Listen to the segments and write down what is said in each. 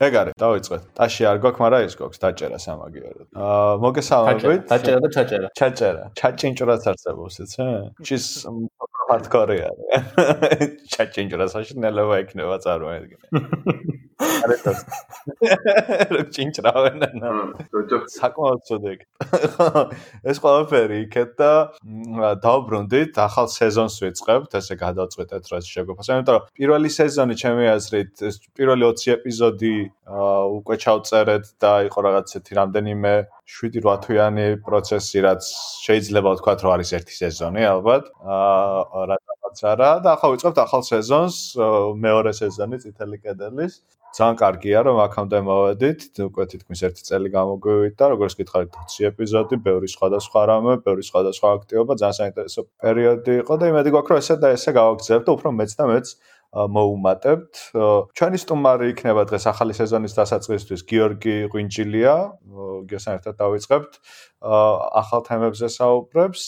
ეგ არის, დავიწყეთ. ტაში არ გვაქვს, მაგრამ ის გვაქვს დაჭერა სამაგიეროდ. აა მოგესალმებით. დაჭერა და ჩაჭერა. ჩაჭერა. ჩაჭინჭრას არსებობს, იცი? ჩის ჰარდკორი არის. ჩაჭინჭრა საშინელება იქნება წარმოედგინე. არეთოს. რო ჩინჭრავენ და საკმაოდ წოდეკ. ეს ყველაფერი იქეთ და დავბრუნდით, ახალ სეზონს ვიწყებთ, ესე გადავწყვეტეთ რა შეგვეფას. იმიტომ რომ პირველი სეზონი ჩემი აზრით, პირველი 20 ეპიზოდი უკვე ჩავწერეთ და იყო რაღაც ესეთი რამდენიმე 7-8 თვიანი პროცესი, რაც შეიძლება ვთქვა, რომ არის ერთი სეზონი ალბათ. აა რაღაც არა და ახლა ვიწყებთ ახალ სეზონს, მეორე სეზონი წითელი კედელის. ძალიან კარგია რომ აქამდე მოვედით, უკვე თითქმის ერთი წელი გამოგვივიდა და როგორც გითხარით 20 ეპიზოდი, ბევრი სხვადასხვა რამე, ბევრი სხვადასხვა აქტივობა, ძალიან საინტერესო პერიოდი იყო და იმედი გვაქვს რომ ესე და ესე გავაგრძელებთ და უფრო მეც და მეც მოუმატებთ. ჩვენი სტუმარი იქნება დღეს ახალი სეზონის დასაწყისისთვის გიორგი ღვინჯილია. გესან ერთად დავიწყებთ. ახალ თემებზე საუბრებს.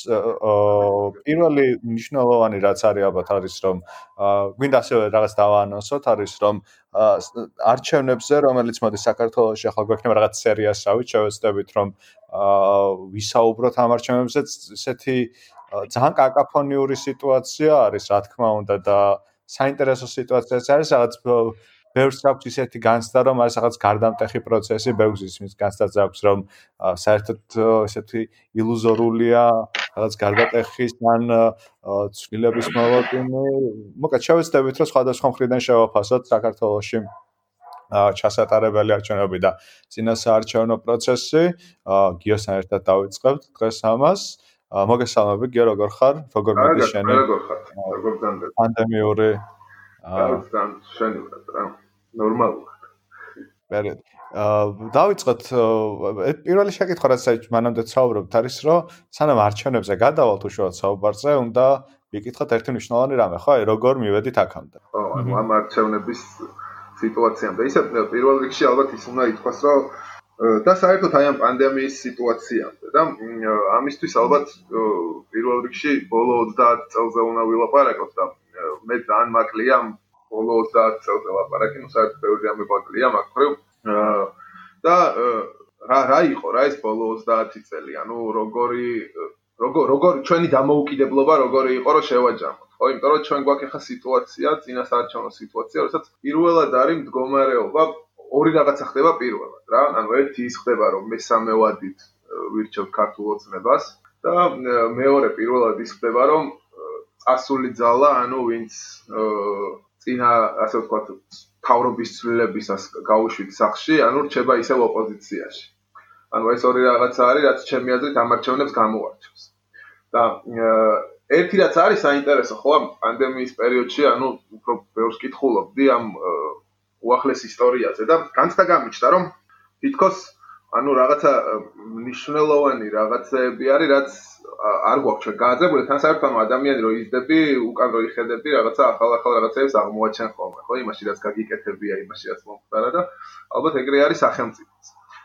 პირველი მნიშვნელოვანი რაც არის ალბათ არის რომ გვინდა ასევე რაღაც დავაანონსოთ არის რომ არჩევნებზე რომელიც მოდის საქართველოში ახლა გვექნება რაღაც სერიასავით შევეცდებით რომ ვისაუბროთ ამ არჩევნებზე ესეთი ძალიან კაკაფონიური სიტუაცია არის რა თქმა უნდა და საინტერესო სიტუაციაც არის, რაღაც ბევრს აქვს ისეთი განცდა, რომ არის რაღაც გარდამტეხი პროცესი, ბევრს ისმის განცდაც აქვს, რომ საერთოდ ესეთი ილუზორულია, რაღაც გარდამტეხის ან ცვლილების მოლოდინი. მოკლედ შევეცდებით, რომ სხვადასხვა მხრიდან შევაფასოთ საქართველოსში ჩასატარებელი არჩევნები და წინასაარჩევნო პროცესი. გიოსთან ერთად დავიწყებთ დღეს ამას. მოგესალმები გიო როგორ ხარ? როგორ მოდი შენი? როგორ ხარ? როგორ განდე? პანდემიური აა შენ რა? ნორმალურად. ბერეთ. აა დავიწყოთ პირველი შეკითხვა რაც აი მანამდე საუბრობთ არის რომ სანამ არჩევნებზე გადავალთ უშუალოდ საუბარზე უნდა ვიკითხოთ ერთი მნიშვნელოვანი რამე ხო? აი როგორ მივედით აქამდე? ხო, ამ არჩევნების სიტუაციამდე. ისე პირველ რიგში ალბათ ის უნდა ითქვას რომ და საერთოდ აი ამ პანდემიის სიტუაციამდე და ამისთვის ალბათ პირველ რიგში ბოლო 30 წელზე უნდა ვილაპარაკოთ და მე ძალიან მაკლია ბოლო 30 წელზე ლაპარაკი, ну საერთოდ ბევრი ამი მაკლია მაგხრივ და რა რა იყო რა ეს ბოლო 30 წელი, ანუ როგორი როგორ როგორ ჩვენი დამოუკიდებლობა როგორი იყო რომ შევაჯამოთ, ხო? იმიტომ რომ ჩვენ გვაქვს ახლა სიტუაცია, წინასაარჩევნო სიტუაცია, როდესაც პირველად არის მდგომარეობა ორი რაღაცა ხდება პირველად რა. ანუ ერთი ის ხდება რომ მესამე ვადით ვირჩევ ქართულ ოცნებას და მეორე პირველად ის ხდება რომ წასული ძალა ანუ ვინც წინა ასე ვთქვათ თავრობის ცვლილებისას გაუშვით სახში ანუ რჩება ისევ ოპოზიციაში. ანუ ეს ორი რაღაცა არის რაც ჩემი აზრით ამარჩევნებს გამოარჩევს. და ერთი რაც არის საინტერესო ხო ამ პანდემიის პერიოდში ანუ უფრო ბევრს კითხულობდი ამ უახლეს ისტორიაზე და განცდა გამიჩნდა რომ თითქოს ანუ რაღაცა მნიშვნელოვანი რაღაცები არის რაც არ გვაქვს ჩვენ გააძებული. თან საერთოდ ადამიანი რო იზდები უკან რო იხედები რაღაცა ახალ-ახალ რაღაცებს აღმოაჩენ ხოლმე ხო? იმაში რაც გაგიკეთებია იმაში რაც მომხდარა და ალბათ ეგრე არის სახელმწიფოც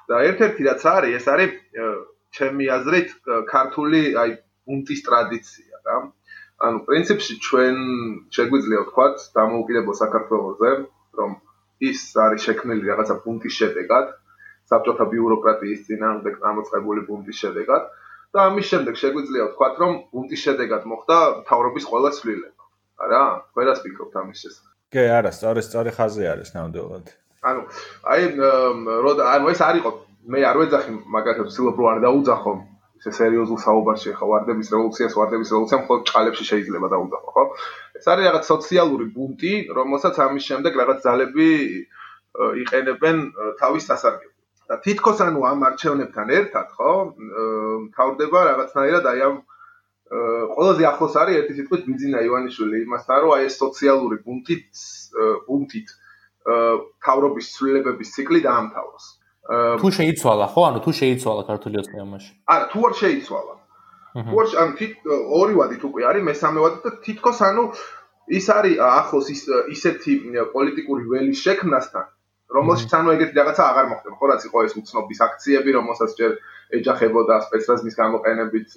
და ერთ-ერთი რაც არის ეს არის ჩემი აზრით ქართული აი პუნქტის ტრადიცია რა ანუ პრინციპში ჩვენ შეგვიძლია ვთქვათ დამოუკიდებელ საქართველოსზე რომ ის არის შექმნილი რაღაცა პუნქტის შედეგად, საბჭოთა ბიუროკრატიის წინააღმდეგ გამოწყებული პუნქტის შედეგად და ამის შემდეგ შეგვიძლია ვთქვათ, რომ პუნქტის შედეგად მოხდა თავრობის ყველა ცვლილება. არა? ყველას ფიქრობთ ამის შესახებ. კი, არა, სწორი, სწორი ხაზი არის ნამდვილად. ანუ, აი, როდა, ანუ ეს არისო მე არ ვეძახი მაგათებს ცდილობ რომ არ დაუძახო ესე სერიოზულ საუბარში ხო ვარდების რევოლუციას ვარდების რევოლუცია მხოლოდ ჭალებში შეიძლება დაუძახო ხო? ეს არის რაღაც სოციალური ბუნტი რომელსაც ამის შემდეგ რაღაც ძალები იყენებენ თავის სასარგებლოდ. და თითქოს ანუ ამ არჩევნებთან ერთად ხო თავდება რაღაცნაირად აი ამ ყველაზე ახლოს არის ერთი სიტყვით ბიძინა ივანიშვილი. იმასთან რომ აი ეს სოციალური ბუნტით ბუნტით თავრობის ცვლილებების ციკლი დაამთავროს თუ შეიცვალა ხო? ანუ თუ შეიცვალა ქართული ოცნებაში. არა, თუ არ შეიცვალა. თუ არ ან თით ორი ვადით უკვე არის, მესამე ვადით და თითქოს ანუ ის არის ახლოს ის ისეთი პოლიტიკური ველის შექმნასთან, რომელშიც ანუ ეგეთი რაღაცა აღარ მოხდება. ხო რაც იყო ეს უცნობის აქციები, რომელსაც ჯერ ეჯახებოდა სპეცრაზმის გამოყენებით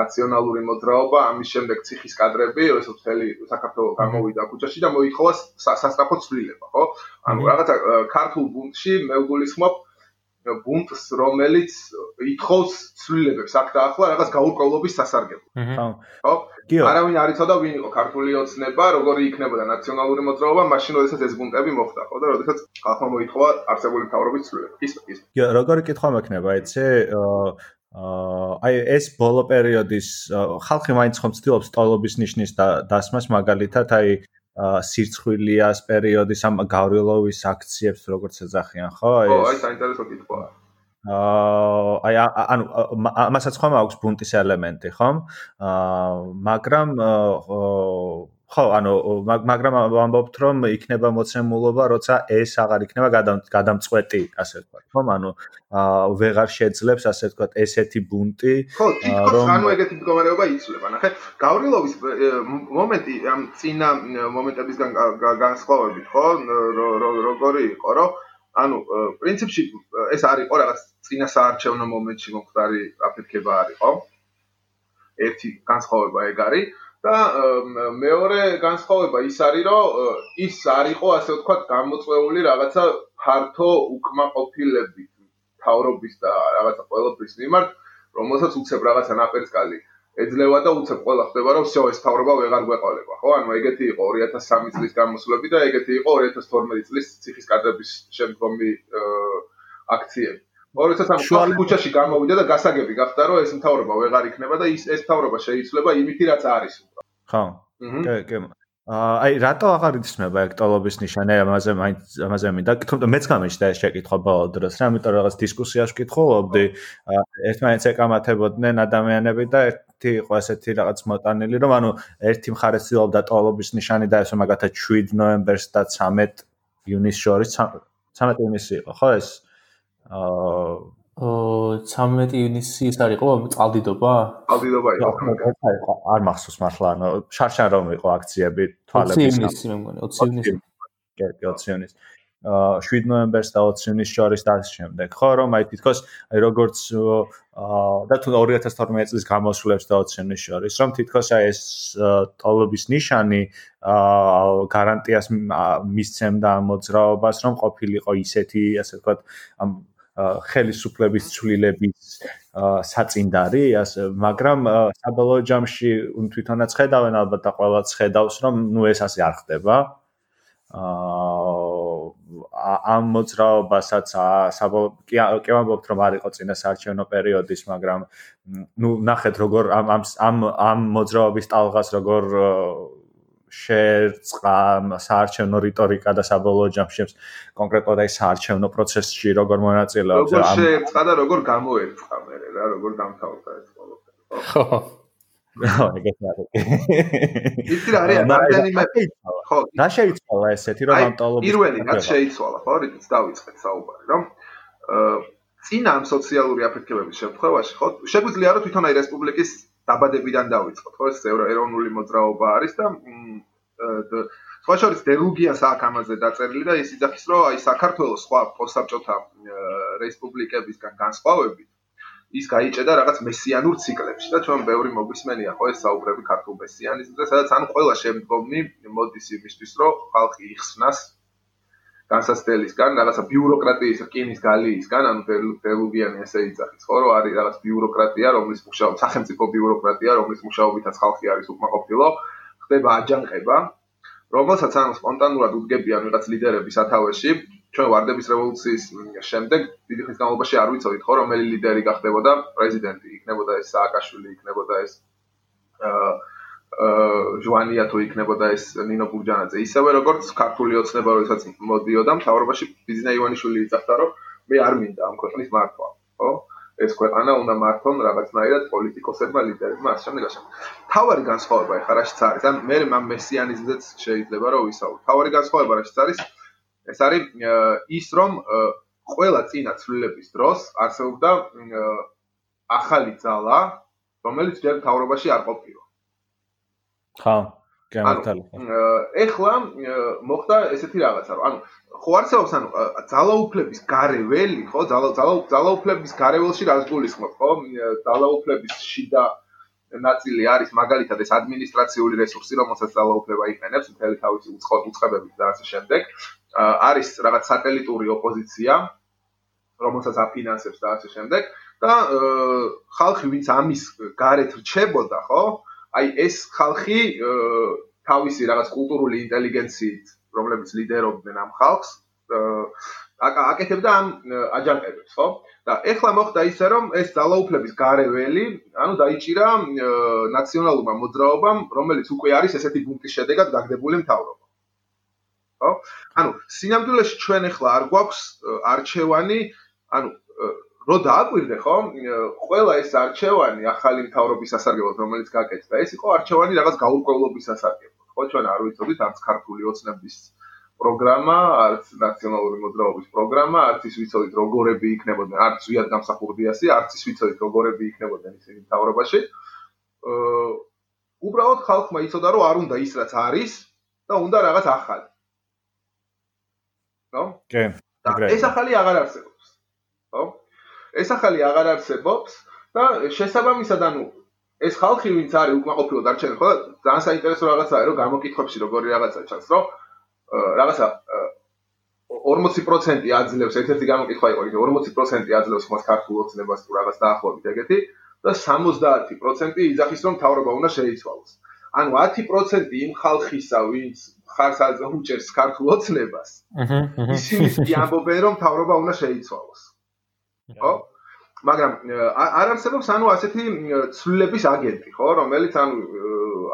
ნაციონალური მოძრაობა, ამის შემდეგ ციხის კადრები, ესო მთელი საქართველოს გამოვიდა ქუჩაში და მოითხოვა სასტრაფო ცვლილება, ხო? ანუ რაღაცა ქართულ ბუნტში მე ვგულისხმობ ბუნტს, რომელიც ითხოვს ცვლილებებს აქ და ახლა რაღაც გაურკვევლობის სასარგებლო. ხო. ხო? არავინ არ იცოდა ვინ იყო ქართული ოცნება, როგორი იქნებოდა ნაციონალური მოძრაობა, მაშინ როდესაც ეს ბუნტები მოხდა, ხო და როდესაც ხალხმა მოითხოვა არსებული მთავრობის ცვლილება. ის ის. კი, როგორი კითხვა მექნება, იცი? აი ეს ბოლო პერიოდის ხალხი მაინც ხომ ცდილობს ტოლობის ნიშნის დასმას მაგალითად აი სირცხვილიას პერიოდის ამ გავრილოვის აქციებს როგორც ეძახიან ხო? აი აი საინტერესო კითხვაა აი ანუ მასაც ხომ აქვს ბუნტის ელემენტი ხომ? აა მაგრამ ხო, ანუ მაგრამ ვამბობთ რომ იქნება მოცემულობა, როცა ეს აღარ იქნება გადამწყვეტი, ასე ვთქვათ, ხო? ანუ ვეღარ შეძლებს, ასე ვთქვათ, ესეთი ბუნტი, ხო, თითქოს ანუ ეგეთი მდგომარეობა იცვლება. ნახე, გავრილოვის მომენტი ამ წინა მომენტებისგან განსხვავებით, ხო? როგორი იყო, რომ ანუ პრინციპში ეს არ იყო რაღაც წინა საარჩევნო მომენტში მომხდარი აფეთქება არ იყო. ერთი განსხვავება ეგ არის. და მეორე განსხვავება ის არის, რომ ის არ იყო ასე ვთქვათ გამოწვეული რაღაცა ფართო უკმაყოფილებით თავრობის და რაღაცა ყოველთვის მიმართ, რომელსაც უცებ რაღაცა ნაპერწკალი ეძლევა და უცებ ყველა ხდება, რომ всё ეს თავრობა ვეღარ გვეყოლება, ხო? ანუ ეგეთი იყო 2003 წლის გამოსვლები და ეგეთი იყო 2012 წლის ციხის კადრების შემდგომი აქციები. როდესაც ამ შუალი ქუჩაში გამოვიდა და გასაგები გახდა რომ ეს მთავრობა ვეღარ იქნება და ის ეს მთავრობა შეიძლება იმითი რაც არის უფრო ხო? კი კი. აი რატო აღარ იცნება ექტოლობის ნიშანი? ამაზე მაინც ამაზე მინდა თუმცა მეც გამიშდა ეს შეკითხვა ბოლო დროს რა ამიტომ რაღაც დისკუსიაში ვკითხულობდი ერთმანეთს ეკამათებოდნენ ადამიანები და ერთი იყო ესეთი რაღაც მოტანილი რომ ანუ ერთი მხარე ცდილობდა ტოლობის ნიშანი და ესე მაგათაც 7 ნოემბერს და 13 ივნისს შორის 13 ივნისი იყო ხო ეს? აა 13 ივნისი ის არის ყო წყალდიდობა? წყალდიდობა იყო. არ მახსოვს მართლა, ანუ შარშან რომ იყო აქციები თვალების. 20 ივნისი მე მგონი, 20 ივნისი. კი, 20 ივნისი. აა 7 ნოემბერს და 20 ივნისს შორის და ამ შემდეგ. ხო, რომ აი თითქოს აი როგორც აა და თუ 2012 წლის გამოსვლებს და 20 ივნისს შორის, რომ თითქოს აი ეს ტოლობის ნიშანი აა გარანტიას მისცემდა ამ მოძრაობას, რომ ყოფილიყო ისეთი, ასე ვთქვათ, ამ ხელისუფლების ცვლილების საწინდარი, მაგრამ საბოლოო ჯამში თვითონაც ხედავენ ალბათ და ყველაც ხედავს, რომ ნუ ეს ასე არ ხდება. აა ამ მოძრაობასაც საბოლოო კი ვამბობთ რომ არ იყო წინა საარჩევნო პერიოდის, მაგრამ ნუ ნახეთ როგორ ამ ამ ამ მოძრაობის ტალღას როგორ შეერწყა საარჩევნო რიტორიკა და საბოლოო ჯამში კონკრეტულად აი საარჩევნო პროცესში როგორ მონაწილეობს როგორ შეერწყა და როგორ გამოერწყა მე რა როგორ დამთავრდა ეს ყველაფერი ხო. ხო? ეგეთი არის იცი რა არის რამდენიმე ხო რა შეიცვალა ესეთი რომ ამტოლობის პირველი რაც შეიცვალა ხო რითიც დავიწყეთ საუბარი რომ წინა ამ სოციალური აფეთქებების შემთხვევაში ხო შეგვიძლია რომ თვითონ აი რესპუბლიკის დაბადებიდან დავიწყოთ, ხო, ეს ეროვნული მოძრაობა არის და სხვა შორის დელუგიას აქ ამაზე დაწერილი და ის იძახის, რომ აი საქართველოს სხვა პოსტსაბჭოთა რესპუბლიკებისგან განსხვავებით ის გაიჭედა რაღაც მესიანურ ციკლებში და ჩვენ ბევრი მოგვისმენია ხო? ეს საუბრები ქართულ მესიანიზმზე, სადაც ანუ ყველა შემდგომი მოდის იმისთვის, რომ ხალხი იხსნას განსაცდელისგან, რაღაცა ბიუროკრატიის რკინის გალიისგან, ანუ დელუგიანი ესე იძახის, ხო, რომ არის რაღაც ბიუროკრატია, რომლის მუშაობა სახელმწიფო ბიუროკრატია, რომლის მუშაობითაც ხალხი არის უკმაყოფილო, ხდება აჯანყება, რომელსაც ანუ სპონტანურად უდგებიან რაღაც ლიდერების სათავეში. ჩვენ ვარდების რევოლუციის შემდეგ დიდი ხნის განმავლობაში არ ვიცოდით, ხო, რომელი ლიდერი გახდებოდა პრეზიდენტი, იქნებოდა ეს სააკაშვილი, იქნებოდა ეს აა ჟვანია თუ იქნებოდა ეს ნინო გურჯანაძე ისევე როგორც ქართული ოცნება როდესაც მოდიოდა მთავრობაში ბიზნა ივანიშვილი იცახდა რომ მე არ მინდა ამ ქვეყნის მართვა. ხო? ეს ქვეყანა უნდა მართონ რაღაცნაირად პოლიტიკოსებმა ლიდერებმა ასე შემდეგ ასე თავარი განსხვავება ეხლა რაშიც არის. ან მე ამ მესიანიზმზეც შეიძლება რომ ვისაუბრო თავარი განსხვავება რაშიც არის ეს არის ის რომ ყველა წინა ცვლილების დროს არსებობდა ახალი ძალა რომელიც ჯერ მთავრობაში არ ყოფილა ხა გამართალი ეხლა მოხდა ესეთი რაღაცა რომ ანუ ხო არსებობს ანუ ძალაუფლების გარეველი ხო ძალა ძალაუფლების გარეველში რას გულისხმობ ხო ძალაუფლების შიდა ნაწილი არის მაგალითად ეს ადმინისტრაციული რესურსი, რომელსაც ძალაუფლება იყენებს მთელი თავისი უწყებებით და ასე შემდეგ. არის რაღაც სატელიტური ოპოზიცია, რომელსაც აფინანსებს და ასე შემდეგ და ხალხი ვინც ამის გარეთ რჩებოდა, ხო? აი ეს ხალხი თავისი რაღაც კულტურული ინტელიგენციით, რომლებიც ლიდერობდნენ ამ ხალხს, აკეთებდა ამ აჯანყებებს, ხო? და ეხლა მოხდა ისე, რომ ეს ძალაუფლების გარეველი, ანუ დაიჭირა ნაციონალურმა მოძრაობამ, რომელიც უკვე არის ესეთი პუნქტის შედეგად გაგდებული მთავრობა. ხო? ანუ სინამდვილეში ჩვენ ეხლა არ გვაქვს არჩევანი, ანუ რო დააკვირდე, ხო? ყველა ეს არჩევანი ახალი მთავრობის სასარგებლოდ, რომელიც გაკეთდა, ეს იყო არჩევანი რაღაც გაურკვევლობის სასარგებლოდ. ხო, ჩვენ არ ვიცოდით არც ქართული ოცნების პროგრამა, არც ნაციონალური მოძრაობის პროგრამა, არც ის ვიცოდით როგორები იქნებოდნენ, არც ვიად გამსახურდიასი, არც ის ვიცოდით როგორები იქნებოდნენ ისინი მთავრობაში. აა უბრალოდ ხალხმა იცოდა, რომ არ უნდა ის რაც არის და უნდა რაღაც ახალი. ნო? კი. ეს ახალი აღარ არსებობს. ხო? ეს ახალი აღარ არსებობს და შესაბამისად ანუ ეს ხალხი ვინც არის უკმაყოფილო დარჩენილი ხო ძალიან საინტერესო რაღაცაა რომ გამოკითხებში როგორი რაღაცა ჩანს რომ რაღაცა 40% აძლევს ერთ-ერთი გამოკითხვა იყო იგი 40% აძლევს მას ქართულ ოცნებას თუ რაღაც დაახლოებით ეგეთი და 70% იძახის რომ თავრობა უნდა შეიცვალოს. ანუ 10% იმ ხალხისა ვინც ხარს აძლევს ქართულ ოცნებას. ისინი ამბობენ რომ თავრობა უნდა შეიცვალოს. ხო? მაგრამ არ არსებობს ანუ ასეთი ცვლილების აგენტი, ხო, რომელიც ანუ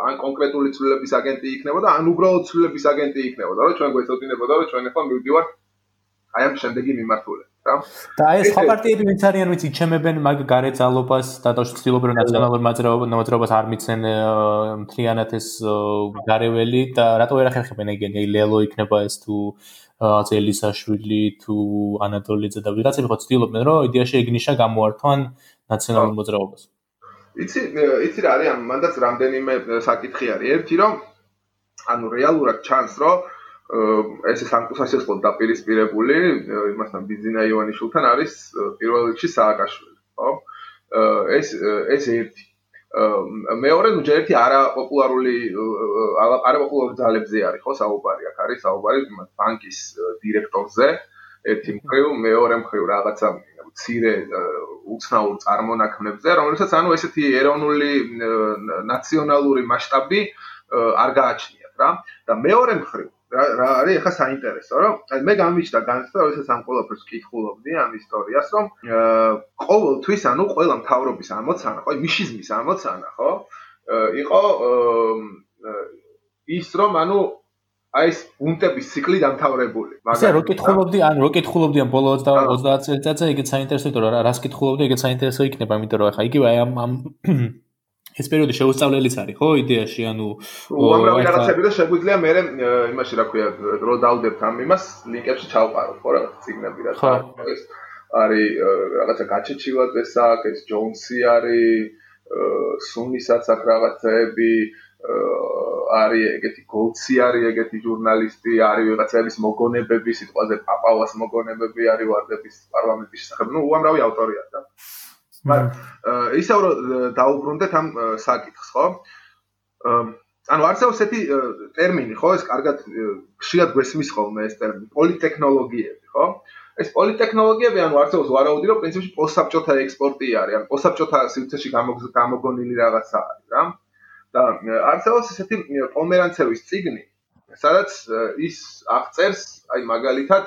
ან კონკრეტული ცვლილების აგენტი იქნებოდა, ან უბრალოდ ცვლილების აგენტი იქნებოდა, რომ ჩვენ გვეცოდინებოდა, რომ ჩვენ ახლა მივდივართ აი ამ შემდეგი მიმართულებით, რა. და ეს ხაპარტიები ვინც არიან, ვინც იჩემებენ მაგ გარეთ ძალობას და და ცდილობენ ნაციონალურ მოძრაობას არ მიცენ მთლიანად ეს გარეველი და რატო ვერ ახერხებენ ეგენი, აი ლელო იქნება ეს თუ ელისაშვილი თუ ანატოლიძე და ვიღაცები ხო ცდილობენ რომ იდეაში ეგნიშა გამოართვან ნაციონალურ მოძრაობას. იცი, იცი რა არის ამ მანდაც რამდენიმე საკითხი არის. ერთი რომ ანუ რეალურად ჩანს რომ ეს სამკუსასესლოდ დაპირისპირებული იმასთან ბიზინა ივანიშვილთან არის პირველ რიგში სააკაშვილი, ხო? ეს ეს ერთი მეორე ნუ ერთი არაპოპულარული არაპოპულარული ძალებზე არის ხო საუბარი აქ არის საუბარი ბანკის დირექტორზე. ერთი მხრივ მეორე მხრივ რაღაცა მცირე უცნაურ წარმონაქმნებზე რომელსაც ანუ ესეთი ეროვნული ნაციონალური მასშტაბი არ გააჩნიათ რა. და მეორე მხრივ რა არის ახლა საინტერესო რომ აი მე გამიჩნდა განცდა როდესაც ამ ყველაფერს კითხულობდი ამ ისტორიას რომ ყოველთვის ანუ ყველა მთავრობის ამოცანა ხო მიშიზმის ამოცანა ხო იყო ის რომ ანუ აი ეს ბუნტების ციკლი დამთავრებული მაგრამ ისე რო კითხულობდი ან რო კითხულობდი ამ ბოლო 30 წელიწადზე ეგეც საინტერესო იყო რა რას კითხულობდი ეგეც საინტერესო იქნება იმიტომ რომ ახლა იგივე აი ამ ეს პერიოდი შეუსწავლელიც არის, ხო, იდეაში, ანუ უამრავი რაღაცები და შეგვიძლია მე იმაში რა ქვია, რო დავდებთ ამ იმას, ლინკებში ჩავყაროთ, ხო, რაღაც ციგნები რა თქმა უნდა, ეს არის რაღაცა გაჩეჩილაძეს აქ, ეს ჯონსი არის, სუნისაც აქ რაღაცები არის ეგეთი გოლცი არის ეგეთი ჟურნალისტი არის ვიღაცების მოგონებები სიტყვაზე პაპავას მოგონებები არის ვარდების პარლამენტის შესახებ. ნუ უამრავი ავტორია ისევ რომ დაუბრუნდეთ ამ საკითხს, ხო? ანუ არსებობს ესეთი ტერმინი, ხო? ეს კარგად ხშირად გვესმის ხოლმე ეს ტერმინი, პოლიტექნოლოგიები, ხო? ეს პოლიტექნოლოგიები ანუ არსებობს ვარაუდი, რომ პრინციპში პოსტსაბჭოთა ექსპორტი არის, ან პოსტსაბჭოთა სივრცეში გამოგონილი რაღაცა არის, რა. და არსებობს ესეთი პომერანცევის ციგნი, სადაც ის აღწერს, აი მაგალითად,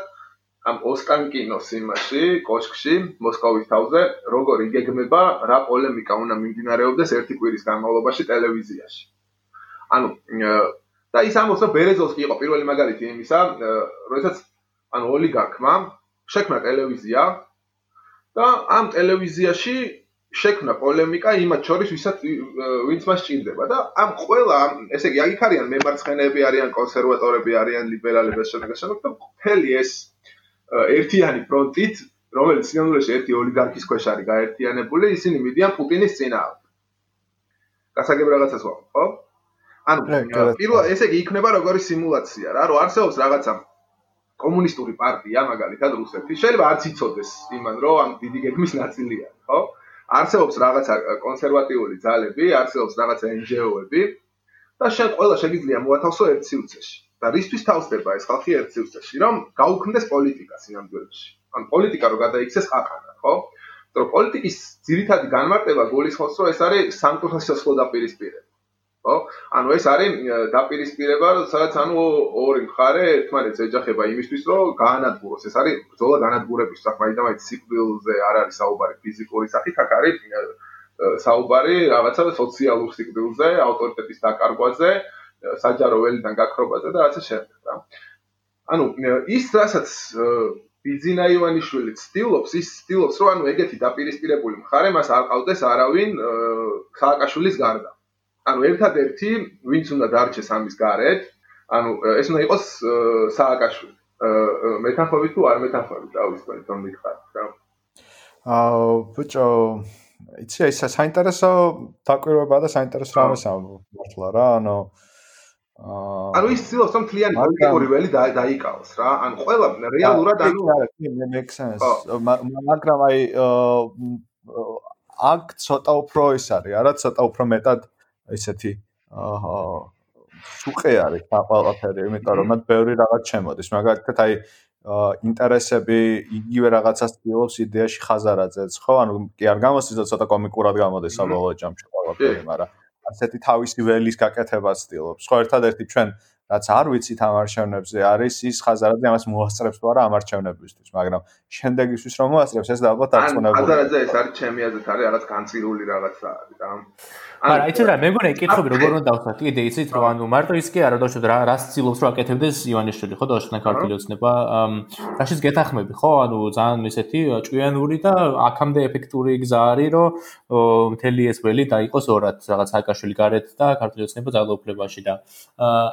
ამ ოსტანკინოს იმაში, კოშკში, მოსკოვის თავზე, როგორ იგეგმება რა პოლემიკა უნდა მიმდინარეობდეს ერთი კვირის განმავლობაში ტელევიზიაში. ანუ და ის ამბობს, რომ ბერეზოვსკი იყო პირველი მაგალითი იმისა, როდესაც ანუ ოლიგარქმა შექმნა ტელევიზია და ამ ტელევიზიაში შექმნა პოლემიკა იმათ შორის, ვისაც ვინც მას ჭირდება და ამ ყველა, ესე იგი, აქ არიან მემარცხენეები, არიან კონსერვატორები, არიან ლიბერალები, შეგეგა შეგეგა და მთელი ეს ერთიანი ფრონტით, რომელიც სინამდვილეში ერთი ოლიგარქის ქვეშ არის გაერთიანებული, ისინი მიდიან პუტინის წინააღმდეგ. გასაგებ რაღაცას ვამბობ, ხო? ანუ პირველ ესე იგი იქნება როგორი სიმულაცია რა, რომ არსებობს რაღაცა კომუნისტური პარტია, მაგალითად რუსეთის, შეიძლება არც იცოდეს იმან, რომ ამ დიდი გეგმის ნაწილია, ხო? არსებობს რაღაცა კონსერვატიული ძალები, არსებობს რაღაცა NGO-ები და შენ ყველა შეგიძლია მოათავსო ერთ სივრცეში. და რისთვის თავსდება ეს ხალხი ერთ სივრცეში, რომ გაუქმდეს პოლიტიკა სინამდვილეში. ან პოლიტიკა რო გადაიქცეს ყაყანა, ხო? რომ პოლიტიკის ძირითადი განმარტება გულისხმობს, რომ ეს არის სამწუხაროდ დაპირისპირება. ხო? ანუ ეს არის დაპირისპირება, სადაც ანუ ორი მხარე ერთმანეთს ეჯახება იმისთვის, რომ გაანადგუროს. ეს არის ბრძოლა განადგურების სახით, მაგრამ აი ციკლზე არ არის საუბარი ფიზიკური სახით, აქ არის საუბარი რაღაცა სოციალურ სიკვდილზე, ავტორიტეტის დაკარგვაზე, საჯარო ველიდან გაქრობაზე და ასე შემდეგ, რა. ანუ ის რასაც ბიძინა ივანიშვილი ცდილობს, ის ცდილობს, რომ ანუ ეგეთი დაპირისპირებული მხარე მას არ ყავდეს არავინ სააკაშვილის გარდა. ანუ ერთადერთი ვინც უნდა დარჩეს ამის გარეთ, ანუ ეს უნდა იყოს სააკაშვილი. მეტახობით თუ არ მეტახობით, დავისვენ თომ მითხარით რა. აა ბიჭო, იცი ეს საინტერესო დაკვირვება და საინტერესო რამეს ამბობ რა, ანუ აა ანუ ის ცდილობს რომ თლიანი პოლიტიკური ველი დაიკავოს რა, ანუ ყველა რეალურად ანუ make sense. მაგრამ აი აქ ცოტა უფრო ის არის, არა ცოტა უფრო მეტად ესეთი აა სუყე არის ყველაფერი, იმიტომ რომ მათ ბევრი რაღაც შემოდის. მაგალითად აი ინტერესები იგივე რაღაცას ცდილობს იდეაში ხაზარაძეც, ხო? ანუ კი არ გამოსცდა ცოტა კომიკურად გამოდის საბოლოო ჯამში ყველაფერი, მაგრამ ასეთი თავისი ველის გაკეთებას ცდილობს. ხო, ერთადერთი ჩვენ რაც არ ვიცით ამ არჩევნებზე არის ის ხაზარაძე ამას მოასწრებს თუ არა ამ არჩევნებისთვის, მაგრამ შემდეგისთვის რომ მოასწრებს ეს და ალბათ არ წონებული. ხაზარაძე ეს არის ჩემი აზრით არის რაღაც განცილული რაღაცა არის და არა, იცით რა, მე მგონი კითხები როგორ უნდა დავხსნათ. კიდე იცით რომ ანუ მარტო ის კი არა, დაუშვათ რა რას ცდილობს რომ აკეთებდეს ივანიშვილი, ხო, დაუშვათ ქართული ოცნება. რაშიც გეთახმები, ხო? ანუ ძალიან ესეთი ჭვიანური და აქამდე ეფექტური გზა არის, რომ მთელი ეს ველი დაიყოს ორად, რაღაც აკაშვილი გარეთ და ქართული ოცნება ძალაუფლებაში და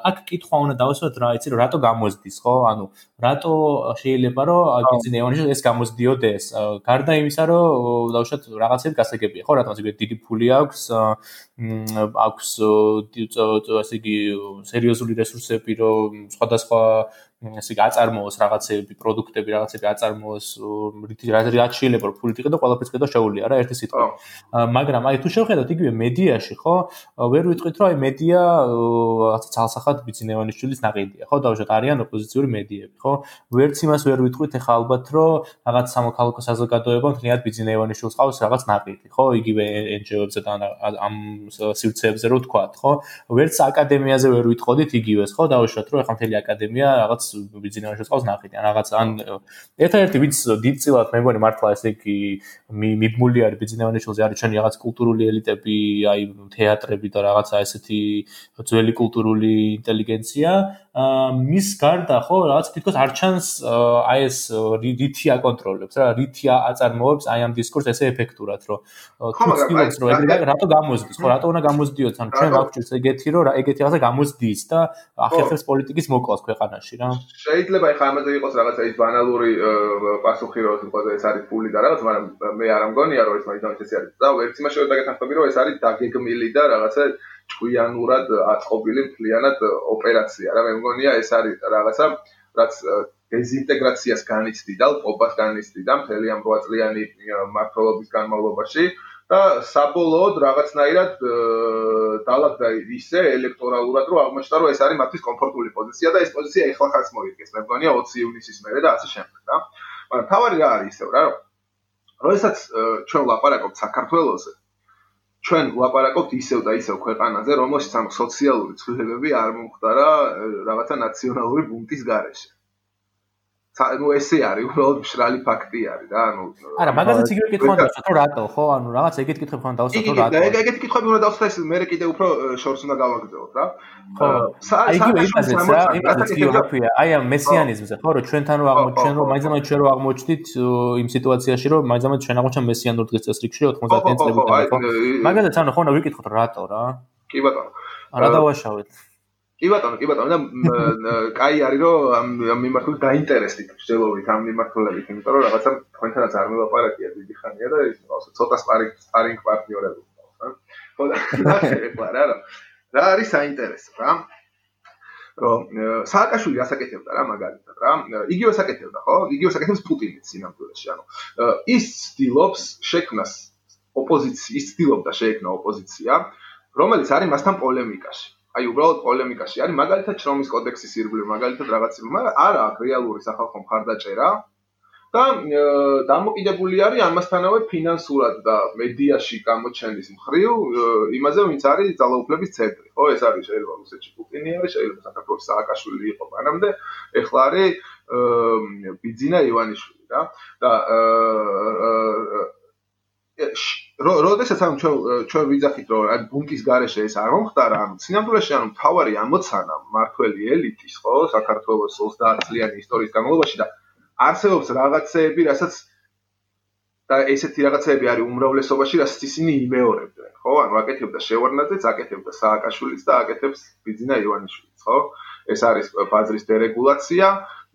აქ კითხვა უნდა დავუსვათ რა, იცით რომ რატო გამოზდის, ხო? ანუ რატო შეიძლება რომ აგიცინე ივანიშვილი ეს გამოზდიოდეს? გარდა იმისა, რომ დაუშვათ რაღაცები გასაგებია, ხო? რატომ ისე დიდი ფული აქვს? აქვს ასე იგი სერიოზული რესურსები, რომ სხვადასხვა ასე იგი აწარმოოს რაღაცები, პროდუქტები, რაღაცები აწარმოოს, რაც შეიძლება რომ ფულით იყიდო, ყველაფერს კიდე შეუულია რა ერთი სიტყვა. მაგრამ აი თუ შევხედოთ იგივე მედიაში, ხო? ვერ ვიტყვით რომ აი მედია რაღაცა ცალსახად ბიზნესმენის ნაყიდია, ხო? დავუშვათ არიან ოპოზიციური მედიები, ხო? ვერც იმას ვერ ვიტყვით ახლა ალბათ რომ რაღაც სამოქალაქო საზოგადოება მთლიანად ბიზნესმენის ყავს რაღაც ნაყიდი, ხო? იგივე NGO-ებზე და ამ სივრცეებზე რო ვთქვათ, ხო? ვერც აკადემიაზე ვერ ვიტყოდით იგივეს, ხო? დავუშვათ რომ ახლა მთელი აკადემია რაღაც ბიზნესში წავს ნახეთ ან რაღაც ან ერთადერთი ვინც დიდწილად მე მგონი მართლა ესე იგი მიბმული არის ბიზნესში არის ჩვენი რაღაც კულტურული ელიტები აი თეატრები და რაღაცა ესეთი ძველი კულტურული ინტელიგენცია მის გარდა ხო რაღაც თითქოს არ ჩანს აი ეს რითი აკონტროლებს რა რითი აწარმოებს აი ამ დისკურს ესე ეფექტურად რომ თუ ცდილობს რომ ეგრე რატო გამოზდის ხო რატო უნდა გამოზდიოთ ან ჩვენ გვაქვს ეგეთი რომ ეგეთი რაღაცა გამოზდის და ახერხებს პოლიტიკის მოკლას ქვეყანაში რა. შეიძლება ეხა ამაზე იყოს რაღაცა ის ბანალური პასუხი რომ თქო ეს არის ფული და რაღაც მაგრამ მე არ ამგონია რომ ეს მაინც ეს არის. და ერთ იმას შეიძლება დაგეთანხმები რომ ეს არის დაგეგმილი და რაღაცა ჭკვიანურად აწყობილი მთლიანად ოპერაცია. რა მე მგონია ეს არის რაღაცა რაც დეზინტეგრაციას განიცდიდა, პოპას განიცდიდა მთელი ამ 8 წლიანი მართლობის განმავლობაში და საბოლოოდ რაღაცნაირად დაალაგდა ისე ელექტორალურად რომ აღმოჩნდა რომ ეს არის მათთვის კომფორტული პოზიცია და ეს პოზიცია ეხლა ხარს მოიგეს მე მგონია 20 ივნისის მერე და ასე შემდეგ რა. მაგრამ თავარი რა არის ისევ რა რომ როდესაც ჩვენ ვლაპარაკობთ საქართველოსზე ჩვენ ვლაპარაკობთ ისევ და ისევ ქვეყანაზე, რომელშიც ამ სოციალური ცვლილებები არ მომხდარა რაღაცა ნაციონალური ბუნტის გარეშე. ანუ ესე არის უბრალოდ მშრალი ფაქტი არის რა ანუ არა მაგაზეც იგივე კითხვა უნდა დავსვათ რომ რატო ხო? ანუ რაღაც ეგეთი კითხვები უნდა დავსვათ რომ რატო ეგ ეგეთი კითხვები უნდა დავსვათ ეს მე კიდე უფრო შორს უნდა გავაგრძელოთ რა. ხო. იგივე იმაზეც რა იმაზეც კი ვაფია აი ამ მესიანიზმზე ხო რომ ჩვენთან რო აღმოჩენ რომ მაინცამაინც ჩვენ რო აღმოჩნდით იმ სიტუაციაში რომ მაინცამაინც ჩვენ აღმოჩენ მესიანურ დღეს წესრიგში 90-იან წლებიდან ხო? მაგაზეც ანუ ხო უნდა ვიკითხოთ რატო რა? კი ბატონო. რა დავაშავეთ კი ბატონო, კი ბატონო, და კაი არის რომ ამ მიმართულებით დაინტერესდით, შეძლოვით ამ მიმართულებით, იმიტომ რომ რაღაცა თქვენთანაც არ მელაპარაკია დიდი ხანია და ის ცოტა სპარინგ სპარინგ პარტნიორები რა. ხო და რა რა არის საინტერესო რა? რომ სააკაშვილი ასაკეთებდა რა მაგალითად რა. იგივე საკეთებდა, ხო? იგივე საკეთებს პუტინიც სინამდვილეში, ანუ ის ცდილობს შექმნას ოპოზიციის ცდილობდა შეექმნა ოპოზიცია, რომელიც არის მასთან პოლემიკაში. აი უბრალოდ პოლემიკაში არის მაგალითად შრომის კოდექსის ირგვლივ, მაგალითად რაღაც მაგრამ არა აქვს რეალური სახალხო მხარდაჭერა. და დამოკიდებული არის ამასთანავე ფინანსურად და მედიაში გამოჩენის მხრივ იმაზე, ვინც არის ძალაუფლების ცენტრი. ხო, ეს არის შეიძლება რუსეთში პუტინი არის, შეიძლება საქართველოს სააკაშვილი იყო მანამდე, ეხლა არის ბიძინა ივანიშვილი რა. და როდესაც ამ ჩვენ ჩვენ ვიძახით რომ აი ბუნკის garaშე ეს არ მომხდარა ანუ სინამდვილეში ანუ თავარი ამოცანა მართველი ელიტის ხო საქართველოს 30 წლიანი ისტორიის განმავლობაში და არსებობს რაღაცეები რასაც და ესეთი რაღაცეები არის უმრავლესობაში რასაც ისინი იმეორებდნენ ხო? ანუ აკეთებდა შევარნაძეც აკეთებდა სააკაშვილიც და აკეთებს ბიძინა ივანიშვილიც ხო? ეს არის ბაზრის დერეგულაცია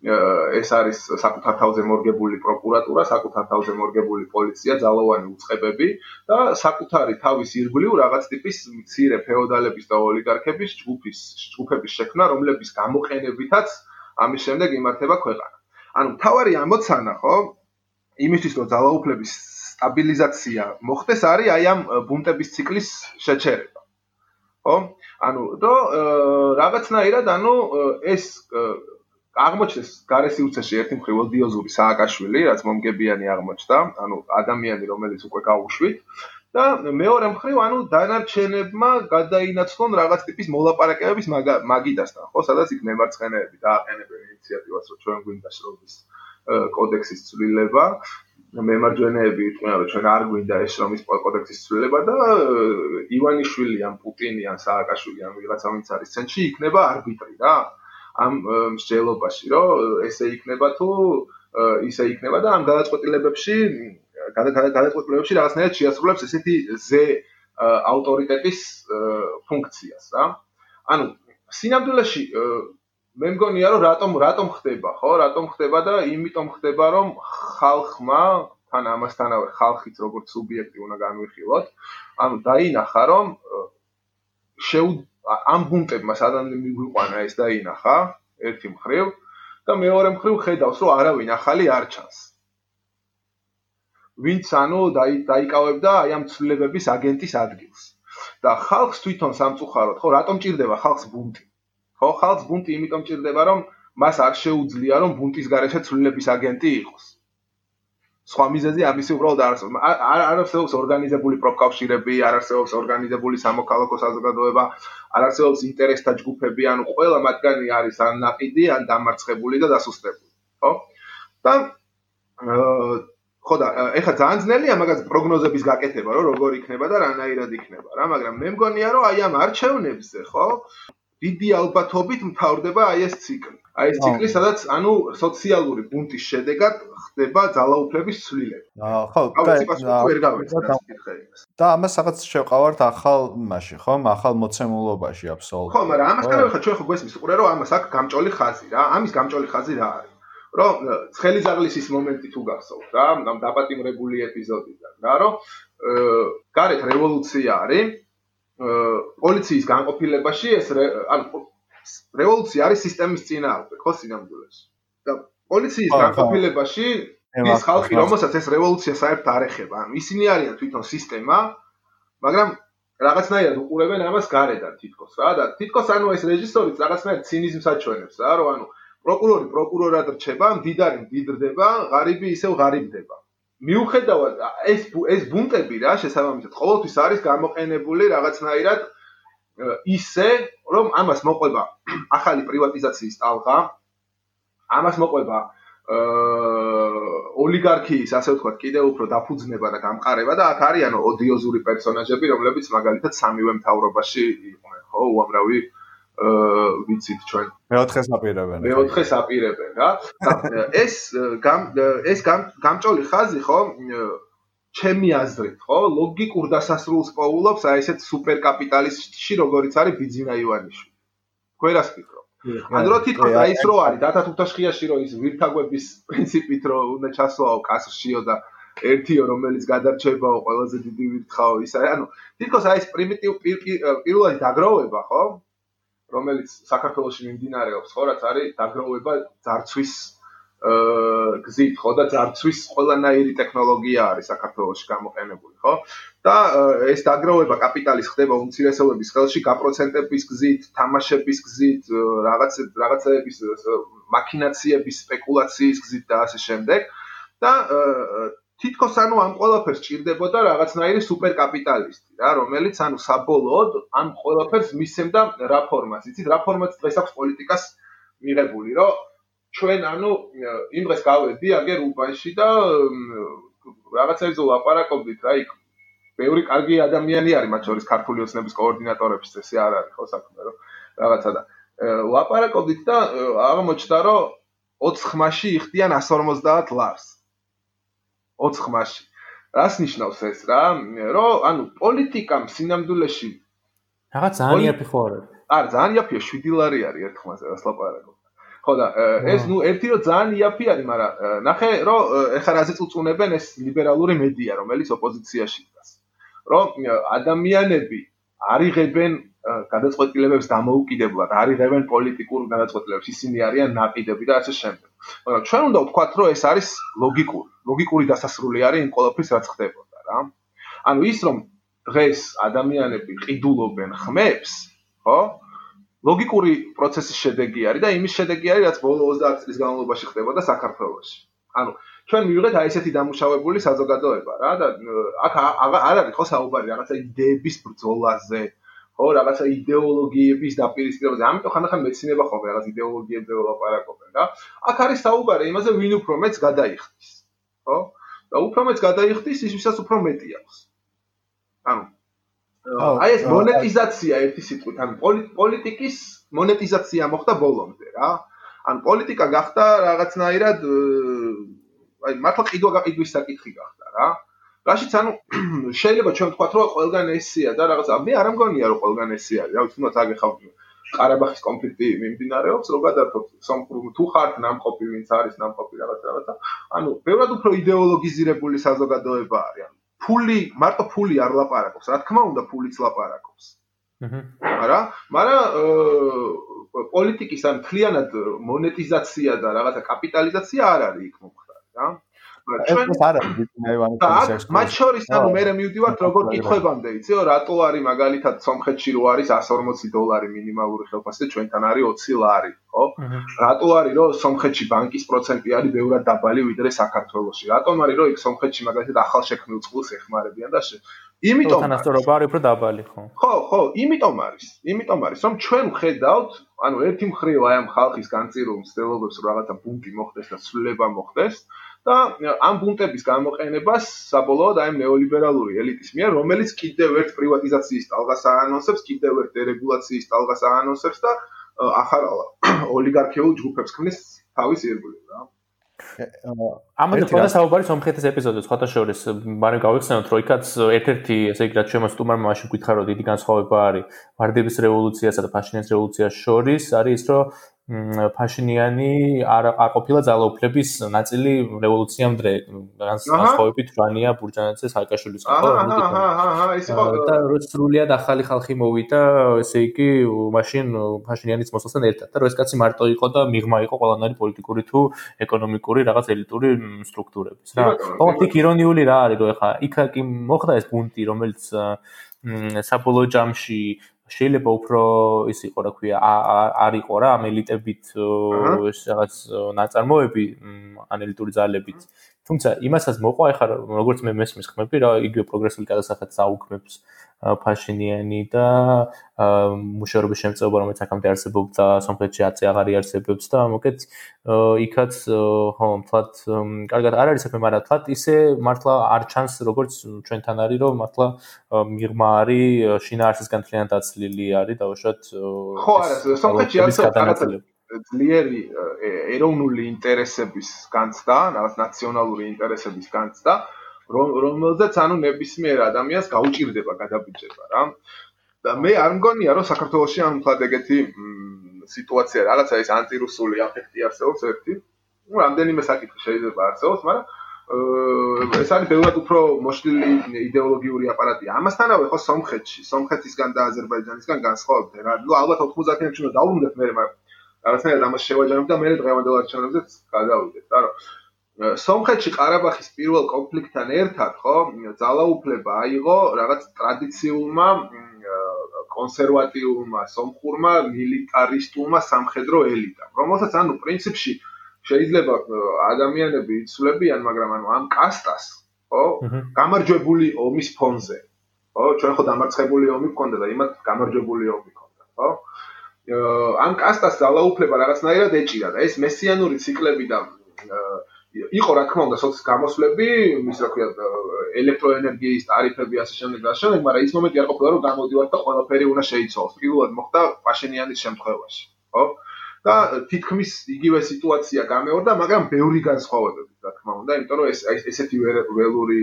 ეს არის საკუთარ თავზე მორგებული პროკურატურა, საკუთარ თავზე მორგებული პოლიცია, ძალოვანი უწყებები და საკუთარი თავის ირგვლივ რაღაც ტიპის მცირე ფეოდალების და ოლიგარქების ჯგუფის ჯგუფების შექმნა, რომლების გამოყენებითაც ამის შემდეგ იმართება ქვეყანა. ანუ თავარი ამოცანა, ხო, იმისთვის რომ ძალაუფლების სტაბილიზაცია მოხდეს, არის აი ამ ბუნტების ციკლის შეჩერება. ხო? ანუ და რაღაცნაირად, ანუ ეს აღმოჩნდეს გარესი უცეში ერთი მხრივ ოდიოზური სააკაშვილი, რაც მომგებიანი აღმოჩნდა, ანუ ადამიანი, რომელიც უკვე გაუშვით და მეორე მხრივ, ანუ დანარჩენებმა გადაინაცვლონ რაღაც ტიპის მოლაპარაკებების მაგიდასთან, ხო, სადაც იქ მემარცხენეები დააყენებენ ინიციატივას, რომ ჩვენ გვინდა შრომის კოდექსის ცვლილება. მემარჯვენეები იყვნენ, რომ ჩვენ არ გვინდა ეს შრომის კოდექსის ცვლილება და ივანიშვილი ან პუტინი ან სააკაშვილი ან ვიღაცა ვინც არის ცენტრში იქნება არბიტრი რა. ამ მსჯელობაში, რომ ესე იქნება თუ ისე იქნება და ამ გადაწყვეტილებებში გადაწყვეტილებებში რაღაცნაირად შეასრულებს ესეთი ზე ავტორიტეტის ფუნქციას, რა. ანუ სინამდვილეში მე მგონია რომ რატომ რატომ ხდება, ხო? რატომ ხდება და იმიტომ ხდება რომ ხალხმა თან ამასთანავე ხალხიც როგორც სუბიექტი უნდა განვიხილოთ. ანუ დაინახა რომ შეუ ამ ბუნტებმა სადამდე მიგვიყვანა ეს დაინახა ერთი მხრივ და მეორე მხრივ ხედავს რომ არავინ ახალი არ ჩანს. ვინც ანუ დაიკავებდა აი ამ ცვლილებების აგენტის ადგილს. და ხალხს თვითონ სამწუხაროდ ხო რატომ ჭირდება ხალხს ბუნტი? ხო ხალხს ბუნტი იმიტომ ჭირდება რომ მას არ შეუძლია რომ ბუნტის garaშე ცვლილების აგენტი იყოს სხვა მიზეზი ამისი უბრალოდ არ არსებობს. არ არსებობს ორგანიზებული პროფკავშირები, არ არსებობს ორგანიზებული სამოქალაქო საზოგადოება, არ არსებობს ინტერესთა ჯგუფები, ანუ ყველა მათგანი არის ან ნაყიდი, ან დამარცხებული და დასუსტებული, ხო? და ხო და ეხლა ძალიან ძნელია მაგას პროგნოზების გაკეთება, რომ როგორ იქნება და რანაირად იქნება რა, მაგრამ მე მგონია, რომ აი ამ არჩევნებზე, ხო? დიდი ალბათობით მთავრდება აი ეს ციკლი. აი ეს ციკლი, სადაც ანუ სოციალური ბუნტის შედეგად ხდება ძალაუფლების ცვლილება. ხო, და ამას რაღაც შევყავართ ახალ მასში, ხო? ახალ მოცემულობაში აბსოლუტურად. ხო, მაგრამ ამასთან ახლა ჩვენ ხო გვესმის უყურე რომ ამას აქვს გამჭოლი ხაზი რა. ამის გამჭოლი ხაზი რა არის? რომ ცხელი ზაღლისის მომენტი თუ გახსოვთ რა, ამ დაპატიმრებული ეპიზოდიდან რა, რომ გარეთ რევოლუცია არის პოლიციის განყოფილებაში ეს ანუ რევოლუცია არის სისტემის წინააღმდეგ, ხო, სინამდვილეში. და პოლიციის განყოფილებაში ის ხალხი, რომელსაც ეს რევოლუცია საერთოდ არ ეხება, ანუ ისინი არიან თვითონ სისტემა, მაგრამ რაღაცნაირად უყურებენ ამას გარედან თითქოს რა და თითქოს ანუ ეს რეჟისორიც რაღაცნაირად ცინიზმს აჩვენებს რა, რომ ანუ პროკურორი პროკურორად რჩება, მდიდარი მდიდრდება, ღარიბი ისევ ღარიბდება. მიუხედავად ეს ეს ბუნტები რა შესაბამისად ყოველთვის არის გამოყენებული რაღაცნაირად ისე, რომ ამას მოყვება ახალი პრივატიზაციის ტალღა, ამას მოყვება აა ოლიგარქიის, ასე ვთქვათ, კიდევ უფრო დაფუძნება და გამყარება და აქ არიან ოდიოზური პერსონაჟები, რომლებიც მაგალითად სამივე მთავრობაში იყვნენ, ხო, უამრავი აა ვიცით ჩვენ. მეოთხეს აპირებენ. მეოთხეს აპირებენ, რა. ეს ეს გამჭოლი ხაზი, ხო, ჩემი აზრით, ხო, ლოგიკურ დასასრულს პოულობს აი ესეთ სუპერკაპიტალისტში, როგორიც არის ბიძინა ივანიშვილი. ქვერას ფიქრო. ან რო თვითონ აი ეს რო არის, დათა თუთაშხიაში რო ის ვირთაგვების პრინციპით რო უნდა ჩასვაო კასშიო და ერთიო რომელიც გადარჩებაო ყველაზე დიდი ვირთხაო ის არის, ანუ თვითონ აი ეს პრიმიტივ პირველი დაგროვება, ხო? რომელიც საქართველოსში მიმდინარეობს, ხო, რაც არის დაგროვება ძარცვის გზით ხო და ძარცვის ყველანაირი ტექნოლოგია არის საქართველოში გამოყენებული ხო? და ეს დაგროვება კაპიტალის ხდება უმცირესობების ხელში გაპროცენტების გზით თამაშების გზით რაღაც რაღაცების მაქინაციების სპეკულაციის გზით და ასე შემდეგ. და თითქოს ანუ ამ ყველაფერს ჭირდებოდა რაღაცნაირი სუპერკაპიტალისტი რა რომელიც ანუ საბოლოოდ ამ ყველაფერს მისცემდა რა ფორმას იცით რა ფორმაც დღეს აქვს პოლიტიკას მიღებული რომ ჩვენ ანუ იმ დღეს გავედი აგერ უბანში და რაღაცაებზე ლაპარაკობდით რა იქ ბევრი კარგი ადამიანი არის მათ შორის ქართული ოცნების კოორდინატორების წესი არ არის ხო საქმე რომ რაღაცა და ლაპარაკობდით და აღმოჩნდა რომ 20 ხმაში იხდიან 150 ლარს. 20 ხმაში რას ნიშნავს ეს რა? რომ ანუ პოლიტიკამ სინამდვილეში რაღაც ძალიან იაფი ხო არა არ ძალიან იაფია 7 ლარი არის ერთ ხმაზე რას ლაპარაკობ ხო და ეს ნუ ერთი რომ ძალიან იაფი არის მაგრამ ნახე რომ ეხლა რაზე წუწუნებენ ეს ლიბერალური მედია რომელიც ოპოზიციაში დგას რომ ადამიანები არიღებენ გადაწყვეტილებებს დამოუკიდებლად, არიღებენ პოლიტიკურ გადაწყვეტილებებს, ისინი არიან ნაკიდები და ასე შემდეგ. მაგრამ ჩვენ უნდა ვთქვათ, რომ ეს არის ლოგიკური, ლოგიკური დასასრული არის იმ ყოველფრის რაც ხდებოდა რა. ანუ ის რომ დღეს ადამიანები ყიდულობენ ხმებს, ხო? ლოგიკური პროცესის შედეგი არის და იმის შედეგი არის, რაც ბოლო 30 წლის განმავლობაში ხდებოდა საქართველოში. ანუ ჩვენ მივიღეთ აი ესეთი დამუშავებული საზოგადოება რა და აქ არ არის ხო საუბარი რაღაცა იდეების ბრძოლაზე, ხო რაღაცა იდეოლოგიების დაპირისპირებაზე. ამიტომ ხანდახან მეცინება ხოლმე რაღაც იდეოლოგიებზე ვლაპარაკობენ რა. აქ არის საუბარი იმაზე, ვინ უფრო მეც გადაიხდის. ხო? და უფრო მეც გადაიხდის, ის ვისაც უფრო მეტი აქვს. ანუ აი ეს მონეტიზაცია ერთი სიტყვით, ანუ პოლიტიკის მონეტიზაცია მოხდა ბოლომდე რა. ან პოლიტიკა გახდა რაღაცნაირად აი მართლა ყიდვა გაყიდვის საკითხი გახდა რა. რაშიც ანუ შეიძლება ჩვენ ვთქვათ რომ ყველგან ესია და რაღაც მე არ ამგონია რომ ყველგან ესია რა ვიცი თუნდაც აგეხავ ყარაბახის კონფლიქტი მიმდინარეობს რომ გადართოთ სამყურო თუ ხართ ნამყოფი ვინც არის ნამყოფი რაღაც რაღაცა. ანუ ბევრად უფრო იდეოლოგიზირებული საზოგადოება არის. ანუ ფული მარტო ფული არ ლაპარაკობს. რა თქმა უნდა ფულიც ლაპარაკობს. არა? მაგრამ პოლიტიკის ან მთლიანად მონეტიზაცია და რაღაცა კაპიტალიზაცია არ არის იქ მომხდარი რა ჩვენ ეს არ არის ბიტნაივანი კომისიის მათ შორის ანუ მე მივდივართ როგორ კითხებამდე იცი რატო არის მაგალითად სომხეთში რო არის 140 დოლარი მინიმალური ხელფასი ჩვენთან არის 20 ლარი ხო? რატო არის რომ სომხეთში ბანკის პროცენტი არის ბევრად დაბალი ვიდრე საქართველოში რატომ არის რომ იქ სომხეთში მაგალითად ახალ შექმნილ წყულს ეხმარებიან და იმიტომ თანასწორობა არის. უფრო დაბალი ხო? ხო ხო იმიტომ არის იმიტომ არის რომ ჩვენ ვხედავთ ანუ ერთი მხრივ აი ამ ხალხის განწირულ მცდელობებს რომ რაღაცა ბუნკი მოხდეს და ცვლილება მოხდეს და ამ ბუნტების გამოყენებას საბოლოოდ აი ნეოლიბერალური ელიტის მიერ, რომელიც კიდევ ერთ პრივატიზაციის ტალღას აანონსებს, კიდევ ერთ დერეგულაციის ტალღას აანონსებს და ახალ ოლიგარქიულ ჯგუფებს ქმნის თავის ირგვლივ რა. ამაზე თქვა საუბარი სომხეთის ეპიზოდზე სხვათა შორის, მაგრამ გავიხსენოთ, რომ იქაც ერთ-ერთი, ესე იგი, რაც ჩვენ სტუმარმა მაშინ გითხარო, დიდი განსხვავება არის ვარდების რევოლუციასა და ფაშინის რევოლუციას შორის, არის ის, რომ ფაშინიანი არ არ ყოფილა ძალაუფლების ნაწილი რევოლუციამდე განსხვავებით რანია ბურჯანაძე სააკაშვილის ხო აჰა აჰა აჰა ის იყო და როცა სრულიად ახალი ხალხი მოვიდა ესე იგი მაშინ ფაშინიანის მოსვლასთან ერთად და რო ეს კაცი მარტო იყო და მიღმა იყო ყველანაირი პოლიტიკური თუ ეკონომიკური რაღაც ელიტური სტრუქტურების. რა ხო იქ ირონიული რა არის რომ ეხა იქ კი მოხდა ეს პუნქტი რომელიც საბოლოო ჯამში შეიძლება უფრო ის იყო რა ქვია არ იყო რა ამ ელიტებით ეს რაღაც ნაწარმოები ან ელიტური ძალებით. თუმცა იმასაც მოყვა ეხლა როგორც მე მესმის ხმები რა იგივე პროგრესული გადასახადს აუქმებს ფაშინიანი და მუშაობის შემწეობა რომელიც აქამდე არსებობდა სომხეთში აწი აღარ იარსებებს და მოკეთ იქაც ხო თვათ კარგად არ არის საქმე მაგრამ თვათ ისე მართლა არ ჩანს როგორც ჩვენთან არის რომ მართლა მიღმა არის შინაარსისგან თლიანად დაცლილი არის დაუშვათ ხო არა სომხეთში არის ძლიერი ეროვნული ინტერესების განცდა, რაღაც ნაციონალური ინტერესების განცდა რომელზეც ანუ ნებისმიერ ადამიანს გაუჭirdება გადაბიჭება რა. და მე არ მგონია რომ საქართველოსში ამ თქვა ეგეთი სიტუაცია რაღაცა ის ანტირუსული აფექტი არსებობს ერთი. ну რამდენიმე საკითხი შეიძლება არსებობს, მაგრამ ეს არის ბევრად უფრო მოშლილი იდეოლოგიური აპარატი. ამასთანავე ხო სომხეთში, სომხეთისგან და აზერბაიჯანისგან განსხვავებით რა. ну ალბათ 90-იანებში უნდა დავუმდეთ მე, მაგრამ რაღაცნაირად ამას შევაჯამებ და მე დღევანდელ არჩევნებზეც გადავიდეთ, რა რომ სომხეთში ყარაბაღის პირველ კონფლიქტთან ერთად, ხო, ძალაუფლება აიღო რაღაც ტრადიციულმა კონსერვატიულმა სომხურმა მილიტარისტულმა სამხედრო ელიტამ, რომელსაც ანუ პრინციპში შეიძლება ადამიანები იცვლებიან, მაგრამ ანუ ამ კასტას, ხო, გამარჯვებული ომის ფონზე, ხო, ჩვენ ხო დამარცხებული ომი გქონდა და იმათ გამარჯვებული ომი გქონდა, ხო? ამ კასტას ძალაუფლება რაღაცნაირად ეჭირა და ეს მესიანური ციკლები და იყო რა თქმა უნდა სოციალ გამოსვლები, ის რა ქვია ელექტროენერგიის ტარიფები ასე შემდეგ და შემდეგ, მაგრამ ის მომენტი არ ყოფილა რომ გამოდივართ და ყველაფერი უნდა შეიცვალოს. პირველად მოხდა პაშენიანის შემთხვევაში, ხო? და თითქმის იგივე სიტუაცია გამეორდა, მაგრამ ბევრი განსხვავებებით, რა თქმა უნდა, იმიტომ რომ ეს ესეთი ველური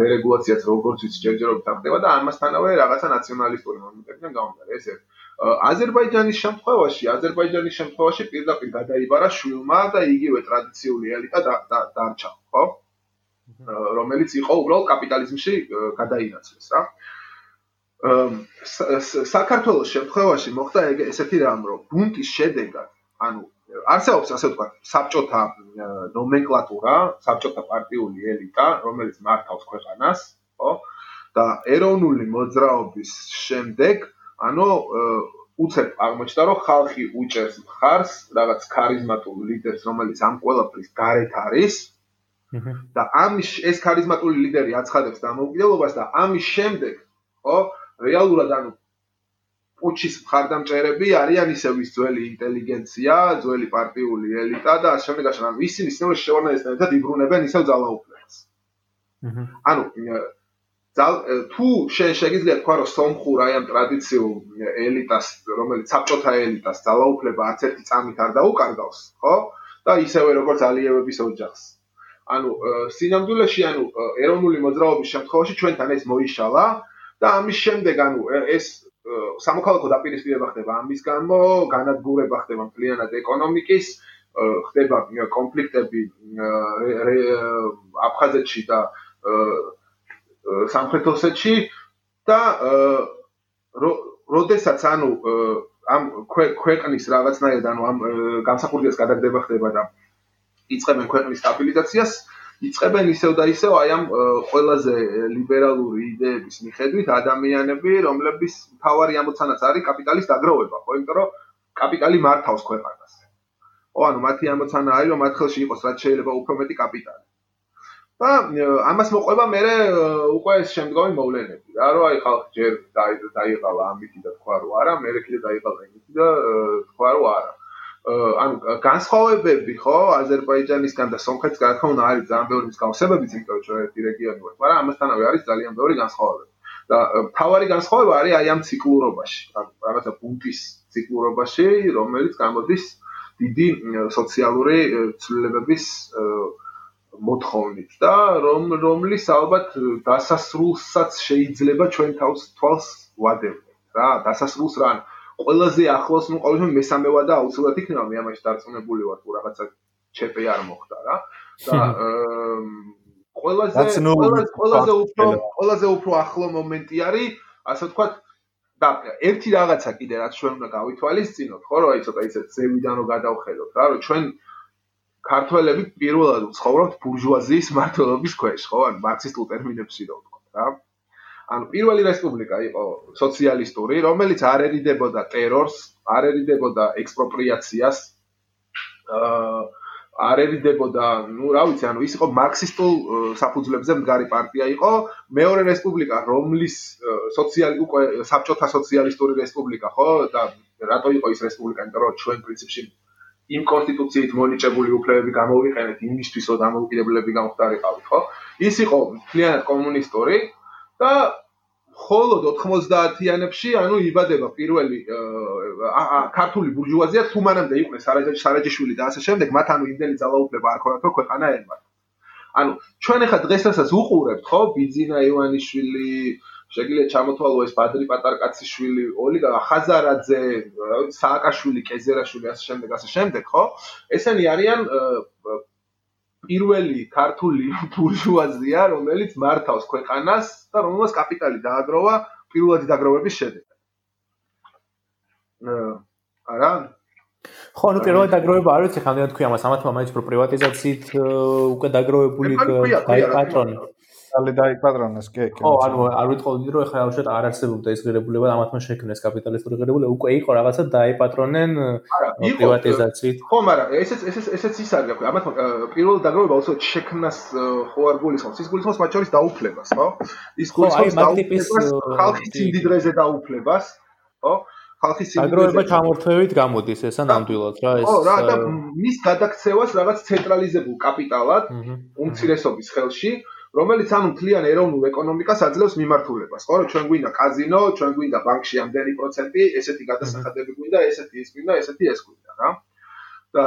დერეგულაციაც როგორც ვიცი ჯერჯერობით ხდება და ამასთანავე რაღაცა ნაციონალისტური მომენტებიდან გამომდინარე, ეს ერთ აზერბაიჯანის შემთხვევაში, აზერბაიჯანის შემთხვევაში პირდაპირ გადაიბარა შვილმა და იგივე ტრადიციული ელიტა დარჩა, ხო? რომელიც იყო უბრალოდ კაპიტალიზმში გადაინაცვლეს, რა. საქართველოს შემთხვევაში მოხდა ესეთი რამ, რომ ბუნტის შედეგად, ანუ არსებობს ასე ვთქვათ, საბჭოთა ნომენკლატურა, საბჭოთა პარტიული ელიტა, რომელიც მართავს ქვეყანას, ხო? და ეროვნული მოძრაობის შემდეგ ანუ უცებ აღმოჩნდა რომ ხალხი უჭერს მხარს რაღაც ქარიზმატულ ლიდერს რომელიც ამ ყველაფრის გარეთ არის. და ამის ეს ქარიზმატული ლიდერი აცხადებს დამოუკიდებლობას და ამის შემდეგ ხო რეალურად ანუ პუჩის მხარდამჭერები არიან ისევ ის ძველი ინტელიგენცია, ძველი პარტიული ელიტა და ამ შემდეგ ამ ისინი სინამდვილეში შევარნაესთან ერთად იბრუნებენ ისევ ძალაუფლებას. ანუ თუ შენ შეგიძლია თქვა რომ სომხურ აი ამ ტრადიციულ ელიტას რომელიც საბჭოთა ელიტას ძალაუფლება არც ერთი წამით არ დაუკარგავს ხო? და ისევე როგორც ალიევების ოჯახს. ანუ სინამდვილეში ანუ ეროვნული მოძრაობის შემთხვევაში ჩვენთან ეს მოიშალა და ამის შემდეგ ანუ ეს სამოქალაქო დაპირისპირება ხდება ამის გამო განადგურება ხდება მთლიანად ეკონომიკის ხდება კონფლიქტები აფხაზეთში და სამხრეთ ოსეთში და როდესაც ანუ ამ ქვეყნის რაღაცნაირად ანუ ამ განსახურდიას გადაგდება ხდება და იწებენ ქვეყნის სტაბილიზაციას იწებენ ისევ და ისევ აი ამ ყველაზე ლიბერალური იდეების მიხედვით ადამიანები რომლების მთავარი ამოცანაც არის კაპიტალის დაგროვება ხო? იმიტომ რომ კაპიტალი მართავს ქვეყანას. ო ანუ მათი ამოცანა არის რომ მათ ხელში იყოს რაც შეიძლება უფრო მეტი კაპიტალი და ამას მოყვება მე უკვე შემდგომი მოვლენები. რა რომ აი ხალხი ჯერ დაიყალა ამითი და თქვა რომ არა მე კიდე დაიყალა იმითი და თქვა რომ არა. ანუ განსხვავებები ხო აზერბაიჯანისგან და სომხეთისგან რა თქმა უნდა არის ძალიან ბევრი მსგავსებები იმიტომ რომ ერთი რეგიონი ვართ მაგრამ ამასთანავე არის ძალიან ბევრი განსხვავებები და თავარი განსხვავება არის აი ამ ციკლურობაში რაღაცა პუნქტის ციკლურობაში რომელიც გამოდის დიდი სოციალური ცვლილებების მოთხოვნით და რომ რომლის ალბათ დასასრულსაც შეიძლება ჩვენ თავს თვალს ვადევნოთ რა. დასასრულს რა ყველაზე ახლოს ნუ ყოველთვის მესამევა და აუცილებლად იქნება. მე ამაში დარწმუნებული ვარ თუ რაღაცა ჩეპი არ მოხდა რა. და ყველაზე ყველაზე უფრო ყველაზე უფრო ახლო მომენტი არის ასე ვთქვათ და ერთი რაღაცა კიდე რაც ჩვენ უნდა გავითვალისწინოთ ხო აი ცოტა ისე ზევიდან რომ გადავხედოთ რა რომ ჩვენ ქართველები პირველად ცხოვრობთ ბურჟუაზიის მართლობის ქვეშ, ხო? ან მარქსისტულ ტერმინებში რო ვთქვა, რა. ანუ პირველი რესპუბლიკა იყო სოციალისტური, რომელიც არ ერიდებოდა ტერორს, არ ერიდებოდა ექსპროპრიაციას. აა არ ერიდებოდა, ну, რა ვიცი, ანუ ის იყო მარქსისტულ საფუძვლებზე მდგარი პარტია იყო. მეორე რესპუბლიკა, რომლის სოციალი უკვე საბჭოთა სოციალისტური რესპუბლიკა, ხო? და რატო იყო ის რესპუბლიკა? იმიტომ რომ ჩვენ პრინციპში იმ კონსტიტუციით მონიჭებული უფლებები გამოვიყენეთ იმისთვის, რომ დამოუკიდებლები გამختارიყავით, ხო? ის იყო მთლიანად კომუნისტური და მხოლოდ 90-იანებში, ანუ იბადება პირველი ქართული ბურჟუაზია თუ მანამდე იყვნენ სარაჯიშვილი და ასე შემდეგ, მათ ანუ იმდენი ძალაუფლება არ ქონათ, რომ ქვეყანა ემართა. ანუ ჩვენ ახლა დღესაც უყურებთ, ხო, ბიძინა ივანიშვილი, აა შეგიძლია ჩამოთვალო ეს ბადრი პატარკაციშვილი, ოლიგა ხაზარაძე, სააკაშვილი, კეზერაშვილი, ასე შემდეგ, ასე შემდეგ, ხო? ესენი არიან პირველი ქართული ბურჟუაზია, რომელიც მართავს ქვეყანას და რომელსაც კაპიტალი დააგროვა პირველადი დაგროვების შედეგად. არა? ხო, ну პირველად დაგროვება არ ვიცი, ხამდე თქვი ამას, ამათ მაინც პრო პრივატიზაციით უკვე დაგროვებული დაიპატრონი. დალი დაიპატრონეს, კი, კი. ხო, ანუ არ ვიტყოდი რომ ეხლა უშუალოდ არ არსებობდა ეს ღირებულება, ამათმა შექმნეს კაპიტალისტური ღირებულება, უკვე იყო რაღაცა დაიპატრონენ პრივატიზაციით. ხო, მაგრამ ესეც ესეც ესეც ის არის, ამათმა პირველად დაგროვება უშუალოდ შექმნას ხო არ გულისხმობს, ის გულისხმობს მათ შორის დაუფლებას, ხო? ის გულისხმობს დაუფლებას, ხალხის ძინდიდრეზე დაუფლებას, ხო? ხალხის აგროვება ჩამორთვევით გამოდის ესა ნამდვილად რა ეს ო რა და მის გადაქცევას რაღაც ცენტრალიზებულ კაპიტალად უმცირესობის ხელში რომელიც ანუ მთლიან ეროვნულ ეკონომიკას აძლევს მიმართულებას. ხო რომ ჩვენ გვინდა კაზინო ჩვენ გვინდა ბანკში ამდენი პროცენტი ესეთი გადასახადები გვინდა ესეთი ის გვინდა ესეთი ეს გვინდა რა. და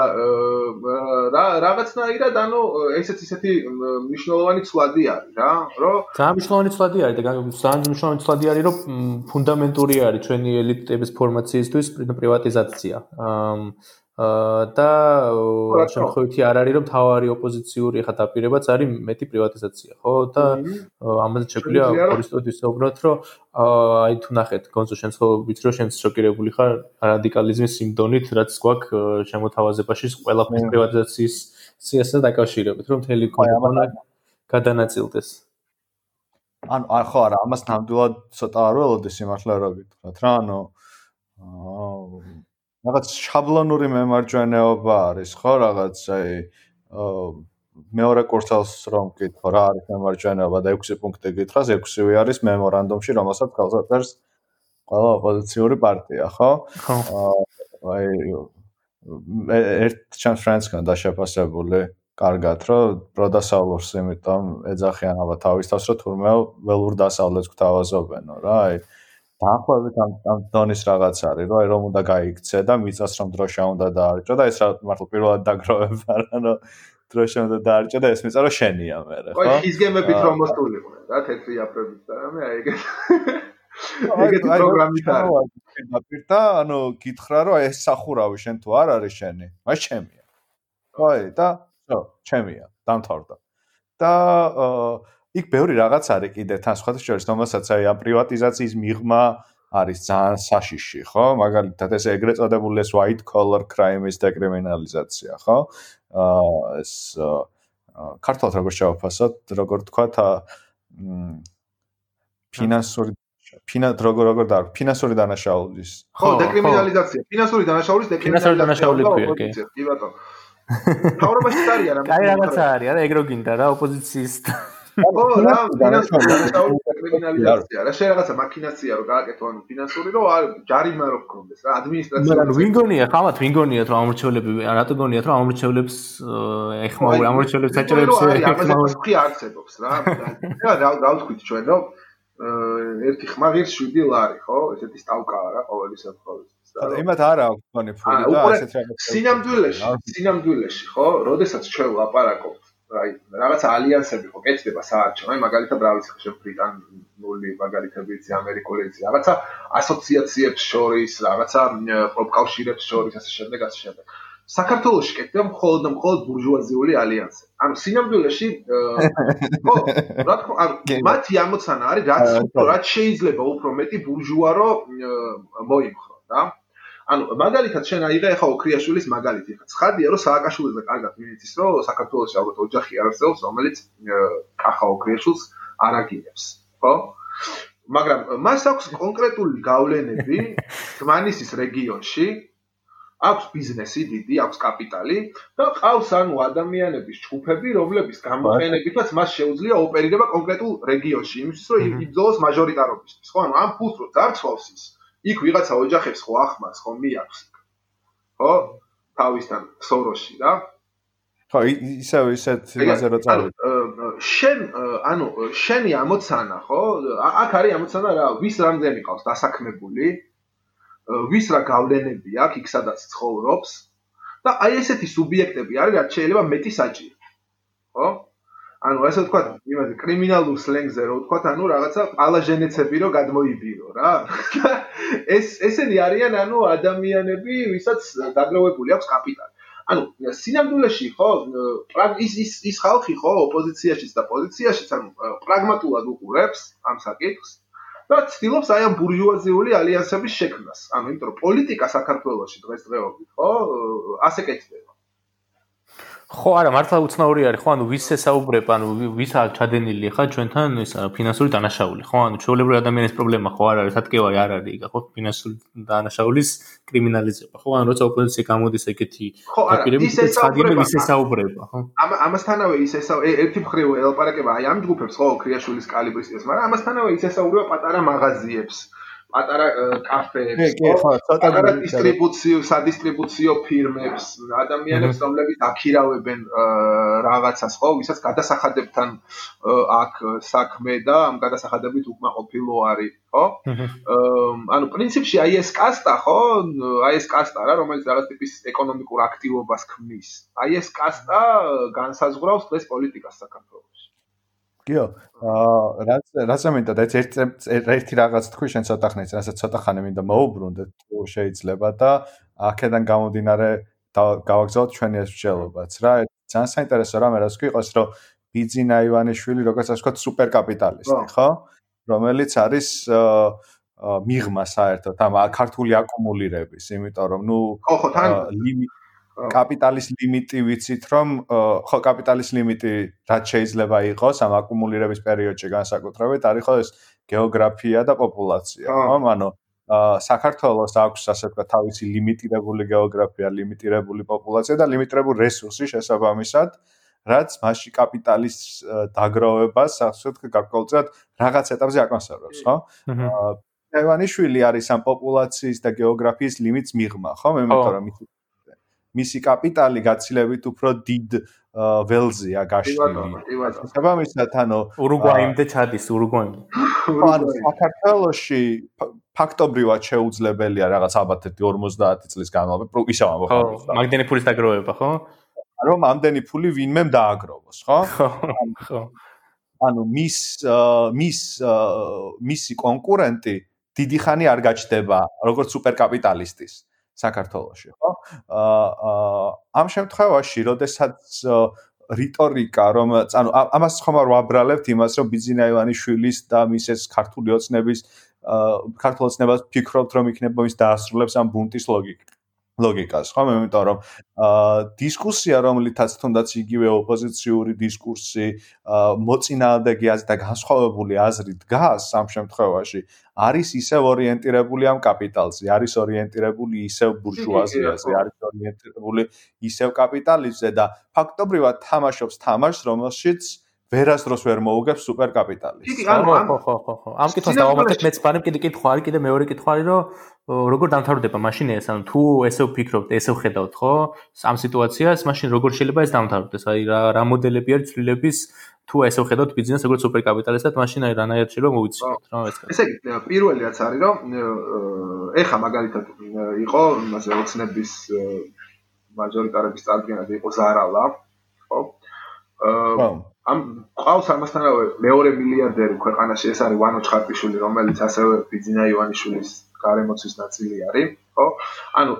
რა რაღაცნაირად ანუ ესეც ისეთი მნიშვნელოვანი ცვლადი არის რა რომ ძალიან მნიშვნელოვანი ცვლადი არის და ძალიან მნიშვნელოვანი ცვლადი არის რომ ფუნდამენტური არის ჩვენი ელიტების ფორმაციისთვის პრივატიზაცია და შემთხვევითი არ არის რომ თავარი ოპოზიციური ხა დაპირებაც არის მეტი პრივატიზაცია ხო? და ამაზე შეგვიძლია ფორისტოდ ვისაუბროთ რომ აი თუ ნახეთ გონზო ვიცი რომ შენც შოკირებული ხარ რადიკალიზმის სიმდონით რაც გვაქვს შემოთავაზებაში ყველაფრის პრივატიზაციის სიასთან დაკავშირებით რომ მთელი კომპანია გადანაწილდეს. ანუ ხო არა ამას ნამდვილად ცოტა არ ველოდი სიმართლე რა გითხრათ რა ანუ აა რაღაც შაბლონური მემარჯვენეობა არის ხო? რაღაც აი მეორე კურსელს რომ გითხო რა არის მემარჯვენეობა და 6 პუნქტი გითხრას 6-ვე არის მემორანდუმში რომელსაც ხელსაწერს ყველა ოპოზიციური პარტია ხო? აი ერთ ჩანს ფრენცგან დაშეფასებული კარგად რომ პროდასავლურს იმიტომ ეძახიან აბა თავის თავს რომ თურმე ველურ დასავლეთს გვთავაზობენო რა აი დაახლოებით ამ ამ დონის რაღაც არის, რომ რომ უნდა გაიქცე და მიწას რომ დროშა უნდა დაარჭო და ეს რა მართლა პირველად დაგროვება რა, ნუ დროშა უნდა დაარჭო და ეს მიწა რომ შენია მე რა, ხო? ის გემებით რომ მოსულიყო რა, თეთრი აფრებით და მე აი ეგეთ. ეგეთი პროგრამით არის. დაპირდა, ანუ გითხრა რომ ეს სახურავი შენ თუ არ არის შენი, აი ჩემია. ხო, და ხო, ჩემია, დამთავრდა. და აა იქ ბევრი რაღაც არის კიდე თან სხვა შორის რომელსაც აი ამ პრივატიზაციის მიღმა არის ძალიან საშიში, ხო? მაგალითად ეს ეგრეთ წოდებული ეს white collar crime-ის დეკრიმინალიზაცია, ხო? აა ეს ქართულად როგორ შევაფასოთ, როგორ თქვა თა ფინანსური ფინა როგორ როგორ და ფინანსური დანაშაულის ხო დეკრიმინალიზაცია ფინანსური დანაშაულის დეკრიმინალიზაცია ფინანსური დანაშაულის კი კი ბატონო თავრობაში არის არა კაი რაღაცა არის არა ეგრო გინდა რა ოპოზიციის ო რა ფინანსური კრიმინალიზაცია რა შეიძლება რაღაცა მაქინაცია რომ გააკეთო ანუ ფინანსური რომ არ ჯარიმა რო გქონდეს რა ადმინისტრაცია მაგრამ ვინგონია ხამათ ვინგონიათ რომ ამორჩევლები რატო გონიათ რომ ამორჩევლებს ეხმაური ამორჩევლებს საჭიროებს ეხმაური ხი არსებობს რა. რა რა ვთქვით ჩვენ რომ ერთი ხმა ღირს 7 ლარი ხო? ესეთი სტავკაა რა ყოველი საფრთხის და იმათ არა აქვს თქვენი ფული და ესეთ რაღაცა. სინამდვილეში სინამდვილეში ხო? როდესაც ჩვენ ლაპარაკობთ აი რაღაცა ალიანსები ხო კეთდება საარჩევნო, აი მაგალითად რა ვიცი ხო ბრიტანული მაგალითები იცი ამერიკული იცი რაღაცა ასოციაციებს შორის, რაღაცა პროფკავშირებს შორის ასე შემდეგ ასე შემდეგ. საქართველოსში კეთდება მხოლოდ და მხოლოდ ბურჟუაზიული ალიანსი. ანუ სინამდვილეში ხო, რა თქმა უნდა, მათი ამოცანა არის რაც რაც შეიძლება უფრო მეტი ბურჟუარო მოიმხრო, და? ანუ მაგალითად შენ აიღე ახლა ოქრიაშვილის მაგალითი ხა. ცხადია რომ სააკაშვილზე კარგად მიიცის რომ საქართველოს ალბათ ოჯახი არ არსებობს რომელიც კახა ოქრიაშვილს არ აგინებს ხო? მაგრამ მას აქვს კონკრეტული გავლენები თმანისის რეგიონში. აქვს ბიზნესი დიდი, აქვს კაპიტალი და ყავს ანუ ადამიანების ჯგუფები, რომლების გამოყენებითაც მას შეუძლია ოპერირება კონკრეტულ რეგიონში, იმისთვის რომ იბრძოლოს მაჟორიტარობისთვის. ხო, ანუ ამ ფულს რო ძარცვავს ის, იქ ვიღაცა ოჯახებს ხო ახმას ხო მიაქვს ხო? თავისთან სოროში რა? ხო ისევ ისეთ იმაზე რო წავიდე შენ ანუ შენი ამოცანა ხო? აქ არის ამოცანა რა ვის რამდენი ყავს დასაქმებული? ვის რა გავლენები აქვს იქ სადაც ცხოვრობს? და აი ესეთი სუბიექტები არის რაც შეიძლება მეტი საჭირო ხო ანუ ესე ვთქვა, იმაზე კრიმინალურ სლენგზე რო ვთქვა, ანუ რაღაცა პალაჟენეცები რო გადმოიბირო რა. ეს ესენი არიან ანუ ადამიანები, ვისაც დაგროვებული აქვს კაპიტალი. ანუ სინამდვილეში ხო, ის ის ის ხალხი ხო ოპოზიციაშიც და პოზიციაშიც ანუ პრაგმატულად უყურებს ამ საკითხს და ცდილობს აი ამ ბურჟუაზიული ალიანსების შექმნას. ანუ იმიტომ რომ პოლიტიკა საქართველოში დღესდღეობით, ხო, ასე კეთდება. ხო არა მართლა უცნაური არის ხო ანუ ვის ესაუბრებ ანუ ვისა ჩადენილი ხა ჩვენთან ეს ფინანსური დანაშაული ხო ანუ ჩვეულებრივი ადამიანის პრობლემა ხო არ არის სათქევა არ არის ხო ფინანსური დანაშაულის კრიმინალიზება ხო ანუ როცა ოპოზიცია გამოდის ეგეთი დაპირები ცადიმი ვის ესაუბრება ხო. ამ ამასთანავე ის ესა ერთი მხრივ ელაპარაკება აი ამ ჯგუფებს ხო ქრიაშვილის კალიბრის ეს მაგრამ ამასთანავე ის ესაუბრება პატარა მაღაზიებს პატარა კაფეებს, პატარა დისტრიბუციო, სადისტრიბუციო ფირმებს, ადამიანებს, რომლებიც აქირავებენ რაღაცას, ხო, ვისაც გადასახადებთან აქ საქმე და ამ გადასახადებით უკმაყოფილო არის, ხო? ანუ პრინციპში აი ეს კასტა, ხო, აი ეს კასტა რა, რომელიც რაღაც ტიპის ეკონომიკურ აქტივობას ქმნის. აი ეს კასტა განსაზღვრავს დღეს პოლიტიკას საქართველოს. გიო, აა რაც რაც ამინდა და ერთ ერთი რაღაც თქვი შენ ცოტა ხნის, რასაც ცოტა ხანი მინდა მოუბრუნდეთ, თუ შეიძლება და აქედან გამომდინარე გავაგზავნოთ ჩვენი ეს მსჯელობაც რა. ძალიან საინტერესო რამე რაც გვიყოს, რომ ბიძინა ივანიშვილი როგორც ასე ვთქვათ, სუპერკაპიტალისტი, ხო? რომელიც არის მიღმა საერთოდ ამ ქართული აკუმულირების, იმიტომ რომ ნუ ხო ხო თან ლიმიტი კაპიტალის ლიმიტი ვიცით რომ ხო კაპიტალის ლიმიტი რაც შეიძლება იყოს ამ აკუმულირების პერიოდში განსაკუთრებით არის ხო ეს გეოგრაფია და პოპულაცია ხო ანუ საქართველოს აქვს ასე ვთქვათ თავისი ლიმიტირებული გეოგრაფია, ლიმიტირებული პოპულაცია და ლიმიტირებული რესურსი შესაბამისად რაც მასში კაპიტალის დაგროვებას ასე ვთქვათ გარკვეულწილად რაღაც ეტაპზე აკონსერვებს ხო? აა ტაივანიშვილი არის ამ პოპულაციის და გეოგრაფიის ლიმიტს მიღმა ხო? მე მეტყვი რომ მისი კაპიტალი გაცილებით უფრო დიდ ველზეა გაშლილი. საბამისად, ანუ ურუგვაიმდე ჩადის, ურუგვაიმდე. ანუ საქართველოში ფაქტობრივად შეუძლებელია რაღაც ალბათ 50 წლის განმავლობაში ისევ ამბობ. ხო, მაგდენი ფულის დაგროვება, ხო? რომ ამდენი ფული ვინმე დააგროვოს, ხო? ხო, ანუ მის მის მისი კონკურენტი დიდი ხანი არ გაჩნდება როგორც სუპერკაპიტალისტის. საქართველოში, ხო? აა ამ შემთხვევაში, როდესაც რიტორიკა, რომ ანუ ამას ხომ არ ვაბრალებთ იმას, რომ ბიზინა ივანიშვილის და მის ეს ქართული ოცნების აა ქართულ ოცნებას ფიქრობთ, რომ იქნება მის დაასრულებს ამ ბუნტის ლოგიკა. ლოგიკას, ხო? მე იმიტომ რომ აა დისკუსია, რომლითაც თუნდაც იგივე ოპოზიციური დისკურსი, აა მოწინააღმდეგე აზრი და განსხვავებული აზრი დგას ამ შემთხვევაში, არის ისევ ორიენტირებული ამ კაპიტალზე, არის ორიენტირებული ისევ ბურჟუაზიაზე, არის ორიენტირებული ისევ კაპიტალიზმზე და ფაქტობრივად თამაშობს თამაშს, რომელშიც ვერასდროს ვერ მოუგებს სუპერკაპიტალისტს. ხო, ხო, ხო, ხო, ხო. ამ კითხვას დავამატებ მეც პანი კიდე კითხვა არის, კიდე მეორე კითხვა არის, რომ როგორ დამთავრდება მაშინ ეს, ანუ თუ ესე ვფიქრობთ, ესე ვხედავთ, ხო? ამ სიტუაციას, მაშინ როგორ შეიძლება ეს დამთავრდეს? აი რა რა მოდელები არის ცვლილების თუ ესე ვხედავთ ბიზნესს როგორც სუპერკაპიტალისტად, მაშინ აი რანაირად შეიძლება მოვიცილოთ, რა ეს. ესე იგი, პირველი რაც არის, რომ ეხა მაგალითად იყო იმაზე ოცნების მაჟორიტარების წარდგენა იყო ზარალა, ხო? აა ამ ყავს ამასთანავე მეორე მილიარდერი ქვეყანაში ეს არის ვანო ჩხარტიშვილი რომელიც ასევე ბიძინა ივანიშვილის გარემოცვის ნაწილი არის ხო? ანუ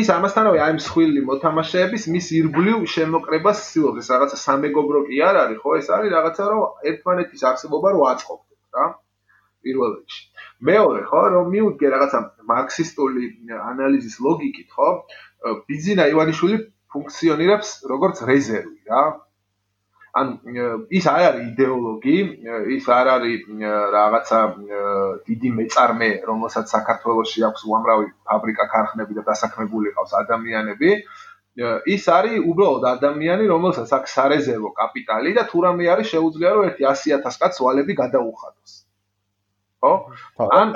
ის ამასთანავე აი მსხვილი მოთამაშეების მის ირგვლივ შემოკრებას ეს რაღაცა სამეგობრო კი არ არის ხო? ეს არის რაღაცა რომ ერთმანეთის არსებობა რო აწყობდეთ რა პირველ რიგში. მეორე ხო რომ მიუდგე რაღაცა მარქსისტული ანალიზის ლოგიკით ხო? ბიძინა ივანიშვილი ფუნქციონირებს როგორც რეზერვი რა ან ის არ არის идеოლოგი, ის არ არის რაღაცა დიდი მეწარმე, რომელსაც საქართველოსში აქვს უამრავი ფაბრიკა, ქარხნები და დასაქმებული ყავს ადამიანები. ის არის უბრალოდ ადამიანი, რომელსაც აქვს სარეზერვო კაპიტალი და თუ რამე არის შეუძლია რომ ერთი 100000 კაცს ვალები გადაუხადოს. ხო? ან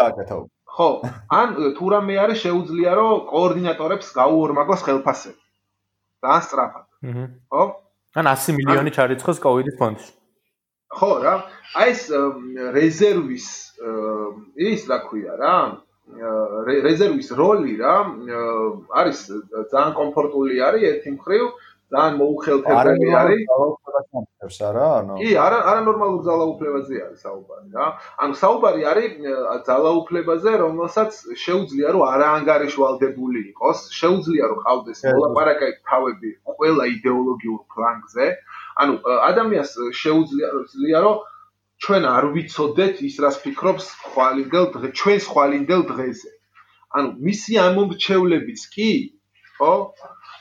ხო, ან თუ რამე არის შეუძლია რომ კოორდინატორებს გაუორმაგოს ხელფასები. და ან სწრაფად. ხო? ან 100 მილიონი ჩარიცხოს კოვიდის ფონდში. ხო რა, აი ეს რეზერვის ის რა ქვია რა, რეზერვის როლი რა, არის ძალიან კომფორტული არის ერთი მხრივ, ძალიან მოუხელთებელი არის. ძალაუფლებას არა, ანუ კი, არა, არა ნორმალურ ძალაუფლებაზე არის საუბარი რა. ანუ საუბარი არის ძალაუფლებაზე, რომელსაც შეუძლია რომ არაანგარიშვალდებული იყოს, შეუძლია რომ ყავდეს მოლაპარაკე თავები ყველა იდეოლოგიურ ფლანგზე. ანუ ადამიანს შეუძლია რომ ჩვენ არ ვიცოდეთ ის რას ფიქრობს ხვალინდელ დღე ჩვენს ხვალინდელ დღეზე. ანუ მისი ამომრჩევლებიც კი, ხო?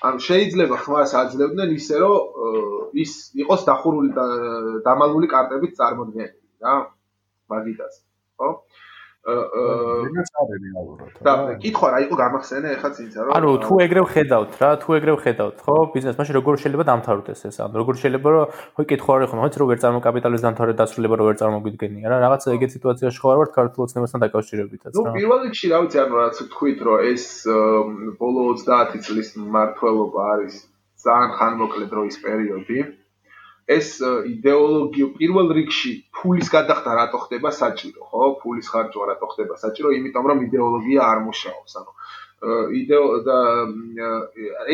ანუ შეიძლება ხმას აძლევდნენ ისე რომ ის იყოს დახურული დამალული კარტებით წარმოდგენილი, რა? მაგიტას, ხო? აა წარები ალბათ. და კითხვა რა იყო გამახსენე ახლა წინსა რომ ანუ თუ ეგრევ ხედავთ რა, თუ ეგრევ ხედავთ, ხო? ბიზნეს მაშინ როგორ შეიძლება დამთავრდეს ეს? ანუ როგორ შეიძლება რომ ხო კითხვა რა ხო, მოიც რომ ვერ წარმოკაპიტალიზ დამთავრდა დასრულება რომ ვერ წარმოგვიდგენია რა, რაღაც ეგეთ სიტუაციაში ხო არ ვართ ქართულ ოცნებასთან დაკავშირებითაც რა. ნუ პირველ რიგში რა ვიცი, ანუ რაც თქვით რომ ეს ბოლო 30 წლის მართლობა არის ძალიან ხანმოკლე დროის პერიოდი. ეს იდეოლოგია პირველ რიგში ფულის გადახდა რატო ხდება საჭირო, ხო? ფულის ხარჯვა რატო ხდება საჭირო, იმიტომ რომ იდეოლოგია არ მუშაობს, ანუ იდეო და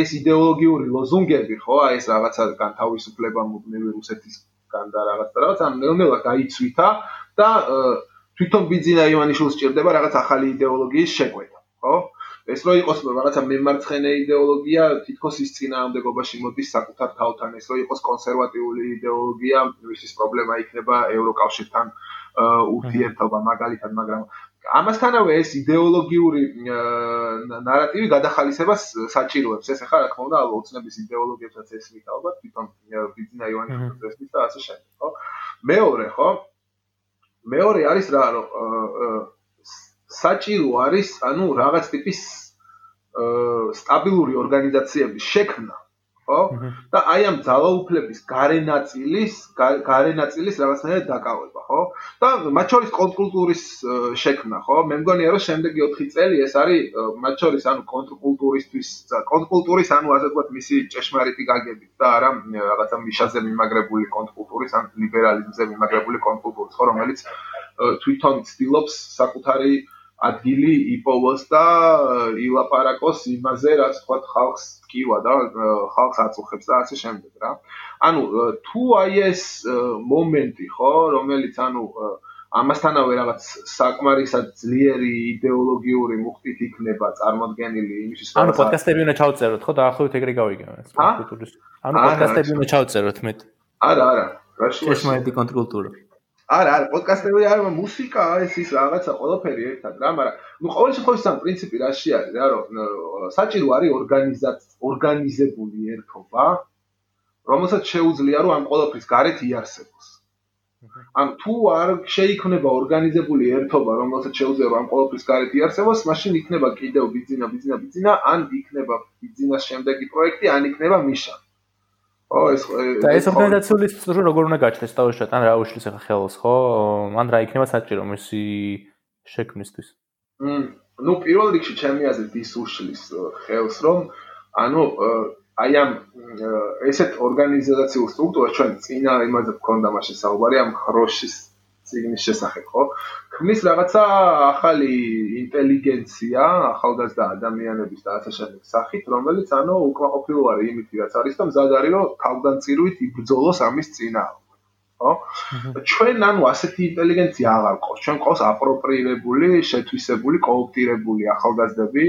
ეს იდეოლოგიური ლოზუნგები, ხო? აი ეს რაღაცა განთავისუფლება მუდმივი რუსეთისგან და რაღაც და რაღაც, ანუ ნელ-ნელა გაიცვითა და თვითონ ბიძინა ივანიშვილს სჭირდება რაღაც ახალი იდეოლოგიის შეკვეთა, ხო? ეს რო იყოს რაღაცა მემარცხენე იდეოლოგია, თითქოს ის წინააღმდეგობაში მოდის საკუთარ თავთან, ეს რო იყოს კონსერვატიული იდეოლოგია, ვისის პრობლემა იქნება ევროკავშირთან ურთიერთობა მაგალითად, მაგრამ ამასთანავე ეს იდეოლოგიური ნარატივი გადახალისებას საჭიროებს. ეს ახლა რა თქმა უნდა, ოცნების იდეოლოგიებსაც ეს ვით ალბათ, თვითონ ბიზნა ივანიშვილის ეს და ასე შემდეგ, ხო? მეორე, ხო? მეორე არის რა, რომ საჭირო არის, ანუ რაღაც ტიპის სტაბილური ორგანიზაციების შექმნა, ხო? და აი ამ ძალაუფლების გარენაწილის, გარენაწილის რაღაცნაირად დაკავება, ხო? და მათ შორის კონტრკულტურის შექმნა, ხო? მე მგონია რომ შემდეგი 4 წელი ეს არის მათ შორის ანუ კონტრკულტურისთვის, კონტრკულტურის ანუ ასე ვთქვათ მისი ჭეშმარიტი გაგებით და არა რაღაცა მიშაზე მიმაგრებული კონტრკულტურის ან ლიბერალიზმზე მიმაგრებული კონტრკულტურის, ხო, რომელიც თვითონ ცდილობს საკუთარი ადგილი იპოვოს და э, ილაპარაკოს იმაზე, რაც თქვა ხალხს ტკივა და э, ხალხს აწუხებს და ასე შემდეგ რა. ანუ э, თუ აი ეს მომენტი ხო, რომელიც ანუ ამასთანავე რაღაც საკმარისად ძლიერი идеოლოგიური მუხტით იქნება წარმოდგენილი იმისთვის რომ ანუ პოდკასტები უნდა ჩავწეროთ ხო? დაახლოებით ეგრე გავიგებთ. კონკრეტული ანუ პოდკასტები უნდა ჩავწეროთ მე არა არა რა შეიძლება ეს მაინდი კონტრკულტურა. არა, არა, პოდკასტები არა, მუსიკა, ეს ის რაღაცა ყველაფერი ერთად რა, მაგრამ ნუ ყოველ შემთხვევაში სამ პრინციპი რაში არის რა, რომ საჭირო არის ორგანიზაცია, ორგანიზებული ერთობა, რომელსაც შეუძლია რომ ამ ყველაფრის გარეთ იარსებოს. ან თუ არ შეიქმნება ორგანიზებული ერთობა, რომელსაც შეუძლია რომ ამ ყველაფრის გარეთ იარსებოს, მაშინ იქნება კიდევ ბიზნა, ბიზნა, ბიზნა, ან იქნება ბიზნეს შემდეგი პროექტი, ან იქნება მიშა. ო ეს და ეს ორგანიზაციული სტრუქტურა როგორ უნდა გაჩნდეს? თავშოთ ან რა უშლის ახლა ხელს ხო? ან რა იქნება საჭირო მისი შექმნისთვის? მ ნუ პირველ რიგში ჩემი აზრით ის უშლის ხელს რომ ანუ აი ამ ესეთ ორგანიზაციულ სტრუქტურას ჩვენ წინა იმაზე გქონდა მაშინ საუბარი ამ ხროშის ციგნის შესახებ, ხო? ქმნის რაღაცა ახალი ინტელიგენცია, ახალგაზრდა ადამიანების და ასე შემდეგ სახით, რომელიც ანუ უკმაყოფილო არის იმით, რაც არის და მზად არის, რომ თავგანწირვით იბრძოლოს ამის წინააღმდეგ. ხო? ჩვენ ანუ ასეთი ინტელიგენცია აღარ ყავს. ჩვენ ყავს აპროპრიირებული, შეთვისებული, კოოპტირებული ახალგაზრდები,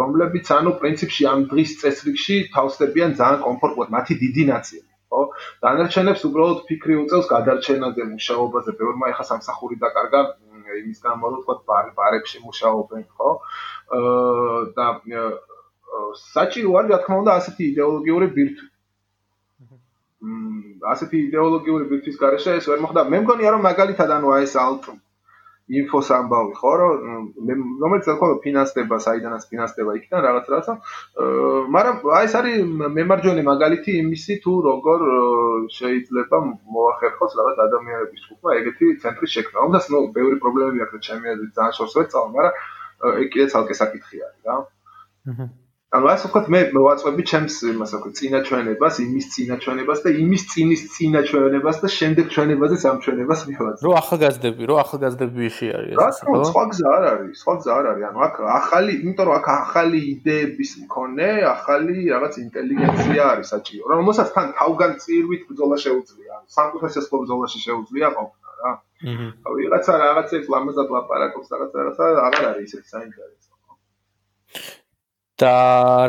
რომლებიც ანუ პრინციპში ამ დღის წესრიგში თავსდებიან ძალიან კომფორტულად, მათი დიდი ნაწილი. ხო? დანარჩენებს უბრალოდ ფიქრი უწევს გადარჩენაზე, მუშაობაზე. ბევრმა ეხა სამსახური დაკარგა იმის გამო, რომ თქვა ბარებში მუშაობენ, ხო? აა და საჭირო არის, რა თქმა უნდა, ასეთი идеოლოგიური ბირთვი. მ ასეთი идеოლოგიური ბირთვის გარეშე ეს ვერ მოხდა. მე მგონია რომ მაგალითად ანუ აი ეს ალტ ინფოს ამბავი ხო რომ რომელიც თქო ფინანსდება საიდანაც ფინანსდება იქიდან რაღაც რაღაცა. მაგრამ აი ეს არის მემარჯვენე მაგალითი იმისი თუ როგორ შეიძლება მოახერხოს რაღაც ადამიანების ჯგუფმა ეგეთი ცენტრის შექმნა. უნდა ნუ ბევრი პრობლემები აქვს ჩემი აზრით ძალიან შორს ვერ წავალ მაგრამ ეგ კიდე ცალკე საკითხი არის რა. აჰა ანუ ასე ვქოთ მე მოვაწვევი ჩემს იმას ვქოთ წინაჩვენებას, იმის წინაჩვენებას და იმის წინის წინაჩვენებას და შემდეგ ჩვენებაზე სამჩვენებას მივაწვევ. რო ახალგაზრდები, რო ახალგაზრდები არის ეს, ხო? სხვა გზა არ არის, სხვა გზა არ არის. ანუ აქ ახალი, იმიტომ რომ აქ ახალი იდეების მქონე, ახალი რაღაც ინტელიგენცია არის საჭირო, რომელსაც თან თავგან წირვით ბრძოლა შეუძლია. სამკუთხედს ხო ბრძოლაში შეუძლია ყოფნა რა. აჰა. ვიღაცა რაღაცებს ლამაზად ლაპარაკობს, რაღაცა რაღაცა აღარ არის ისეთი საინტერესო. და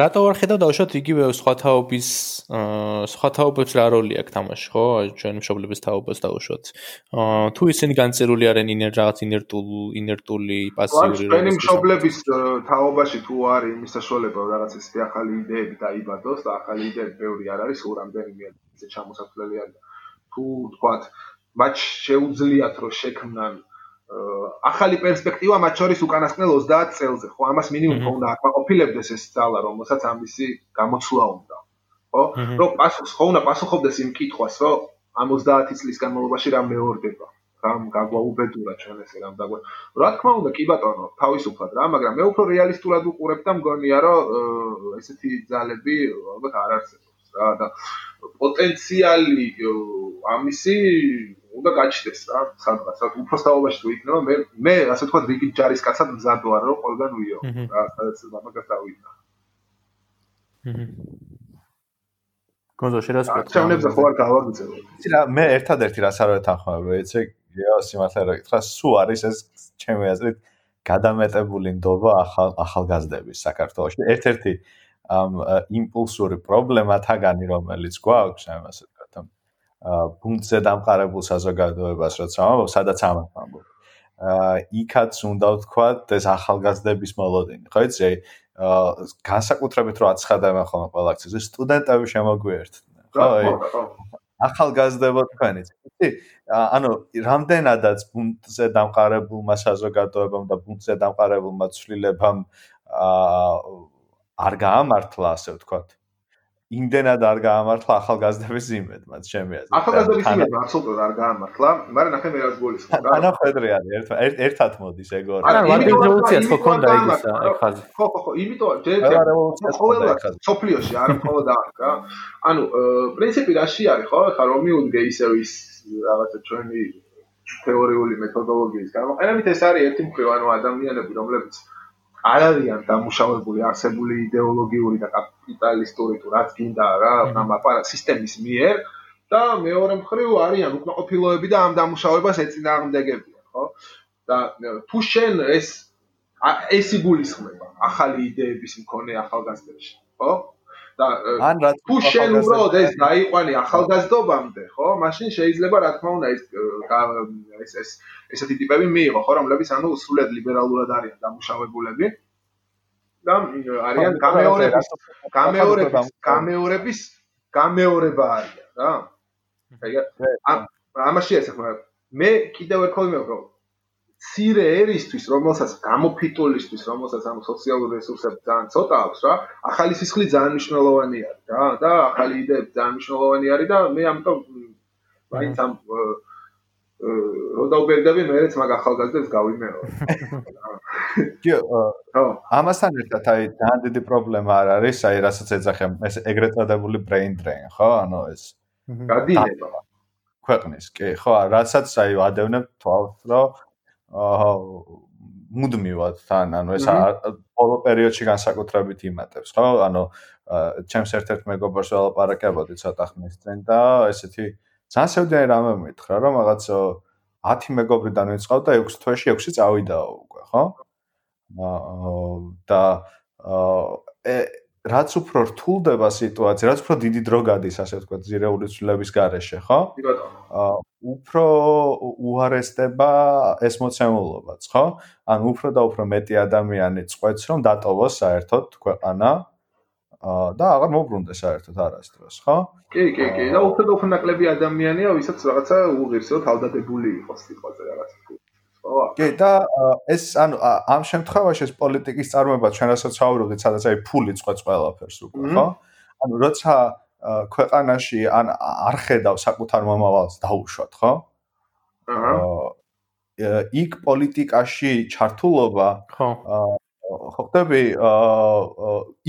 რატო არ ხედავ დავუშვათ იგივე სხვა თაობის სხვა თაობებს რა როლი აქვს თამაში, ხო? ჩვენ მშობლების თაობას დავუშვათ. აა თუ ისინი განწერული არიან ინერ რაღაც ინერტულ ინერტული პასიური როლი. ჩვენ მშობლების თაობაში თუ არის იმის საშუალება რაღაც ისეთი ახალი იდეები დაიბადოს და ახალი იდეები ბევრი არ არის, სულ რამდენიმე ისე ჩამოსათვლელი არის. თუ თქვათ მათ შეუძლიათ რომ შექმნან ახალი პერსპექტივა მათ შორის უკანასკნელ 30 წელზე, ხო? ამას მინიმუმ უნდა აკმაყოფილებდეს ეს ძალა, რომელსაც ამისი გამოცვლა უნდა. ხო? რომ პასუხს ხო უნდა პასუხობდეს იმ კითხვას, რომ ამ 30 წლის განმავლობაში რა მეორდება? რამ გაგვაუბედურა ჩვენ ესე რამ დაგვა. რა თქმა უნდა, კი ბატონო, თავისუფლად რა, მაგრამ მე უფრო რეალისტურად უყურებ და მგონია, რომ ესეთი ძალები ალბათ არ არსებობს რა და პოტენციალი ამისი უნდა გაჩნდეს რა სადღაც რა უფროსთაობაში თუ იქნება მე მე ასე თქვა რიგი ჯარის კაცად მზად ვარ რომ ყველგან ვიო რა სადაც მამაკაც დავინა კონდო შეიძლება ჩავნებს ხო არ გავაგზავნე იცი რა მე ერთადერთი რას არ ვეთანხმები იცი გეო სიმართლე რა გითხრა სულ არის ეს ჩემი აზრით გადამეტებული ნდობა ახალ ახალგაზრდების საქართველოში. ერთ-ერთი ამ იმპულსური პრობლემა თაგანი რომელიც გვაქვს ამ ასე პუნქტზე დამყარებულ საზოგადოებას როცა ამბობ, სადაც ამბობ ამბობ. აა იქაც უნდა ვთქვათ ეს ახალგაზრდების მოლოდინი, ხო იცი? აა განსაკუთრებით რო აცხადებენ ხოლმე ყველა აქცია, სტუდენტები შემოგვიერთდნენ, ხო? ახალგაზრდებო თქვენიც. იცი? ანუ რამდენადაც პუნქტზე დამყარებულმა საზოგადოებამ და პუნქტზე დამყარებულმა ცვლილებამ აა არ გაამართლა, ასე ვთქვათ. იმდენად არ გაამართლა ახალგაზრდების იმედ, მათ ჩემი აზრით. ახალგაზრდების იმედ აბსოლუტურად არ გაამართლა, მაგრამ ნახე მე რაც გულისხმობ. თანახედრი არის ერთ ერთად მოდის ეგ ორი. არა, რევოლუციაც ხო ქონდა ისა, ხაზი. ხო, ხო, ხო, იმიტომ ჯერ ყოველ სოფლიოში არ მხოლოდ აქ რა. ანუ პრინციპი რაში არის, ხო? ხა რომ მიუდგე ისევ ის რაღაცა ჩვენი თეორიული მეთოდოლოგიის გამოყენებით ეს არის ერთი მხრივ, ანუ ადამიანები, რომლებიც არ არიან დამუშავებული არსებული იდეოლოგიური და კაპიტალისტური თუ რაც გინდა რა ამ აპარატ სისტემის მიერ და მეორე მხრივ არიან უკმაყოფილოები და ამ დამუშავებას ეწინააღმდეგებიან, ხო? და თუ შენ ეს ეს იგულისხმება ახალი იდეების მქონე ახალგაზრდებში, ხო? და ან რა თუ შენ უბრალოდ ეს დაიყვანი ახალგაზრდობამდე, ხო? მაშინ შეიძლება რა თქმა უნდა ეს ეს ეს ესეთი ტიპები მიიღო, ხო, რომლებიც ანუ სულად ლიბერალურად არიან დამუშავებულები. და არიან გამეორების გამეორების გამეორების გამეორება არიან, რა. აი, ამაში ეს ახლა მე კიდევ ერთხელ მეკითხა ცირე ერისთვის, რომელსაც გამოფიტულისთვის, რომელსაც ამ სოციალური რესურსები ძალიან ცოტა აქვს რა, ახალი სისხლი ძალიან მნიშვნელოვანი არის რა და ახალი იდეები ძალიან მნიშვნელოვანი არის და მე ამიტომ მაინც ამ რო დაუბერდები მეც მაგ ახალგაზრდებს გავიმეორო. კი, ხო. ამასთან ერთად აი ძალიან დიდი პრობლემა არ არის, აი რასაც ეძახიან ეს ეგრეთ წოდებული brain drain, ხო? ანუ ეს გადინება ქვეყნის, კი, ხო, რასაც აი ვადევნებ თვალს, რომ მუდმივად თან ანუ ეს ბოლო პერიოდში განსაკუთრებით იმატებს ხო? ანუ ჩემს ერთ-ერთ მეგობრს ველაპარაკებოდი ცოტა ხნის წინ და ესეთი ძალიან სევდიანი რამე მითხრა რომ რაღაც 10 მეგობრიდან ვიწყავ და 6 თვეში 6 წავიდაო უკვე ხო? და აა რაც უფრო რთულდება სიტუაცია, რაც უფრო დიდი დრო გადის, ასე ვთქვათ, ზირეული ცვლილების გარეშე, ხო? ბატონო. აა უფრო უარესდება ეს მოცემულობაც, ხო? ანუ უფრო და უფრო მეტი ადამიანი წყვეტს, რომ დატოვოს საერთოდ ქვეყანა აა და აღარ მოbrunდეს საერთოდ არასდროს, ხო? კი, კი, კი. და უფრო და უფრო ნაკლები ადამიანია, ვისაც რაღაცა უღირსო თავდადებული იყოს სიტყვაზე რაღაცა. კი და ეს ანუ ამ შემთხვევაში ეს პოლიტიკის წარმოება ჩვენ რასაც ვაუბრობთ, სადაც აი ფული წყვეტს ყველაფერს უკვე, ხო? ანუ როცა ქვეყანაში ან არ ხედავ საკუთარ მომავალს დაუშვათ, ხო? აჰა. იქ პოლიტიკაში ჩართულობა ხო ხო ხდები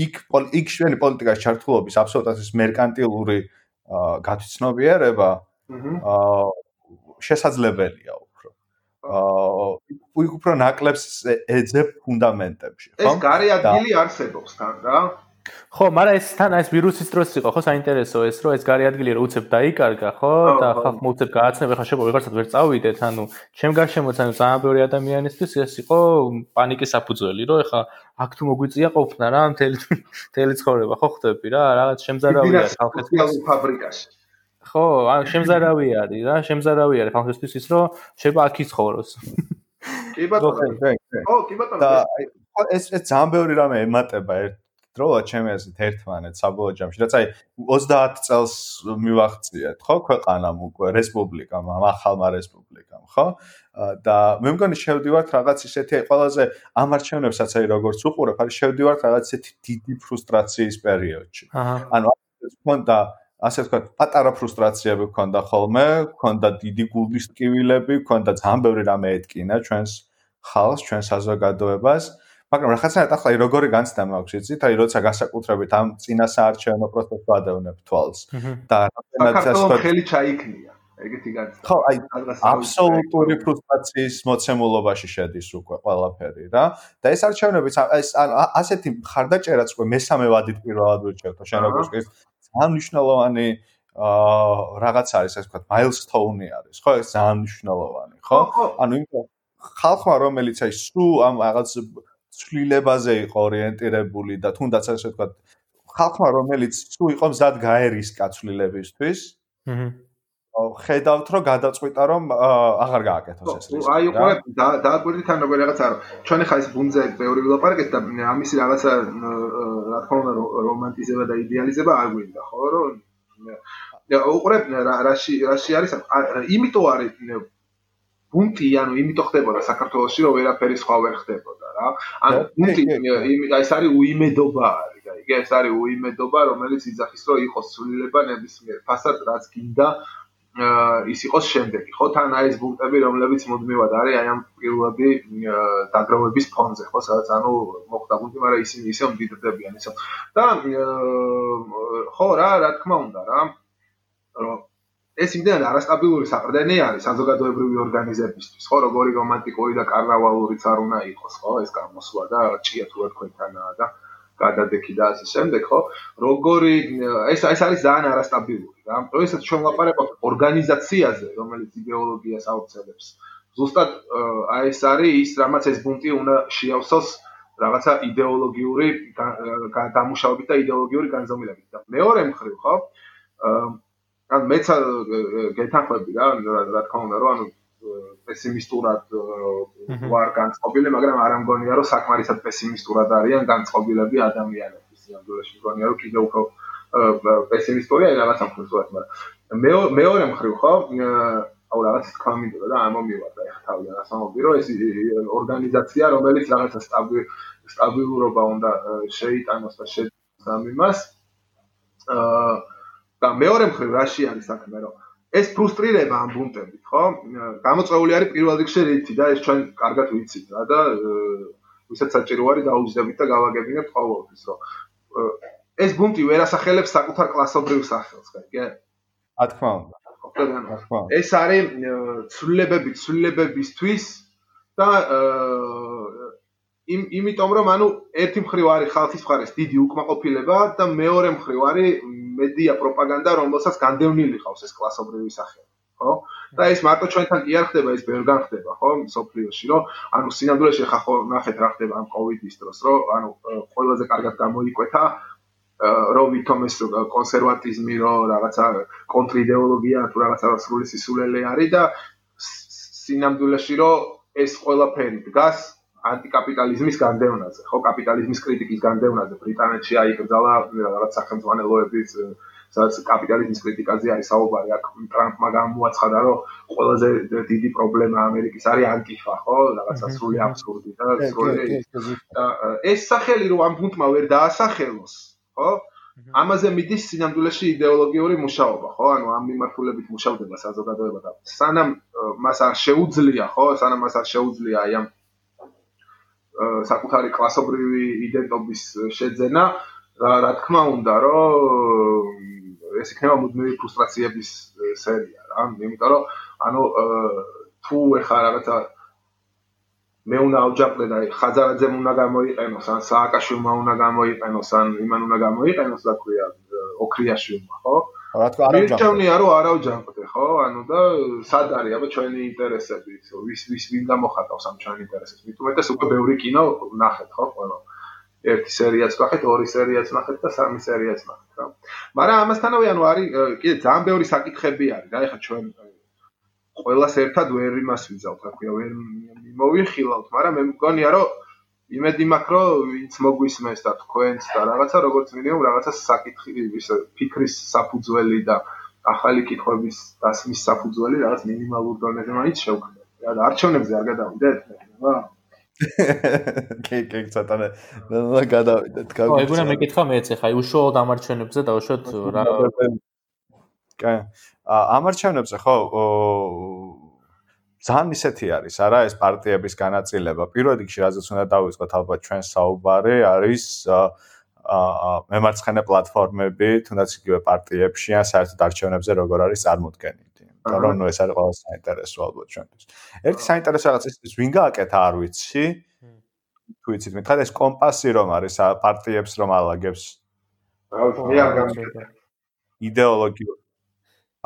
იქ იქ შენი პოლიტიკაში ჩართულობის აბსოლუტურად ეს მერკანტილური აა შესაძლებელია აა უკვე უფრო ნაკლებს ეძებ ფუნდამენტებში, ხო? ეს გარე ადგილი არსებობს თან რა. ხო, მაგრამ ეს თან ეს ვირუსის დროს იყო, ხო, საინტერესო ეს, რომ ეს გარი ადგილი რო უცებ დაიკარგა, ხო, და ხალხ მოუცებ გააცნებ, ხა შეიძლება ვიღაცად ვერ წავიდეთ, ანუ ჩემ გარშემოც ანუ ძალიან ბევრი ადამიანისთვის ეს იყო პანიკის საფუძველი, რომ ხა აქ თუ მოგვიწია ყოფნა რა, მთელი მთელი ცხოვრება, ხო ხდები რა, რაღაც შემზარავია ხალხის ფაბრიკაში. ხო, ან შემზარავი არის რა, შემზარავი არის ხალხისთვის ის, რომ შეიძლება აქ იცხოვროს. კი ბატონო. ხო, კი ბატონო. და ეს ეს ძალიან ბევრი რამე ემატება ერთ დროა ჩემი აზრით ერთმანეთს საბოლოო ჯამში რაც აი 30 წელს მივახციეთ ხო ქვეყანამ უკვე რესპუბლიკამ ახალმა რესპუბლიკამ ხო და მე მგონი შევდივართ რაღაც ისეთი ყველაზე ამ არჩევნებსაც აი როგორც უყურებ არის შევდივართ რაღაც ისეთი დიდი ფრუსტრაციის პერიოდში ანუ ეს მქონდა ასე ვთქვათ, პატარა ფრუსტრაციები ქონდა ხოლმე, ქონდა დიდი გულდის ტკივილები, ქონდა ძალიან ბევრი რამე ეთკინა ჩვენს ხალხს, ჩვენს საზოგადოებას. მაგრამ რაღაცნაირად ახლა როგორი განცდა მაქვს იცით? აი როცა გასაკუთრებით ამ წინა საარჩევნო პროცესს ვადევნებ თვალს და რაღაცნაირად ასე ვთქვათ ხელი ჩაიქნია. ეგეთი განცდა. ხო, აი აბსოლუტური ფრუსტრაციის მოცემულობაში შედის უკვე ყველაფერი რა. და ეს არჩევნებიც ეს ასეთი ხარდაჭერაც უკვე მესამე ვადით პირველად ვიჭერთ, შენ როგორც ის ძალიან მნიშვნელოვანი აა რაღაც არის ასე ვთქვათ, milestone-ი არის, ხო? ეს ძალიან მნიშვნელოვანი, ხო? ანუ იმიტომ ხალხმა რომელიც აი სულ ამ რაღაც ცვლილებაზე იყო ორიენტირებული და თუნდაც ასე ვთქვათ ხალხმა რომელიც თუ იყო მზად გაერისკა ცვლილებისთვის აჰა ხედავთ რომ გადაწყვიტა რომ აღარ გააკეთოს ეს რისკი. აი უყურებ დააკვირდით ან როგორ რაღაცა რომ ჩვენ ხა ეს ბუნძე ბევრი ვილაპარაკეთ და ამისი რაღაცა რა თქმა უნდა რომანტიზება და იდეალიზება არ გვინდა ხო რომ უყურებ რაში რაში არის იმიტომ არის პუნქტი, ანუ იმიტომ ხდებოდა საქართველოსში, რომ ვერაფერი სხვა ვერ ხდებოდა რა. ანუ პუნქტი ეს არის უიმედობა არის, აი ეს არის უიმედობა, რომელიც იძახის, რომ იყოს სულილება ნებისმიერ ფასად, რაც გინდა ის იყოს შემდეგი. ხო, თან არის პუნქტები, რომლებიც მუდმივად არის აი ამ პირველადი დაგროვების ფონზე, ხო, სადაც ანუ მოხდა პუნქტი, მაგრამ ისინი ისე მდიდრდებიან ისო. და ხო რა, რა თქმა უნდა რა. რომ ეს იმდენად არასტაბილური საყრდენი არის საზოგადოებრივი ორგანიზებისთვის, ხო, როგორი რომანტიკური და კარნავალურიც არ უნდა იყოს, ხო, ეს გამოსვლა და ჭია თუ თქვენთანაა და გადადექი და ასე შემდეგ, ხო? როგორი ეს ეს არის ძალიან არასტაბილური, რა. პროექტს ჩვენ ვაპარაკობთ ორგანიზაციაზე, რომელიც იდეოლოგიას აუცილებს. ზუსტად აი ეს არის ის, რამაც ეს ბუნტი უნდა შეავსოს რაღაცა იდეოლოგიური დამუშავებით და იდეოლოგიური განზომილებით. და მეორე მხრივ, ხო? ან მეც გეთანხმები რა რა თქმა უნდა რომ ანუ პესიმისტურად ვარ განწყობილი მაგრამ არ ამგონია რომ საკმარისად პესიმისტურად არიან განწყობილები ადამიანები სიამბულეში მგონია რომ კიდე უფრო პესიმისტურია რაღაცა მხრივ მაგრამ მეორე მხრივ ხო აუ რაღაც თქვა მინდოდა და ამომივარდა ეხა თავი არასამობი რომ ეს ორგანიზაცია რომელიც რაღაცა სტაბილურობა უნდა შეიტანოს და შეძამოს ამ იმას. აა და მეორე მხრივ რაში არის საქმე რომ ეს ფრუსტრირება ამ ბუნტებით ხო? გამოწეული არის პირველ რიგში რითი და ეს ჩვენ კარგად ვიცით რა და ვისაც საჭირო არის დაუძდებით და გავაგებინებთ ყოველთვის რომ ეს ბუნტი ვერ ასახელებს საკუთარ კლასობრივ სახელს ხა რა თქმა უნდა. ეს არის ცვლილებები ცვლილებებისთვის და იმ იმიტომ რომ ანუ ერთი მხრივ არის ხალხის მხარეს დიდი უკმაყოფილება და მეორე მხრივ არის მედია პროპაგანდა რომელსაც განდევნილი ყავს ეს კლასობრივი სახელი ხო? და ეს მარტო ჩვენთან კი არ ხდება ეს ბევრგან ხდება ხო სოფლიოში რომ ანუ სინამდვილეში ხა ხო ნახეთ რა ხდება ამ კოვიდის დროს რომ ანუ ყველაზე კარგად გამოიკვეთა რომ ვითომ ეს კონსერვატიზმი რომ რაღაცა კონტრიდეოლოგია თუ რაღაცა სრული სისულელე არის და სინამდვილეში რომ ეს ყველაფერი დგას ანტიკაპიტალიზმის განდევნაზე, ხო, კაპიტალიზმის კრიტიკის განდევნაზე ბრიტანეთში აიკრძალა რაღაც სახელმწიფოებიც სადაც კაპიტალიზმის კრიტიკაზე არის საუბარი, აქ ტრამპმა გამოაცხადა, რომ ყველაზე დიდი პრობლემა ამერიკის არის ანტიფა, ხო? რაღაცა სრული აბსურდი და სრული და ეს სახელი რომ ამ გუნდმა ვერ დაასახელოს, ხო? ამაზე მიდის სინამდვილეში идеოლოგიური მუშაობა, ხო? ანუ ამ მიმართულებით მუშავდება საზოგადოება და სანამ მას არ შეუძლია, ხო? სანამ მას არ შეუძლია აი ამ საკუთარი კლასობრივი იდენტობის შეძენა რა თქმა უნდა რომ ეს იქნება მუდმივი ფრუსტრაციების სერია რა იმიტომ რომ ანუ თუ ეხა რაღაცა მე უნდა ავჯაყდე და ხაზარაძემ უნდა გამოიყენოს, ან სააკაშვილმა უნდა გამოიყენოს, ან იმან უნდა გამოიყენოს და ქვია ოქრიაშვილმა, ხო? რა თქმა უნდა, არავჯანყდე, რომ არავჯანყდე, ხო? ანუ და სად არის აბა ჩვენი ინტერესები, ვის ვის ვინ გამოხატავს ამ ჩვენი ინტერესებს? მით უმეტეს უკვე ბევრი კინო ნახეთ, ხო, ყველა. ერთი სერიაც ნახეთ, ორი სერიაც ნახეთ და სამი სერიაც ნახეთ, რა. მაგრამ ამასთანავე ანუ არის კიდე ძალიან ბევრი საკითხები არის, რა ეხა ჩვენ ყველას ერთად ვერ იმას ვიზავთ, რა ქვია, ვერ მოვიხილავთ, მაგრამ მე მგონია, რომ იმედი მაქვს, რომ ვინც მოგვისმენს და თქვენს და რაღაცა როგორც მინიმუმ რაღაცა საკითხი ის ფიქრის საფუძველი და ახალი კითხვების დასმის საფუძველი რაღაც მინიმალურ დონეზე მაინც შევქმნათ. რა და არჩევნებზე არ გადავიდეთ? რა? კე კე ცოტანე და გადავიდეთ კაი. ო, ეგუნა მეკითხა მეც ხა, უშუალოდ ამარჩევნებზე დავუშვათ რა კაი. ამარჩევნებზე ხო ძალიან ისეთი არის, არა ეს პარტიების განაწილება. პირველ რიგში რაზეც უნდა დავიწყოთ ალბათ ჩვენ საუბარი არის აა მემარცხენე პლატფორმები, თუნდაც იგივე პარტიებში ან საერთოდ არჩევნებზე როგორ არის წარმოქმნილი. თორემ ნუ ეს არის ყველა საინტერესო ალბათ ჩვენთვის. ერთი საინტერესო რაღაც ის ვინ გააკეთა არ ვიცი. თუ იცით, მითხარ ეს კომპასი რომ არის პარტიებს რომ ალაგებს. რა ვიცი, მე არ გამიგე. იდეოლოგიურ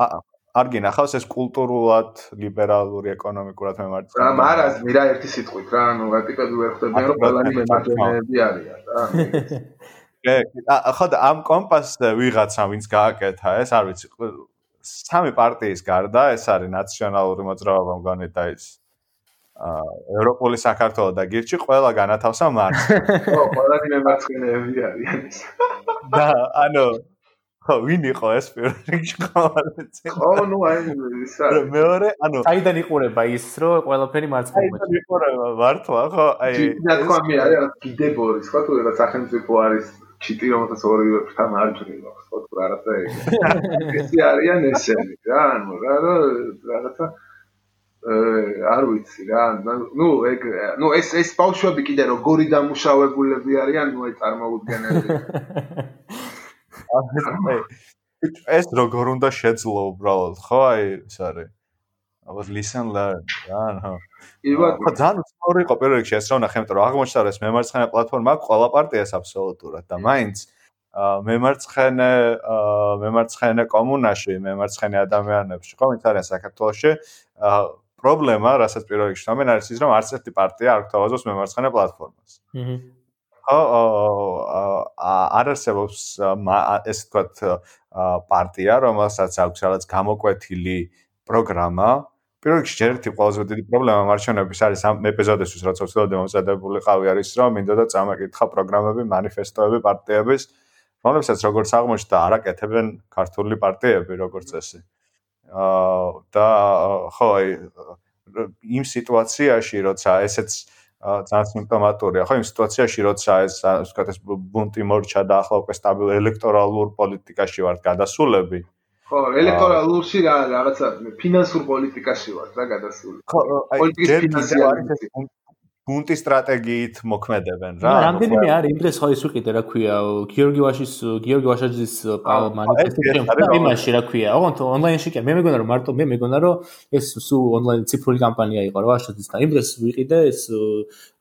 აა არ გინახავს ეს კულტურულად, ლიბერალური, ეკონომიკურად მემარცხენე. რა მარას მირა ერთი სიტყვით რა, ანუ ტიპები ვერ ხდებიან, რომ ყველანი მემარცხენეები არიან რა. კე, ხო და ამ კომპასს ვიღაცა ვინც გააკეთა ეს, არ ვიცი, სამი პარტიის გარდა, ეს არის ნაციონალური მოძრაობა მგონი და ის აა ევროპული საქართველოს და გირჩი ყველა განათავსა მარცხს. ხო, ყველანი მემარცხენეები არიან ეს. და ანუ ვინ იყო ეს პირველ რიგში ყოველთვის? ხო, ნუ აი ის არის. მეორე, ანუ აიდან იყურება ის, რომ ყველაფერი მარცხნივ. აიდან იყურება მართლა, ხო? აი და თქვა მე არის კიდებორის, ხო, თუ რაღაც სახელმწიფო არის ჩიტი რომელსაც ორივე ფრთან არჯრილა, ხო, თუ რაღაცა ესე არიან ესენი, რა, ანუ რა, რაღაცა არ ვიცი რა ნუ ეგ ნუ ეს ეს ბავშვები კიდე როგორი დამუშავებულები არიან ნუ აი წარმოუდგენელი ეს როგორ უნდა შეძლო უბრალოდ ხო აი ეს არის. ალბათ listen learn რა ხო ძალიან უცნაური იყო პირველ რიგში ეს რა ნახე იმიტომ რომ აღმოჩნდა რომ ეს მემარცხენე პლატფორმა ყველა პარტიას აბსოლუტურად და მაინც მემარცხენე მემარცხენე კომუნაში მემარცხენე ადამიანებში ხო ვინც არის საქართველოში პრობლემა რასაც პირველ რიგში თამენ არის ის რომ არც ერთი პარტია არ გვთავაზობს მემარცხენე პლატფორმას. აჰა არ არსებობს ეს თქვათ პარტია, რომელსაც აქვს რაღაც გამოკვეთილი პროგრამა. პირველ რიგში ერთი ყველაზე დიდი პრობლემა მარჩენების არის ამ ეპიზოდისთვის, რაც ოცდაოდე მომზადებული ყავი არის, რომ მინდოდა წამაკითხა პროგრამები, მანიფესტოები პარტიების, რომლებსაც როგორც აღმოჩნდა, არაკეთებენ ქართული პარტიები, როგორც ესე. აა და ხო აი იმ სიტუაციაში, როცა ესეც ძალიან სიმპტომატურია. ხო იმ სიტუაციაში როცა ეს ვთქვათ ეს ბუნტი მორჩა და ახლა უკვე სტაბილ ელექტორალურ პოლიტიკაში ვართ გადასულები. ხო ელექტორალურში რა რაღაცა ფინანსურ პოლიტიკაში ვართ რა გადასული. ხო პოლიტიკის ფინანსი ბუნტი სტრატეგიით მოქმედებენ რა. რა, რამდენიმე არის იმ დღეს ხო ის ვიყიდე რა ქვია, გიორგი ვაშის გიორგი ვაშაძის მანიფესტო იმაში რა ქვია, ოღონდ ონლაინში კი მე მეგონა რომ მარტო მე მეგონა რომ ეს სულ ონლაინ ციფრული კამპანია იყო რა ვაშაძის და იმ დღეს ვიყიდე ეს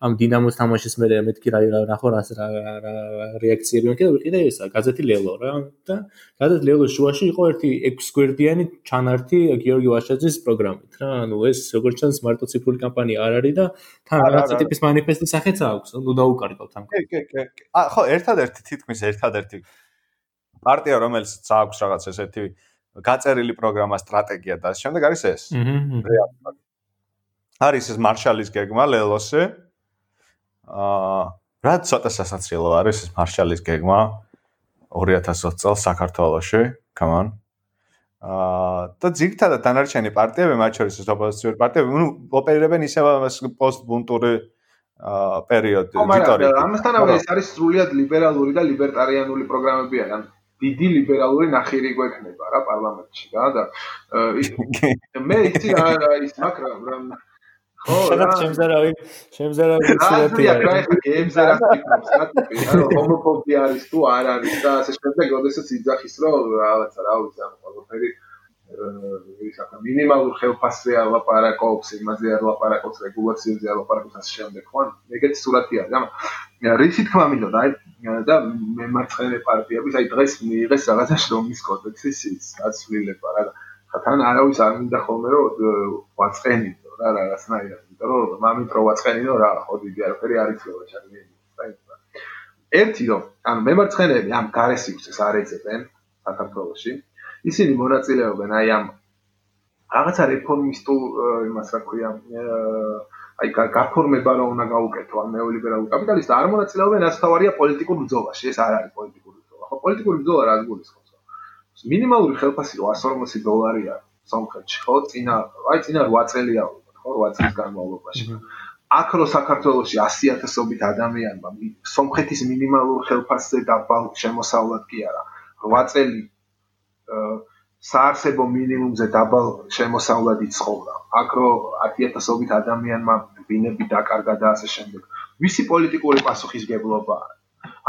ამ დინამოს თამაშის მე მეთქი რა ნახო რა რა რეაქციები მეკი და ვიყიდე ეს გაზეთი ლელო რა. და გაზეთი ლელოს შუაში იყო ერთი 6 გვერდიანი ჩანართი გიორგი ვაშაძის პროგრამით რა. ანუ ეს როგორც ჩანს მარტო ციფრული კამპანია არ არის და თან რაღაც ტიპის მანიფესტის სახეც აქვს, ნუ დაუკარგავთ ამ. კი, კი, კი. ა ხო, ერთადერთი თითქმის ერთადერთი პარტია, რომელიც აქვს რაღაც ესეთი გაწერილი პროგრამა, სტრატეგია და ამ შემდეგ არის ეს. აჰა. არის ეს მარშალის გეგმა ლელოსე. აა, რა ცოტა სასაცილო არის ეს მარშალის გეგმა 2020 წელს საქართველოში. Come on. აა და ძირითადად დანარჩენი პარტიები, მათ შორის ეს ოპოზიციური პარტიები, ნუ ოპერირებენ ისევ ამას პოსტბუნტური აა პერიოდი, ვიტორი. ამასთანავე ეს არის სრულიად ლიბერალური და ლიბერტარიანული პროგრამები არის. დიდი ლიბერალური ნახირი გვექნება რა პარლამენტში რა და მე იცი რა ის მაგრამ რა ხო რა შემზარავი შემზარავი ცირეთი არა რა გემზარავი რა ჰომოფობია არის თუ არ არის და ასე შემდეგ როდესაც იძახის რომ რაღაცა რა ვიცი ამ ყველაფერი ის ახლა მინიმალურ ხელფასზე არ ლაპარაკობს, იმაზე არ ლაპარაკობს, რეგულაციებზე არ ლაპარაკობს ასე შემდეგ, ხო? ეგეთი სურათი არის. ამ რისი თქმა მინდოდა, აი და მე მარცხენა პარტიების, აი დღეს მიიღეს რაღაცა შრომის კოდექსის ის გაცვლილება რა. ხა თან არავის არ მინდა ხოლმე რომ ვაწყენინო რა რაღაცნაირად, იმიტომ რომ მამით რო ვაწყენინო რა, ხო დიდი არაფერი არ იცოდა ჩაგდები. ერთი რომ ანუ მემარცხენეები ამ გარესიუს არ ეძებენ საქართველოში. ისინი მონაწილეობენ აი ამ რაღაცა რეფორმისტულ იმას რა ქვია აი გაფორმება რომ უნდა გაუკეთო ამ ნეოლიბერალურ კაპიტალისტს არ მონაწილეობენ რაც თავარია პოლიტიკურ ბრძოლაში. ეს არ არის პოლიტიკური ბრძოლა ხო? პოლიტიკური ბრძოლა რა გულისხმობს მინიმალური ხელფასი 140 დოლარია სამხრეთში ხო წინა აი წინა 8 წელია ხო 8 წლის განმავლობაში აქ რო საქართველოში 100000ობით ადამიანმა სომხეთის მინიმალურ ხელფასზე დაბალ შემოსავლად კი არა 8 წელი საარსებო მინიმუმზე დაბალ შემოსავლად იცხოვრა. აქ რო 10000ობით ადამიანმა ბინები დაკარგა და ასე შემდეგ. ვისი პოლიტიკური პასუხისგებლობა არის?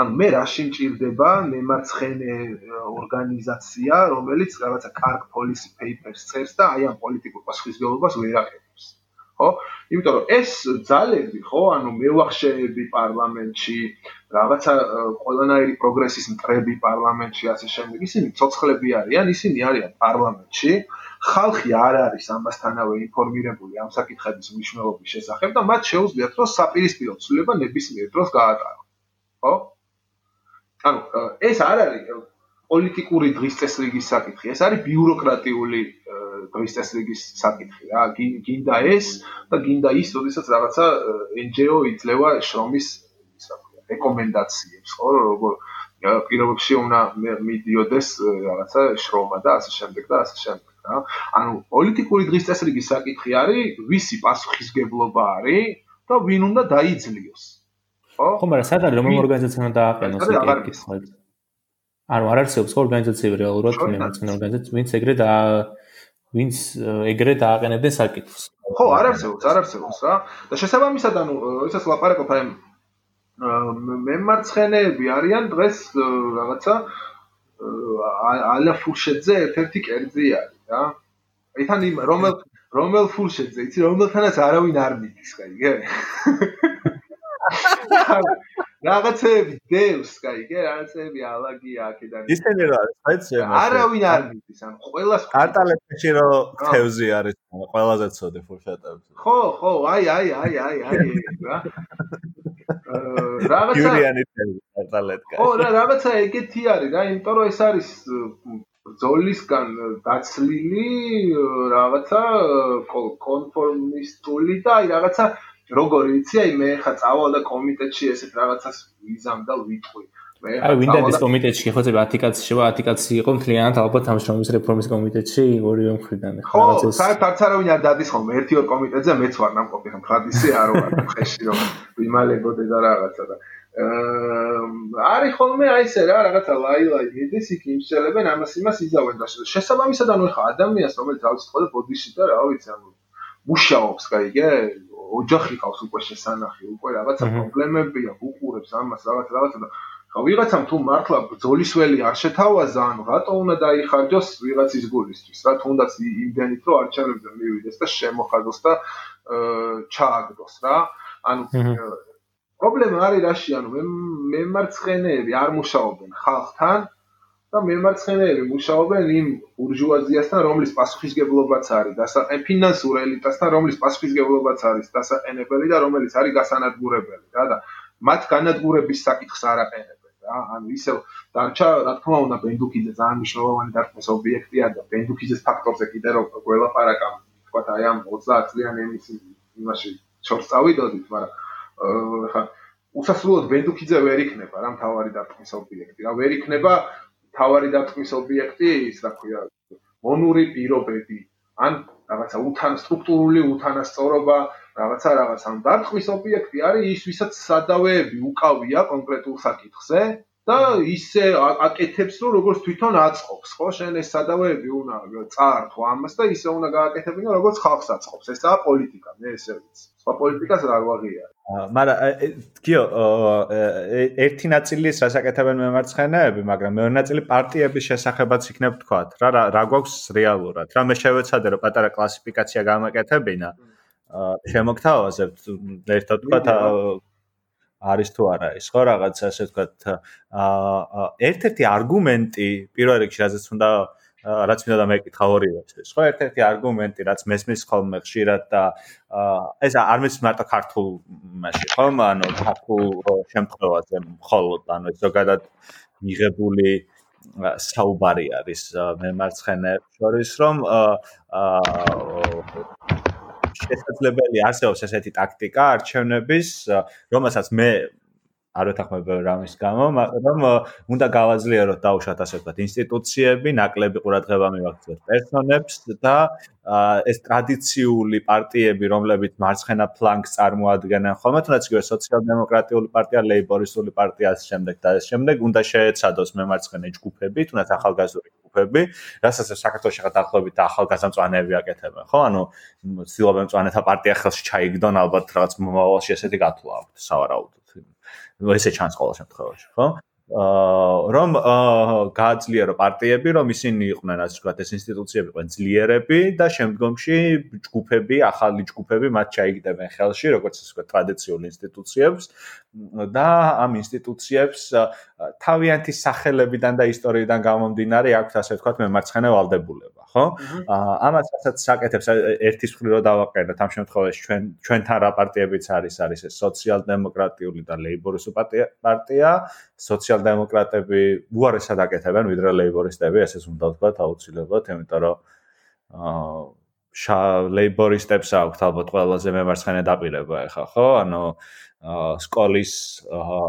ანუ მე რა შეჭirdება მემარცხენე ორგანიზაცია, რომელიც რაღაცა კარგ policy papers წერს და აი ამ პოლიტიკურ პასუხისგებლობას ვერ აღებს. ხო? იმიტომ რომ ეს ძალები, ხო, ანუ მევახშეები პარლამენტში, რაღაცა ყველანაირი პროგრესის მტრები პარლამენტში, ასე შემდეგ, ისინი ცოცხლები არიან, ისინი არიან პარლამენტში. ხალხი არ არის ამასთანავე ინფორმირებული ამ საკითხების მნიშვნელობის შესახებ და მათ შეუძლიათ რომ საპირისპირო ცვლილება ნებისმიერ დროს გაატარონ. ხო? ანუ ეს არ არის პოლიტიკური დღის წესრიგის საკითხი, ეს არის ბიუროკრატიული დღის წესრიგის საკითხი რა. გინდა ეს და გინდა ის, როდესაც რაღაცა NGO იძლევა შრომის რეკომენდაციებს, ხო, როგორ პირობებში უნდა მიდიოდეს რაღაცა შრომა და ასე შემდეგ და ასე შემდეგ რა. ანუ პოლიტიკური დღის წესრიგის საკითხი არის, ვისი პასუხისგებლობა არის და ვინ უნდა დაიძლიოს. ხო? ხო, მაგრამ სად არის რომ ორგანიზაციამ დააყენოს ეს კითხვა? ანუ არ არსებობს ორგანიზაციები რეალურად მიმოწმენ ორგანიზაციებს, ვინც ეგრე და ვინც ეგრე დააყენებდნენ საკითხს. ხო, არ არსებობს, არ არსებობს რა. და შესაბამისად, ანუ ისაც ლაპარაკობ აი მემარცხენეები არიან დღეს რაღაცა ალა ფურშეძე ერთ-ერთი კერძი არის რა. თან იმ რომელ რომელ ფურშეძე, იცი რომელთანაც არავინ არ მიდის, კაიგე? რაღაცეები დევს, კაი, კი, რაღაცეები ალაგია აქედან. ისინი რა, საიცია. არავინ არ მიდის, ან ყველას კარტალებში რო თევზი არის, ყველაზე ცოდე ფუშატებს. ხო, ხო, აი, აი, აი, აი, აი რა. რაღაცა იურიანი თევზი კარტალეთკა. ხო, რა, რაღაცა ეგეთი არის რა, იმიტომ რომ ეს არის ბრძოლისგან დაცლილი რაღაცა კონფორმისტული და აი რაღაცა როგორ ვიცი, აი მე ხა წავალა კომიტეტში ესეთ რაღაცას ვიზამდა ვიტყვი. აი ვინდადის კომიტეტში ხო წება 10 კაცი შევა 10 კაცი იყო მთლიანად ალბათ ამ შრომის რეფორმის კომიტეტში ორივე მხრიდან ხო საერთოდ არავინ არ დადის ხოლმე ერთი ორ კომიტეტზე მეც ვარ ნამყოფი ხომ ხადის არ ვარ ხეში რომ ვიმალებოდე და რაღაცა და არის ხოლმე აი ესე რა რაღაცა ლაილაი მიდის იქ იმშელებენ ამას იმას იზავენ და შესაბამისად ანუ ხა ადამიანს რომელიც ავიწყდება ბოდიში და რა ვიცი ანუ მუშაობს, გაიგე? ოჯახი ყავს უკვე შესანახი, უკვე რაღაცა პრობლემებია, უყურებს ამას, რაღაც რაღაცა და ხა ვიღაცამ თუ მართლა ბძოლისველი არ შეთავაზა, ანუ რატო უნდა დაიხარჯოს ვიღაცის გულისთვის? რა თუნდაც იმდენით რომ არჩევნებზე მივიდეს და შემოხადოს და ჩააგდოს რა. ანუ პრობლემა არის რაში, ანუ მე მემარცხენეები არ მუშაობენ ხალხთან და მემარცხენეები მუშაობენ იმ ბურჟუაზიასთან, რომლის პასუხისგებლობაც არის დასაყენ ფინანსურ ელიტასთან, რომლის პასუხისგებლობაც არის დასაყენებელი და რომელიც არის გასანადგურებელი, რა და მათ განადგურების საკითხს არ აყენებენ, რა. ანუ ისევ დარჩა, რა თქმა უნდა, ბენდუკიძე ძალიან მნიშვნელოვანი დარტყმის ობიექტია და ბენდუკიძეს ფაქტორზე კიდე რო გველაპარაკა, თქვა აი ამ 30 წლიანი იმის იმაში შორს წავიდოდით, მაგრამ ხა უსასრულოდ ბენდუკიძე ვერ იქნება რა მთავარი დარტყმის ობიექტი. რა ვერ იქნება თავარი დათქმის ობიექტი ის რა ქვია მონური პირობები ან რაღაცა უთან სტრუქტურული უთანასწორობა რაღაცა რაღაც ან დათქმის ობიექტი არის ის ვისაც სადავეები უკავია კონკრეტულ საკითხზე და ისე აკეთებს რომ როგორც თვითონ აწყობს ხო? შენ ეს სადავეები უნდა წაართო ამას და ისე უნდა გააკეთებინო როგორც ხალხს აწყობს. ესაა პოლიტიკა მე ესე ვიცი სხვა პოლიტიკას არ ვაღია მაგრამ გიო ერთი ნაწილი ის რასაკეთებენ მემარცხენეები მაგრამ მეორე ნაწილი პარტიების შესახებაც იქნებ თქვათ რა რა გვაქვს რეალურად რა მე შევეცადე რომ პატარა კლასიფიკაცია გამაკეთებინა შემოგთავაზებთ ერთად თქვათ არის თუ არა ის ხო რაღაც ასე ვთქვათ აა ერთ-ერთი არგუმენტი პირველ რიგში რაზეც უნდა რაც მინდა დამეკითხა ორივე ეს. ხო ერთ-ერთი არგუმენტი რაც მესმის ხოლმე ხშირად და ეს არ მეც მარტო ქართულ მასში ხო ანუ ქართულ შემთხვევაზე მხოლოდ ანუ ზოგადად მიღებული საუბარი არის მემარცხენე შორის რომ შესაძლებელი არსებობს ესეთი ტაქტიკა არჩევნების, რომელსაც მე არ ვეთანხმებ რამის გამო, რომ უნდა გავაძლიეროთ დაუშვათ ასე ვთქვათ ინსტიტუციები, ნაკლები ყურადღება მივაქციოთ პერსონებს და ეს ტრადიციული პარტიები, რომლებიც მარცხენა ფლანგს წარმოადგენენ, ხოლმე თუნდაც იგივე სოციალ-დემოკრატიული პარტია, ლეიბორისტული პარტია ასე შემდეგ და ეს შემდეგ უნდა შეეცადოს მემარცხენე ჯგუფები, თუნდაც ახალგაზრდული ჯგუფები, რასაც საქართველოს შეხა დაახლოებით ახალგაზრდამწვანეები აკეთებენ, ხო? ანუ ცდილობენ მწვანეთა პარტია ხელში ჩაიგდონ, ალბათ რაღაც მომავალში ესეთი გათვლა აქვს, სავარაუდოდ. ესე ჩანს ყოველ შემთხვევაში, ხო? რომ გააძლიერო პარტიები, რომ ისინი იყვნენ ასე ვთქვათ, ეს ინსტიტუციები იყვნენ ძლიერები და შემდგომში ჯგუფები, ახალი ჯგუფები მათ ჩაიგდებენ ხელში, როგორც ასე ვთქვათ, ტრადიციული ინსტიტუციებს და ამ ინსტიტუციებს თავიანთი სახელებიდან და ისტორიიდან გამომდინარე აქვს ასე ვთქვათ, მემარცხენე ვალდებულება. ხო? ამას რასაც საკეთებს ერთის მხრივ რო დავაყენოთ ამ შემთხვევაში ჩვენ ჩვენთან რა პარტიებიც არის არის ეს სოციალ-დემოკრატიული და ლეიბორისტული პარტია, სოციალ-დემოკრატები უარესად აკეთებენ ვიდრე ლეიბორისტები, ესეც უნდა ვთქვათ აუცილებლად, იმიტომ რომ აა ლეიბორისტებს აქვთ ალბათ ყველაზე მემარცხენე დაპირება ახლა, ხო? ანუ აა სკოლის აა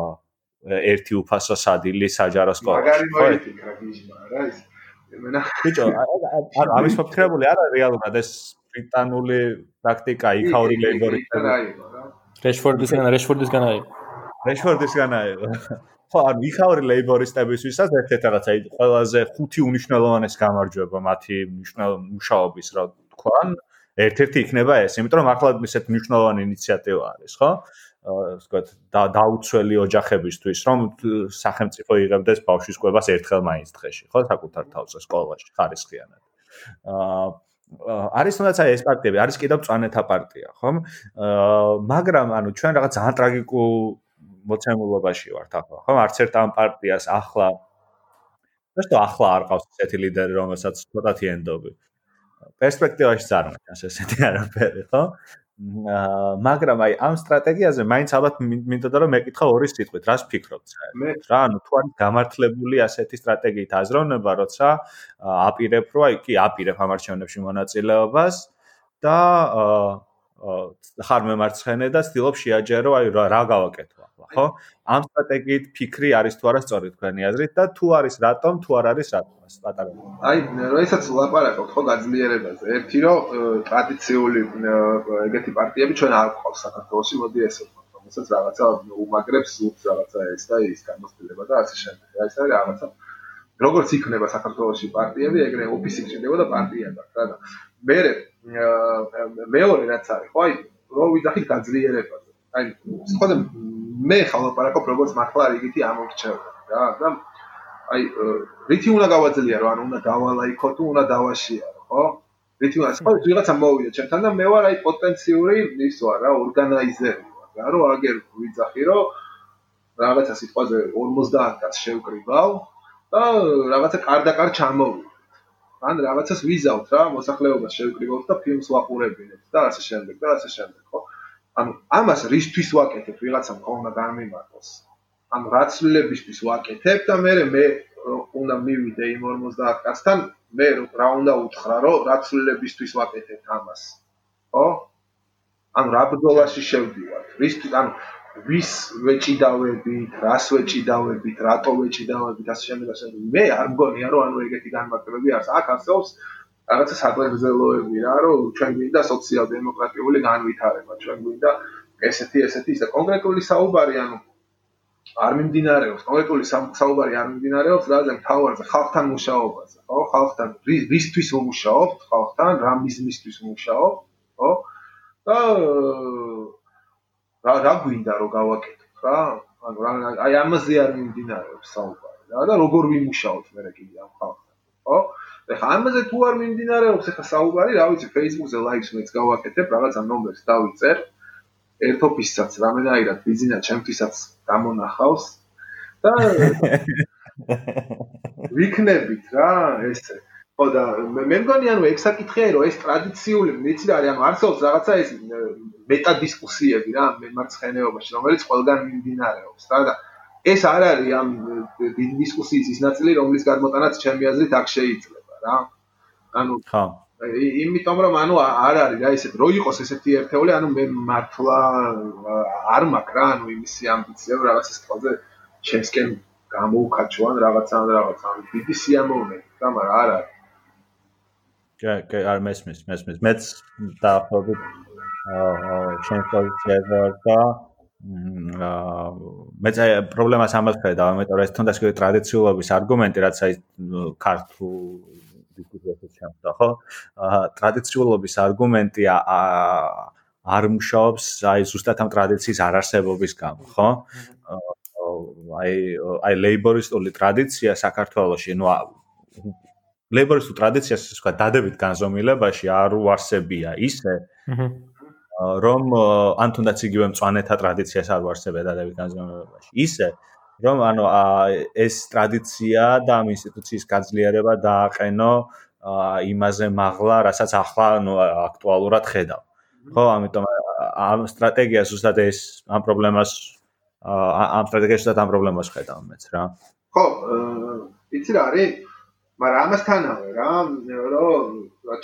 ერთი უფასო სადილი საჯარო სკოლა. მაგარი მოიწია გიჟმა რა ის? ბიჭო ანუ ამის ფაქტრებული არა რეალურად ეს ბრიტანული პრაქტიკა იქაური ლეიბორი რეშფორდისგან რეშფორდისგან აიღო. რეშფორდისგან აიღო ხო ანუ იქაური ლეიბორისტებისთვისაც ერთ-ერთი რაღაცა ყველაზე ხუთი უნიშნელოვანეს გამარჯვება მათი მუშაობის რა თქვა ერთ-ერთი იქნება ეს იმიტომ რომ ახლა ისეთ მნიშვნელოვანი ინიციატივა არის ხო? ვთქვათ, დაუცველი ოჯახებისთვის, რომ სახელმწიფო იღებდეს ბავშვის კვებას ერთხელ მაინც დღეში, ხო, საკუთარ თავზე სკოლაში, ხარისხიანად. აა არის თუნდაც ეს პარტიები, არის კიდევ წანეთა პარტია, აა მაგრამ ანუ ჩვენ რაღაც ძალიან ტრაგიკულ მოცემულობაში ვართ ახლა, ხო? არც ერთ ამ პარტიას ახლა თო ახლა არ ყავს ესეთი ლიდერი, რომელსაც ცოტათი ენდობი. პერსპექტივაში წარმოჩანს ესეთი არაფერი, ხო? მაგრამ აი ამ სტრატეგიაზე მაინც ალბათ მინდოდა რომ მეკითხა ორი სიტყვით, რას ფიქრობთ საერთოდ? რა, ანუ თუ არის გამართლებული ასეთი სტრატეგიით აზროვნება, როცა აპირებ რო აი კი აპირებ ამ არჩევნებში მონაწილეობას და ხარ მემარცხენე და ცდილობ შეაჯერო აი რა გავაკეთო ხო? ამ სტრატეგიით ფიქრი არის თუ არა სწორი თქვენი აზრით და თუ არის რატომ, თუ არ არის რატომ? პატარა. აი, როდესაც ლაპარაკობთ ხო გაძლიერებაზე, ერთი რომ ტრადიციული ეგეთი პარტიები ჩვენ არ გვყავს საქართველოსი, მოდი ესე ვთქვათ, რომელსაც რაღაცა უმაგრებს უც რაღაცა ეს და ის გამოსtildeება და ასე შემდეგ. აი, ეს არის რაღაცა. როგორც იქნება საქართველოსი პარტიები, ეგრე ოფისი გჭირდება და პარტია გაქვს რა და მე მეორე რაც არის, ხო აი, რო ვიძახით გაძლიერებაზე. აი, სხვა მე ხალ ლაპარაკობ როგორც მართლა რიგითი ამორჩევა რა და აი რითი უნდა გავაძლიერო, ანუ უნდა დავალაიქო თუ უნდა დავაშიარო, ხო? რითი უნდა სხვა ვიღაცა მოვიდა ჩემთან და მე ვარ აი პოტენციური ის ვარ რა, ორგანიზერი ვარ რა, რომ აგერ ვიძახი, რომ რაღაცა სიტყვაზე 50 კაც შევკრიბავ და რაღაცა კარდაკარ ჩამოვიდეთ. ან რაღაცას ვიზავთ რა, მოსახლეობას შევკრიბავთ და ფილმს ვაყურებინებთ და ასე შემდეგ და ასე შემდეგ, ხო? ანუ ამას რისთვის ვაკეთებ, ვიღაცამ ხო უნდა გამიმართოს. ან რაცლებისთვის ვაკეთებ და მე მე უნდა მივიდე იმ 50 კაცთან მე რა უნდა უთხრა რომ რაცლებისთვის ვაკეთებ ამას. ხო ან რა ბრძოლაში შევდივართ? ვის ან ვის ვეჭიდავებით რას ვეჭიდავებით რატო ვეჭიდავებით ასე შემდეგ ასე მე არ მგონია რომ ანუ ეგეთი განმარტებები არის აქ არსებობს რაღაცა საგრძელოები რა რომ ჩვენ გვინდა სოციალ-დემოკრატიული განვითარება ჩვენ გვინდა ესეთი ესეთი ისე კონკრეტული საუბარი ანუ არ მიმდინარეობს, კონკრეტული საუბარი არ მიმდინარეობს რაზე თავარზე ხალხთან მუშაობაზე, ხო? ხალხთან რისთვის უმუშაობთ, ხალხთან რა მიზნისთვის უმუშაობთ, ხო? და რა რა გვინდა რომ გავაკეთოთ რა? ანუ რა აი ამაზე არ მიმდინარეობს საუბარი რა და როგორ ვიმუშაოთ მე კიდე ამ ხალხთან, ხო? ეხა ამაზე თუ არ მიმდინარეობს ეხა საუბარი, რა ვიცი, Facebook-ზე ლაიქს მეც გავაკეთებ, რაღაცა ნომერს დავიწერ. ერთ ოფისსაც რამენაირად ბიზნა ჩემთვისაც გამონახავს. და ვიქნებით რა ესე. ხო და მე მგონი ანუ ეგ საკითხია რომ ეს ტრადიციული მეცი რა არის ანუ არსებობს რაღაცა ეს მეტა დისკუსიები რა მე მარცხენეობაში რომელიც ყველგან მიმდინარეობს რა და ეს არ არის ამ დისკუსიის ის ნაწილი რომლის გამოტანაც ჩემი აზრით აქ შეიძლება რა? ანუ ხო. იმიტომ რომ ანუ არ არის რა ესეთ რო იყოს ესეთი ერთეული ანუ მე მართლა არ მაქვს რა ანუ იმისი ამბიცია რომ რაღაცას თვალზე ჩემსკენ გამოუხაჩვან რაღაცა ან რაღაცა დიდი სიამოვნე და მაგრამ არ არის. კი კი არ მესმის მესმის. მეც დაახლოებით აა ჩემს პოზიციაზე და აა მე პრობლემას ამას ხედავ, ამიტომ ეს თუნდაც ტრადიციულობის არგუმენტი, რაც აი ქართულ დისკუსიასაც ჩამხდა, ხო? აა ტრადიციულობის არგუმენტი არ მუშაობს, აი ზუსტად ამ ტრადიციის არარსებობის გამო, ხო? აი აი ლეიბორისტული ტრადიცია საქართველოში, ну ლეიბორისტულ ტრადიციას სხვა დადებით განზომილებაში არ უარსებია ისე რომ ან თუნდაც იგივე მწვანეთა ტრადიციას არ უარსებია დადებით განზომილებაში ისე რომ ანუ ეს ტრადიცია და ამ ინსტიტუციის გაძლიერება დააყენო იმაზე მაღლა, რასაც ახლა ანუ აქტუალურად ხედავ. ხო, ამიტომ ამ სტრატეგიას უბრალოდ ეს ამ პრობლემას ამ სტრატეგიაში და ამ პრობლემას ხედავ მეც რა. ხო, იცი რა არის? მაგრამ ამასთანავე რა, რომ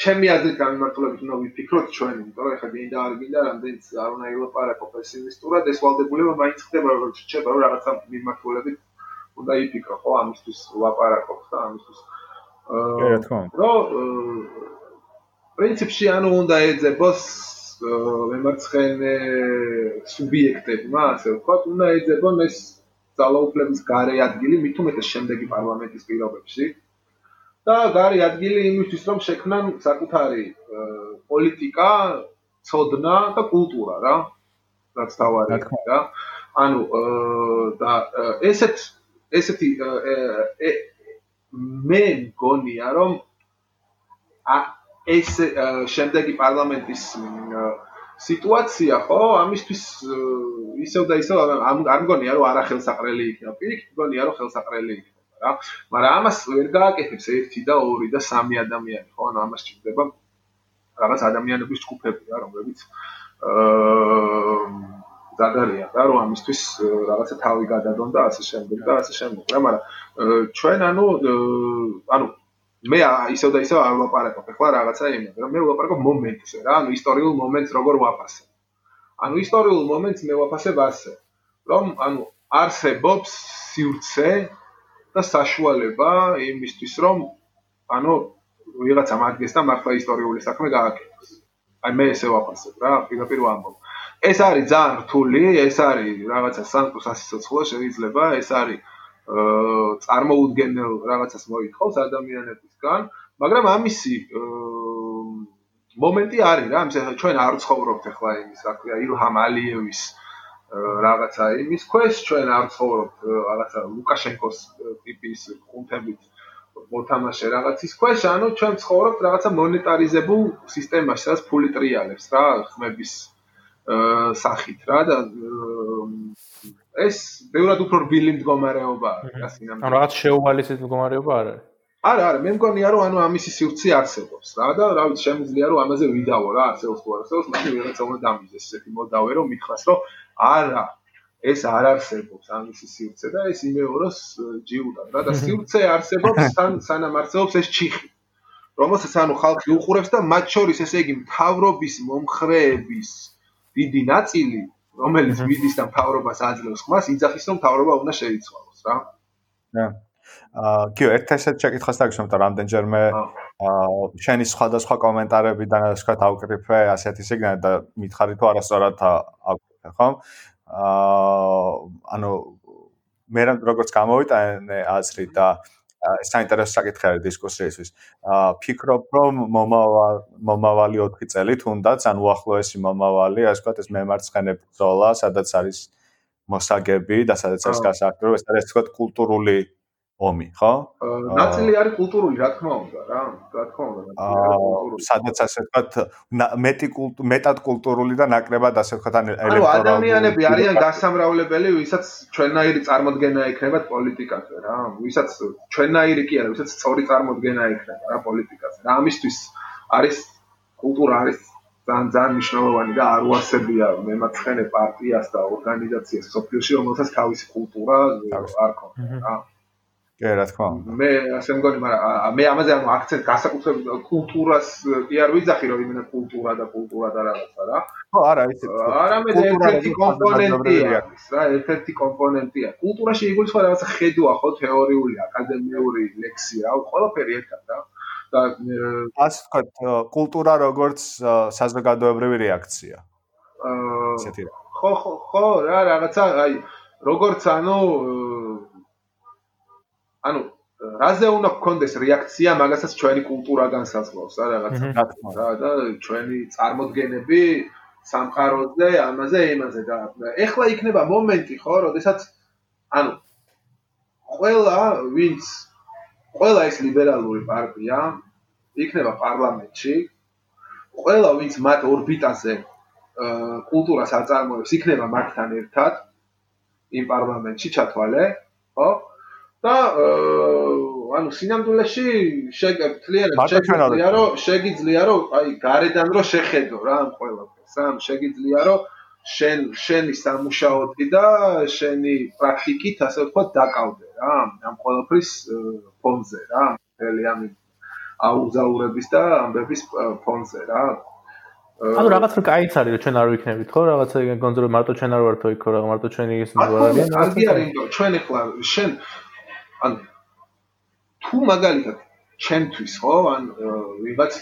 ჩემი აზრით გამიმართულებით უნდა ვიფიქროთ ჩვენ, იმიტომ რომ ეხლა გინდა არ გინდა რამდენიც არ უნდა ილაპარაკო პესიმისტურად, ეს ვალდებულება მაინც ხდება, რომ შეება რომ რაღაცა მიმართულებით უნდა იფიქრო, ხო, ამისთვის ლაპარაკობ და ამისთვის აა რა თქმა უნდა. რომ პრინციპში ანუ უნდა ეძებოს მემარცხენე სუბიექტებმა, ასე ვთქვათ, უნდა ეძებონ ეს ძალაუფლების გარე ადგილი, მით უმეტეს შემდეგი პარლამენტის პირობებში. და გარი ადგილი იმისთვის რომ შექმნან საკუთარი პოლიტიკა, ცოდნა და კულტურა რა. რაც თავარია რა. ანუ და ესეთ ესეთი მე მგონია რომ ეს შემდეგი პარლამენტის სიტუაცია ხო ამისთვის ისევ და ისევ არ მგონია რომ არახელსაყრელი იქნება. პირიქით მგონია რომ ხელსაყრელი იქნება. რა. მაგრამ ამას ვერ გააკეთებს 1 და 2 და 3 ადამიანი, ხო? ანუ ამას ჭირდება რაღაც ადამიანების ჯგუფები რა, რომლებიც აა დაგარია და რომ ამისთვის რაღაცა თავი გადადონ და ასე შემდეგ და ასე შემდეგ რა, მაგრამ ჩვენ ანუ ანუ მე ისევ და ისევ არ ვაპარაკობ ახლა რაღაცა იმას, რა მე ვაპარაკობ მომენტზე რა, ანუ ისტორიულ მომენტს როგორ ვაფასებ. ანუ ისტორიულ მომენტს მე ვაფასებ ასე, რომ ანუ არსებობს სივრცე და საშუალება იმისთვის რომ ანუ ვიღაცა მაგეს და მართლა ისტორიული საქმე გააკეთოს. აი მე ესე ვაფასებ რა, პირდაპირ ვამბობ. ეს არის ძალიან რთული, ეს არის რაღაცა სანტუს ასიცოცხლო შეიძლება, ეს არის აა წარმოუდგენელ რაღაცას მოითხოვს ადამიანებისგან, მაგრამ ამისი მომენტი არის რა, ამის ჩვენ არ ცხოვრობთ ახლა იმის, რა ქვია, ილჰამ ალიევის აა რაღაცა იმის ქვეშ ჩვენ არ ცხოვრობთ რაღაცა ლუკაშენკოს ტიპის ხუნთებით მოთამაშე რაღაცის ქვეშ ანუ ჩვენ ცხოვრობთ რაღაცა მონეტარიზებულ სისტემაში სადაც ფული ტრიალებს რა ხმების სახით რა და ეს ბევრად უფრო რბილი მდგომარეობაა რა სინამდვილეში. ანუ რაღაც შეუვალისი მდგომარეობა არის? არა არა მე მგონია რომ ანუ ამისი სივრცე არსებობს რა და რა ვიცი შემიძლია რომ ამაზე ვიდავო რა არსებობს თუ არსებობს მაგრამ ვიღაცა უნდა დამიზეს ესეთი მოდავე რომ მითხრას რომ არა ეს არ არსებობს ამისი სივრცე და ეს იმეოროს ჯიუტად რა და სივრცე არსებობს თან სანამ არსებობს ეს ჩიხი რომელსაც ანუ ხალხი უყურებს და მათ შორის ესე იგი მთავრობის მომხრეების დიდი ნაწილი რომელიც მიდის და მთავრობას აძლევს ხმას იძახის რომ მთავრობა უნდა შეიცვალოს რა. და აა კიო ერთ ესეთ შეკითხვას დაგიშვამ და რამდენჯერმე აა შენი სხვადასხვა კომენტარები და სხვა დავკრიფე ასეთი სიგნალი და მითხარი თუ არასწორად აკვირფე ხო? აა ანუ მე როგორც გამოვიტანე აზრი და საინტერესო საკითხი არის დისკუსიისთვის. აა ფიქრობ, რომ მომავალ მომავალი 4 წელი თუნდაც ან უახლოესი მომავალი, ასე ვთქვათ, ეს მემარცხენე ბრძოლა, სადაც არის მოსაგები და სადაც არის გასაკვირი, ეს არის თქო კულტურული ომი, ხო? ნაწილი არის კულტურული, რა თქმა უნდა, რა, რა თქმა უნდა, ნაწილი სადაც ასე ვთქვათ, მეტი კულტურული, მეტად კულტურული და ნაკლებად ასე ვთქვათ, ან ელექტრონული. ანუ ადამიანები არიან გასამრავლებელი, ვისაც ჩვენნაირი წარმოდგენა ექნებათ პოლიტიკაზე, რა. ვისაც ჩვენნაირი კი არა, ვისაც სწორი წარმოდგენა ექნება რა პოლიტიკაზე. რა ამისთვის არის კულტურა არის ძალიან ძალიან მნიშვნელოვანი და არ უარსებია მემარცხენე პარტიას და ორგანიზაციას სოფიოში, რომელსაც თავისი კულტურა არ ქონდა, რა. კი, რა თქმა უნდა. მე ასე მგონი, მაგრამ მე ამაზე ანუ აქცენტ გასაკუთრებით კულტურას კი არ ვიძახი, რომ იმენა კულტურა და კულტურა და რაღაცა რა. ხო, არა, ისე. არა, მე ერთ-ერთი კომპონენტია, რა, ერთ-ერთი კომპონენტია. კულტურაში იგულისხმება რაღაცა ხედვა, ხო, თეორიული, აკადემიური ლექსია, ყველაფერი ერთად რა. და ასე ვთქვათ, კულტურა როგორც საზოგადოებრივი რეაქცია. აა ხო, ხო, ხო, რა, რაღაცა, აი, როგორც ანუ ანუ რაზე უნდა გქონდეს რეაქცია მაგასაც ჩვენი კულტურა განსაზღვრავს რა რაღაცა რა და ჩვენი წარმოდგენები სამყაროზე ამაზე იმაზე და ეხლა იქნება მომენტი ხო როდესაც ანუ ყველა ვინც ყველა ეს ლიბერალური პარტია იქნება პარლამენტში ყველა ვინც მათ ორბიტაზე კულტურას აწარმოებს იქნება მათთან ერთად იმ პარლამენტში ჩათვალე ხო და ანუ სინამდვილეში შეგიძლია შეგიძლია რომ შეგიძლია რომ აი გარედან რომ შეხედო რა ამ ყველაფერს ამ შეგიძლია რომ შენ შენი სამუშაოთი და შენი პრაქტიკით ასე ვთქვათ დაკავდე რა ამ ყველაფრის ფონზე რა მთელი ამ აუზაურების და ამბების ფონზე რა ანუ რაღაც რა კაიც არის რომ ჩვენ არ ვიქნებით ხო? რაღაცა გონძრო მარტო ჩვენ არ ვართო იქ რა მარტო ჩვენი ის მოგვარია კარგი არის იმიტომ ჩვენ ახლა შენ ან თუ მაგალითად ჩვენთვის ხო ან ვიღაც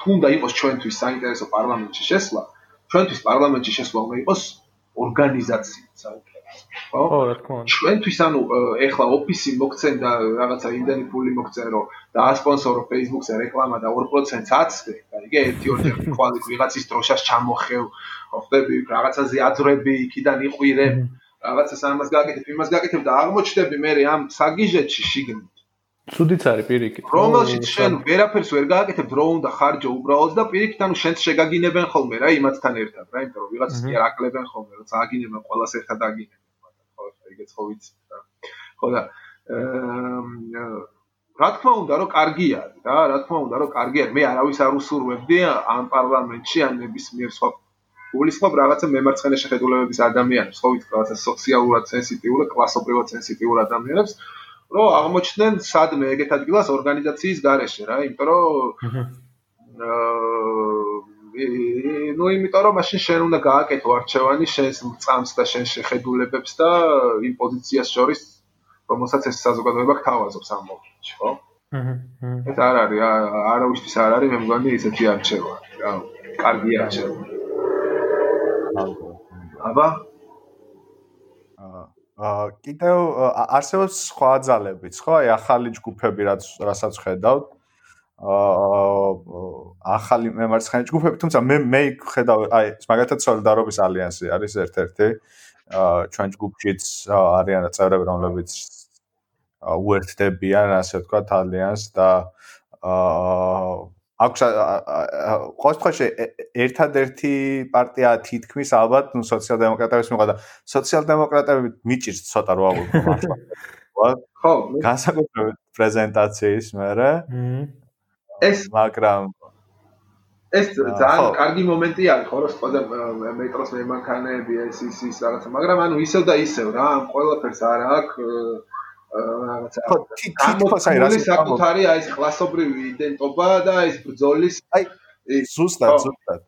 თუნდა იყოს ჩვენთვის საინტერესო პარლამენტში შესვლა ჩვენთვის პარლამენტში შესვლა უნდა იყოს ორგანიზაციის ხო? ხო რა თქმა უნდა. ჩვენთვის ანუ ეხლა ოფისი მოქცენ და რაღაცა იმდენი ფული მოქცენ რომ და ასპონსორო Facebook-ზე რეკლამა და 2%-ს აცდე და იგე ერთი ორი ხვალი ვიღაცის დროშას ჩამოხევ ხვდები რაღაცაზე აძრები იქიდან იყვირე რაღაცას ამას გაკეთებ, იმას გაკეთებ და აღმოჩნდები მე ამ საგიჟეთში შიგნით. ცუდიც არის პირიქით. რომელშიც შენ ვერაფერს ვერ გააკეთებ, რო უნდა ხარჯო უბრალოდ და პირიქით ანუ შენც შეგაგინებენ ხოლმე რა იმათთან ერთად, რა, იმიტომ რომ ვიღაცას კი არ აკლებენ ხოლმე, როცა აგინებენ ყოველას ერთად აგინებენ, ხო, ეგეც ხო ვიცი რა. ხო და რა თქმა უნდა რომ კარგი არის რა, რა თქმა უნდა რომ კარგი არის. მე არავის არ უსურვებდი ამ პარლამენტში ან ნებისმიერ სხვა გულისხმობ რაღაცა მემარცხენე შეხედულებების ადამიანებს, ხო ვიცი, რაღაცა სოციალურად სენსიტიურ, კლასობრივად სენსიტიურ ადამიანებს, რომ აღმოჩნდნენ სადმე ეგეთ ადგილას ორგანიზაციის გარეშე რა, იმიტომ რომ ნუ იმიტომ რომ მაშინ შენ უნდა გააკეთო არჩევანი შენს წამს და შენ შეხედულებებს და იმ პოზიციას შორის, რომელსაც ეს საზოგადოება გთავაზობს ამ მომენტში, ხო? აჰა. ეს არ არის, არავისთვის არ არის, მე მგონი ისეთი არჩევანი, რა. კარგი არჩევანი. აბა აა კიდევ არსებობს სხვა ძალებიც, ხო? აი ახალი ჯგუფები რაც რასაც ხედავთ. აა ახალი მემარცხენე ჯგუფები, თუმცა მე მე ხედავ აი მაგათაც სოლიდარობის ალიანსი არის ერთ-ერთი აა ჩვენ ჯგუფშიც არიან წევრები, რომლებიც უერთდებიან, ასე ვთქვათ, ალიანსს და აა აქვს ყოველთვის ერთადერთი პარტია თითქმის ალბათ ნუ სოციალ-დემოკრატების მიყვა და სოციალ-დემოკრატები მიჭირს ცოტა რო აღვიქო მართლა. ხო, განსაკუთრებით პრეზენტაციის მერე. ეს მაგრამ ეს ძალიან კარგი მომენტი არის ხო რომ სხვა მეტროს მემანქანეები ეს ის ის რაღაცა მაგრამ ანუ ისევ და ისევ რა ამ ყველაფერს არ აქვს რაღაცა ხო თითქოს აი რა საკუთარი აი ეს კლასობრივი იდენტობა და ეს ბრძოლის აი ზუსტად ზუსტად.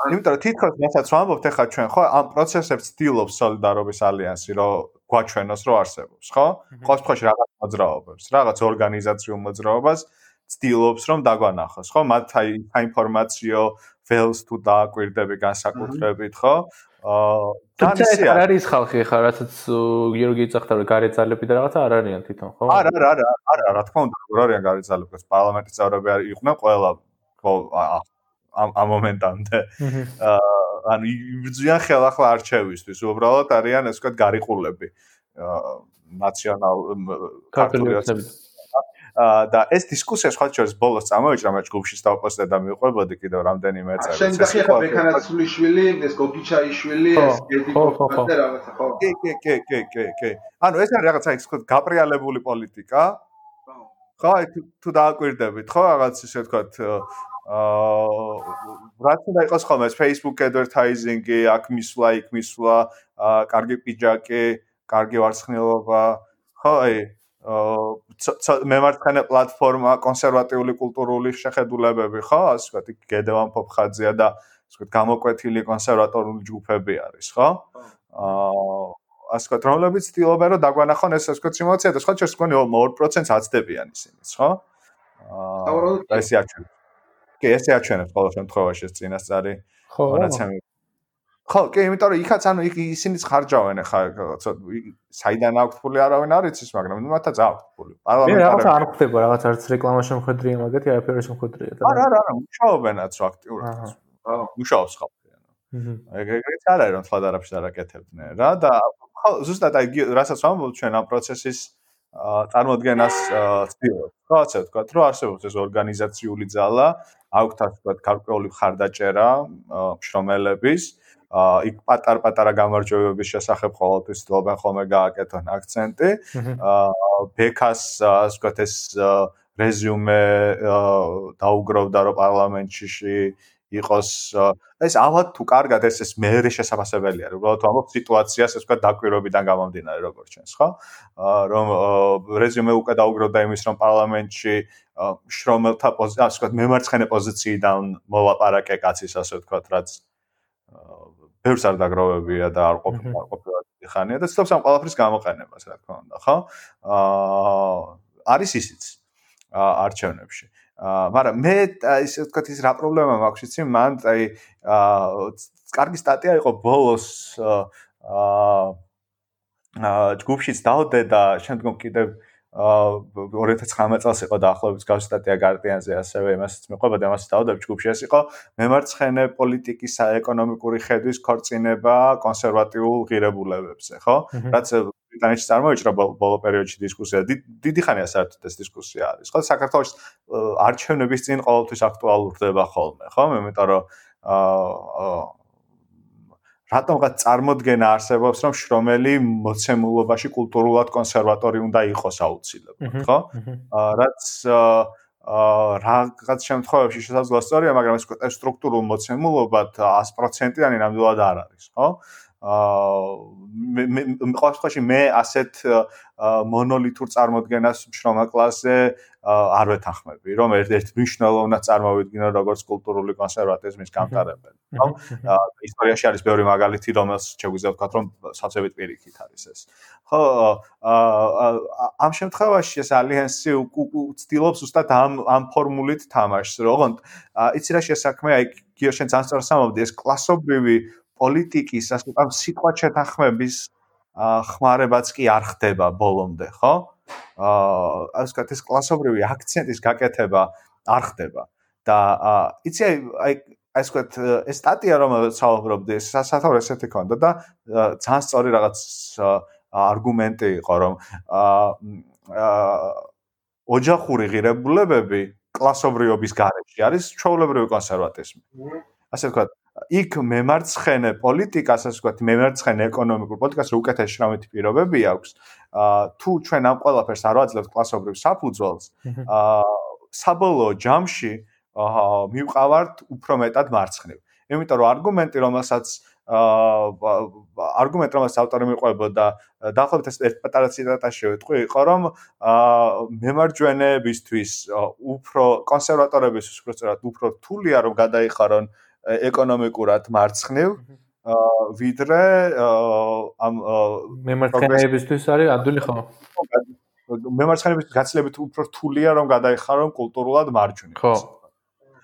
იმიტომ რომ თითქოს რასაც ვამბობთ ახლა ჩვენ ხო ამ პროცესებს ცდილობს солиდარობის ალიანსი რომ გვაჩვენოს რომ არსებობს ხო? ყოველ შემთხვევაში რაღაც მოძრაობებს რაღაც ორგანიზაციულ მოძრაობას ცდილობს რომ დაგვანახოს ხო? მათ აი საინფორმაციო ველს თუ დააკვირდები განსაკუთრებით ხო? აა თან ისე არ არის ხალხი ხა რასაც გიორგი იცახდა რომ გარეცალები და რაღაცა არ არიან თვითონ ხო? არა არა არა არა რა თქმა უნდა რა არიან გარეცალები პარლამენტის წევრები არ იყვნენ ყველა ხო ამ ამ მომენტამდე. აა ანუ იბრძვიან ხელახლა არჩევისთვის უბრალოდ არიან ასე ვთქვათ გარიყულები. აა ნაციონალ ქართული ოცნებით და ეს დისკუსია სხვა შორის ბოლოს წამოიჭრა მე ჯგუფში სტავპოსტა და მიყვებოდი კიდევ რამდენიმე წელი. შენ და ხება მექანაცულიშვილი, ეს გოგიჩაიშვილი, ეს გედი და რაღაცა ხო? კი, კი, კი, კი, კი, კი. ანუ ეს არის რაღაცა ის თქვა გაპრიალებული პოლიტიკა. ხო, აი თუ დააკვირდებით, ხო, რაღაც ისე თქვა აა რაც უნდა იყოს ხოლმე Facebook advertising-ი, აქ მისვლა, იქ მისვლა, აა კარგი პიჯაკი, კარგი ვარცხნილობა, ხო, აი მემარცხენე პლატფორმა, კონსერვატიული კულტურული შეხედულებები, ხო? ასე ვთქვათ, გედევან ფოფხაძეა და ასე ვთქვათ, გამოკვეთილი კონსერვატორული ჯგუფები არის, ხო? აა ასე ვთქვათ, რომლებიც ცდილობენ რომ დაგვანახონ ეს ასე ვთქვათ სიმულაცია და სხვა ჩვენს კონი 2%-ს აცდებიან ისინი, ხო? აა ესე აჩვენებს. კი, ესე აჩვენებს ყოველ შემთხვევაში ეს წინასწარი. ხო, რაც ამი ხო, კი, იმიტომ რომ იქაც ანუ იქ ისინიც ხარჯავენ ხა საიდან აქვს ფული არავინ არ იცის, მაგრამ მათაც აქვს ფული. პარლამენტარები რაღაცა არ ხდება, რაღაც არც რეკლამა შემხედრია, მაგათი არაფერი შემხედრია. არა, არა, არა, მუშაობენაც რა აქტიურად. მუშაობს ხალხი ანუ. აჰა. ეგრეც არ არის რომ თლად არაფერს არ აკეთებდნენ რა და ხო, ზუსტად აი რასაც ვამბობ ჩვენ ამ პროცესის წარმოადგენას ცდილობ. რა ასე ვთქვა, რომ არსებობს ეს ორგანიზაციული ძალა, აქვთ ასე ვთქვა, გარკვეული ხარდაჭერა მშრომელების აა იქ პატარ-პატარა გამარჯვებების შესახებ ყოველთვის ცდილობენ ხოლმე გააკეთონ აქცენტი. აა ბექას ასე ვთქვათ ეს რეზიუმე დაუგროვდა რომ პარლამენტში იყოს ეს ალბათ თუ კარგად ეს ეს მეერე შესაძლებელია უბრალოდ ამბობ სიტუაციას ეს ვთქვათ დაკვირვებიდან გამომდინარე როგორც ჩვენს ხო? რომ რეზიუმე უკვე დაუგროვდა იმის რომ პარლამენტში შრომელთა პოზიცია ასე ვთქვათ მემარცხენე პოზიციიდან მოლაპარაკე კაცის ასე ვთქვათ რაც ბევრს არ დაგროვებია და არ ყოფილა ყოფილა ხანია და ცდილობს ამ ყველაფრის გამოყენებას, რა თქმა უნდა, ხო? აა არის ისიც არჩევნებში. აა მაგრამ მე ისე ვთქვათ ის რა პრობლემა მაქვს იცი, მან აი აა კარგი სტატია იყო ბოლოს აა აა ჯგუფშიც დავდე და შემდგომ კიდევ აა 2019 წელს იყო დაახლოებით გავს სტატია გარტიანზე ასევე იმასაც მეყვება და იმასაც დავდებ ჯგუფში ეს იყო მემარცხენე პოლიტიკის ეკონომიკური ხედვის ქორწინება კონსერვატიულ ღირებულებებზე ხო? რაც ბრიტანეთში წარმოიჭრა ბოლო პერიოდში დისკუსია. დიდი ხანია საერთოდ ეს დისკუსია არის ხო? საქართველოს არჩევნების წინ ყოველთვის აქტუალურდება ხოლმე ხო? მე რომ აა რატომღაც წარმოდგენა არსებობს რომ შრომელი მოცემულობაში კულტურულად კონსერვატორი უნდა იყოს აუცილებლად ხო? რაც აა რაღაც შემთხვევებში შესაძლოა სწორია მაგრამ ეს სტრუქტურულ მოცემულობად 100%-იანი ნამდვილად არ არის ხო? აა მე ყოველ შემთხვევაში მე ასეთ მონოლითურ წარმოდგენას შრომა კლასზე არ ვეთანხმები, რომ ერთ-ერთ მნიშვნელოვნად წარმოვიდგინო როგორც კულტურული კონსერვატიზმის გამტარებელი. ხო? ისტორიაში არის ბევრი მაგალითი, რომელს შეგვიძლია ვთქვათ, რომ საცებით პირიქით არის ეს. ხო, ამ შემთხვევაში ეს ალიანსი უცდილობს უბრალოდ ამ ამ ფორმულით თამაშს, რომ იცი რა შესაქმე, აი გიოშენ ძანსწორს ამბობდი, ეს კლასობრივი პოლიტიკის, ასე ვთქვათ, სიტყვა შეთანხმების ხმარებაც კი არ ხდება ბოლომდე, ხო? აა ასე ვთქვათ ეს კლასობრივი აქცენტის გაკეთება არ ხდება. და იცი აი აი ასე ვთქვათ ეს სტატია რომელსაც საუბრობდი ეს სათავე ესეთი ქონდა და ძალიან სწორი რაღაც არგუმენტი იყო რომ აა ოჯახური ღირებულებები კლასობრიობის გარეშე არის ჩაოლებრივი კონსერვატიზმი. ასე ვთქვათ იქ მემარცხენე პოლიტიკას, ასე ვთქვათ, მემარცხენე ეკონომიკურ პოლიტიკას უკეთეს შრომითი პირობები აქვს. აა თუ ჩვენ ამ ყველაფერს არ ვაძლევთ კლასობრივ საფუძველს, აა საბოლოო ჯამში აა მივყავართ უფრო მეტად მარცხნივ. იმიტომ რომ არგუმენტი, რომელსაც აა არგუმენტი, რომელსაც ავტორი მიყვებოდა, დაახლოებით ეს პატარა ციტატაში ვიტყვი, იყო რომ აა მემარჯვენეებისთვის უფრო კონსერვატორებისთვის უფრო სწორად უფრო რთულია რომ გადაიხარონ ეკონომიკურად მარცხნივ ვიდრე ამ მემარცხენეებისთვის არის ადვილი ხო? მემარცხენეებისთვის გაცილებით უფრო რთულია რომ გადაიხარონ კულტურულად მარჯვნივ. ხო.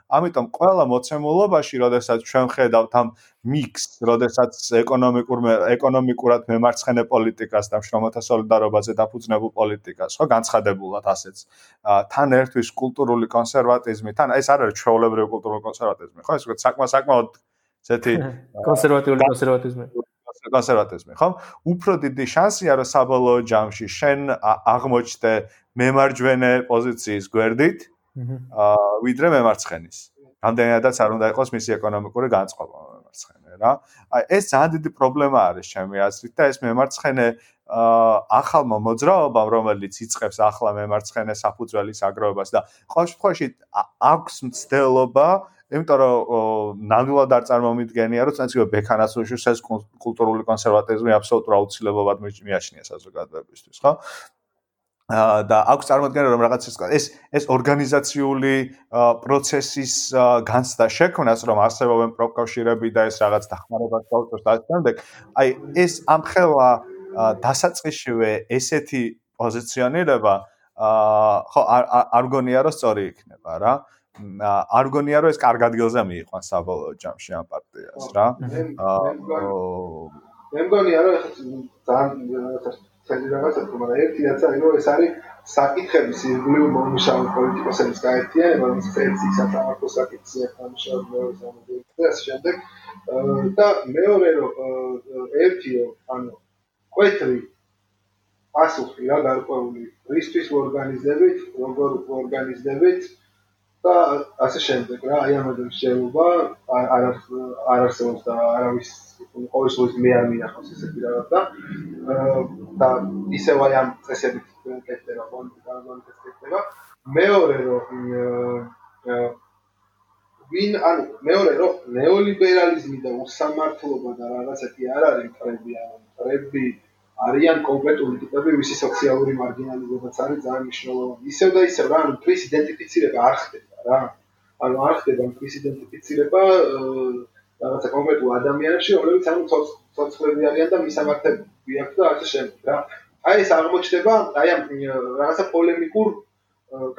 ამიტომ ყველა მოცემულობაში, როდესაც ჩვენ ხედავთ ამ მიქსს, როდესაც ეკონომიკურ ეკონომიკურად მემარცხენე პოლიტიკას და შრომათა სოლიდარობაზე დაფუძნებულ პოლიტიკას, ხო, განცხადებულად ასეც. თან ერთვის კულტურული კონსერვატიზმი, თან ეს არ არის ჩვეულებრივი კულტურული კონსერვატიზმი, ხო, ეს საკმა საკმაოდ ზეთი კონსერვატიული კონსერვატიზმი. კონსერვატიზმი, ხო? უფრო დიდი შანსია, რომ საბოლოო ჯამში შენ აღმოჩნდე მემარჯვენე პოზიციის გვერდით, აა ვიდრე მემარცხენის. რამდენადაც არ უნდა იყოს მისი ეკონომიკური განწყობა მემარცხენე, რა. აი ეს ძალიან დიდი პრობლემა არის ჩემი აზრით და ეს მემარცხენე აა ახალმა მოძრაობამ, რომელიც იწყებს ახლა მემარცხენე საფუძველის აგროვებას და ყოველ შემთხვევაში აქვს მცდელობა იმიტომ რომ ნამდვილად არ წარმომიდგენია რომ წინასწარ ბექანასოშის ეს კულტურული კონსერვატიზმი აბსოლუტურ აუცილებლად მიაჩნია საზოგადოებისთვის, ხო? და აქვს წარმოადგენა რომ რაღაც ეს ეს ორგანიზაციული პროცესის განცდა შექმნას რომ არსებობენ პროკავშირები და ეს რაღაც დახმარებას გაუწევს და ასე შემდეგ. აი ეს ამხელა დასაწყისშივე ესეთი პოზიციონირება ხო არ გონია რომ სწორი იქნება რა. არ გონია რომ ეს კარგ ადგილზე მიიყვან საბოლოო ჯამში ამ პარტიას რა. მე მგონია რომ ეხლა ძალიან ცელი რაღაცა თქო, მაგრამ ერთი რაც არის, რომ ეს არის საკითხების ირგვლივ მომუშავე პოლიტიკოსების გაერთიანება, რომელიც ერთი საფრანგეთის საკითხია, ამშობ მეორე სამოდი და ასე შემდეგ. და მეორე რომ ერთიო, ანუ კვეთრი პასუხი რა გარკვეული რისთვის ორგანიზებით, როგორ ორგანიზებით და ასე შემდეგ რა, აი ამაზე შეიძლება არ არ არსებობს და არავის ყოველ შემთხვევაში მე არ მინახავს ესეთი რაღაც და და ისევ აი ამ წესებით კეთდება პოლიტიკა როგორ კეთდება. მეორე რომ ვინ ანუ მეორე რომ ნეოლიბერალიზმი და უსამართლობა და რაღაცეთი არ არის მტრები ანუ მტრები არიან კონკრეტული ტიპები ვისი სოციალური მარგინალიზებაც არის ძალიან მნიშვნელოვანი. ისევ და ისევ რა ანუ მტრის იდენტიფიცირება არ ხდება რა ანუ არ ხდება მტრის იდენტიფიცირება რაღაცა კონკრეტულ ადამიანებში, რომლებიც ანუ ცოცხლები არიან და მისამართები აქვს და ასე შემდეგ რა. აი ეს აღმოჩნდება აი ამ რაღაცა პოლემიკურ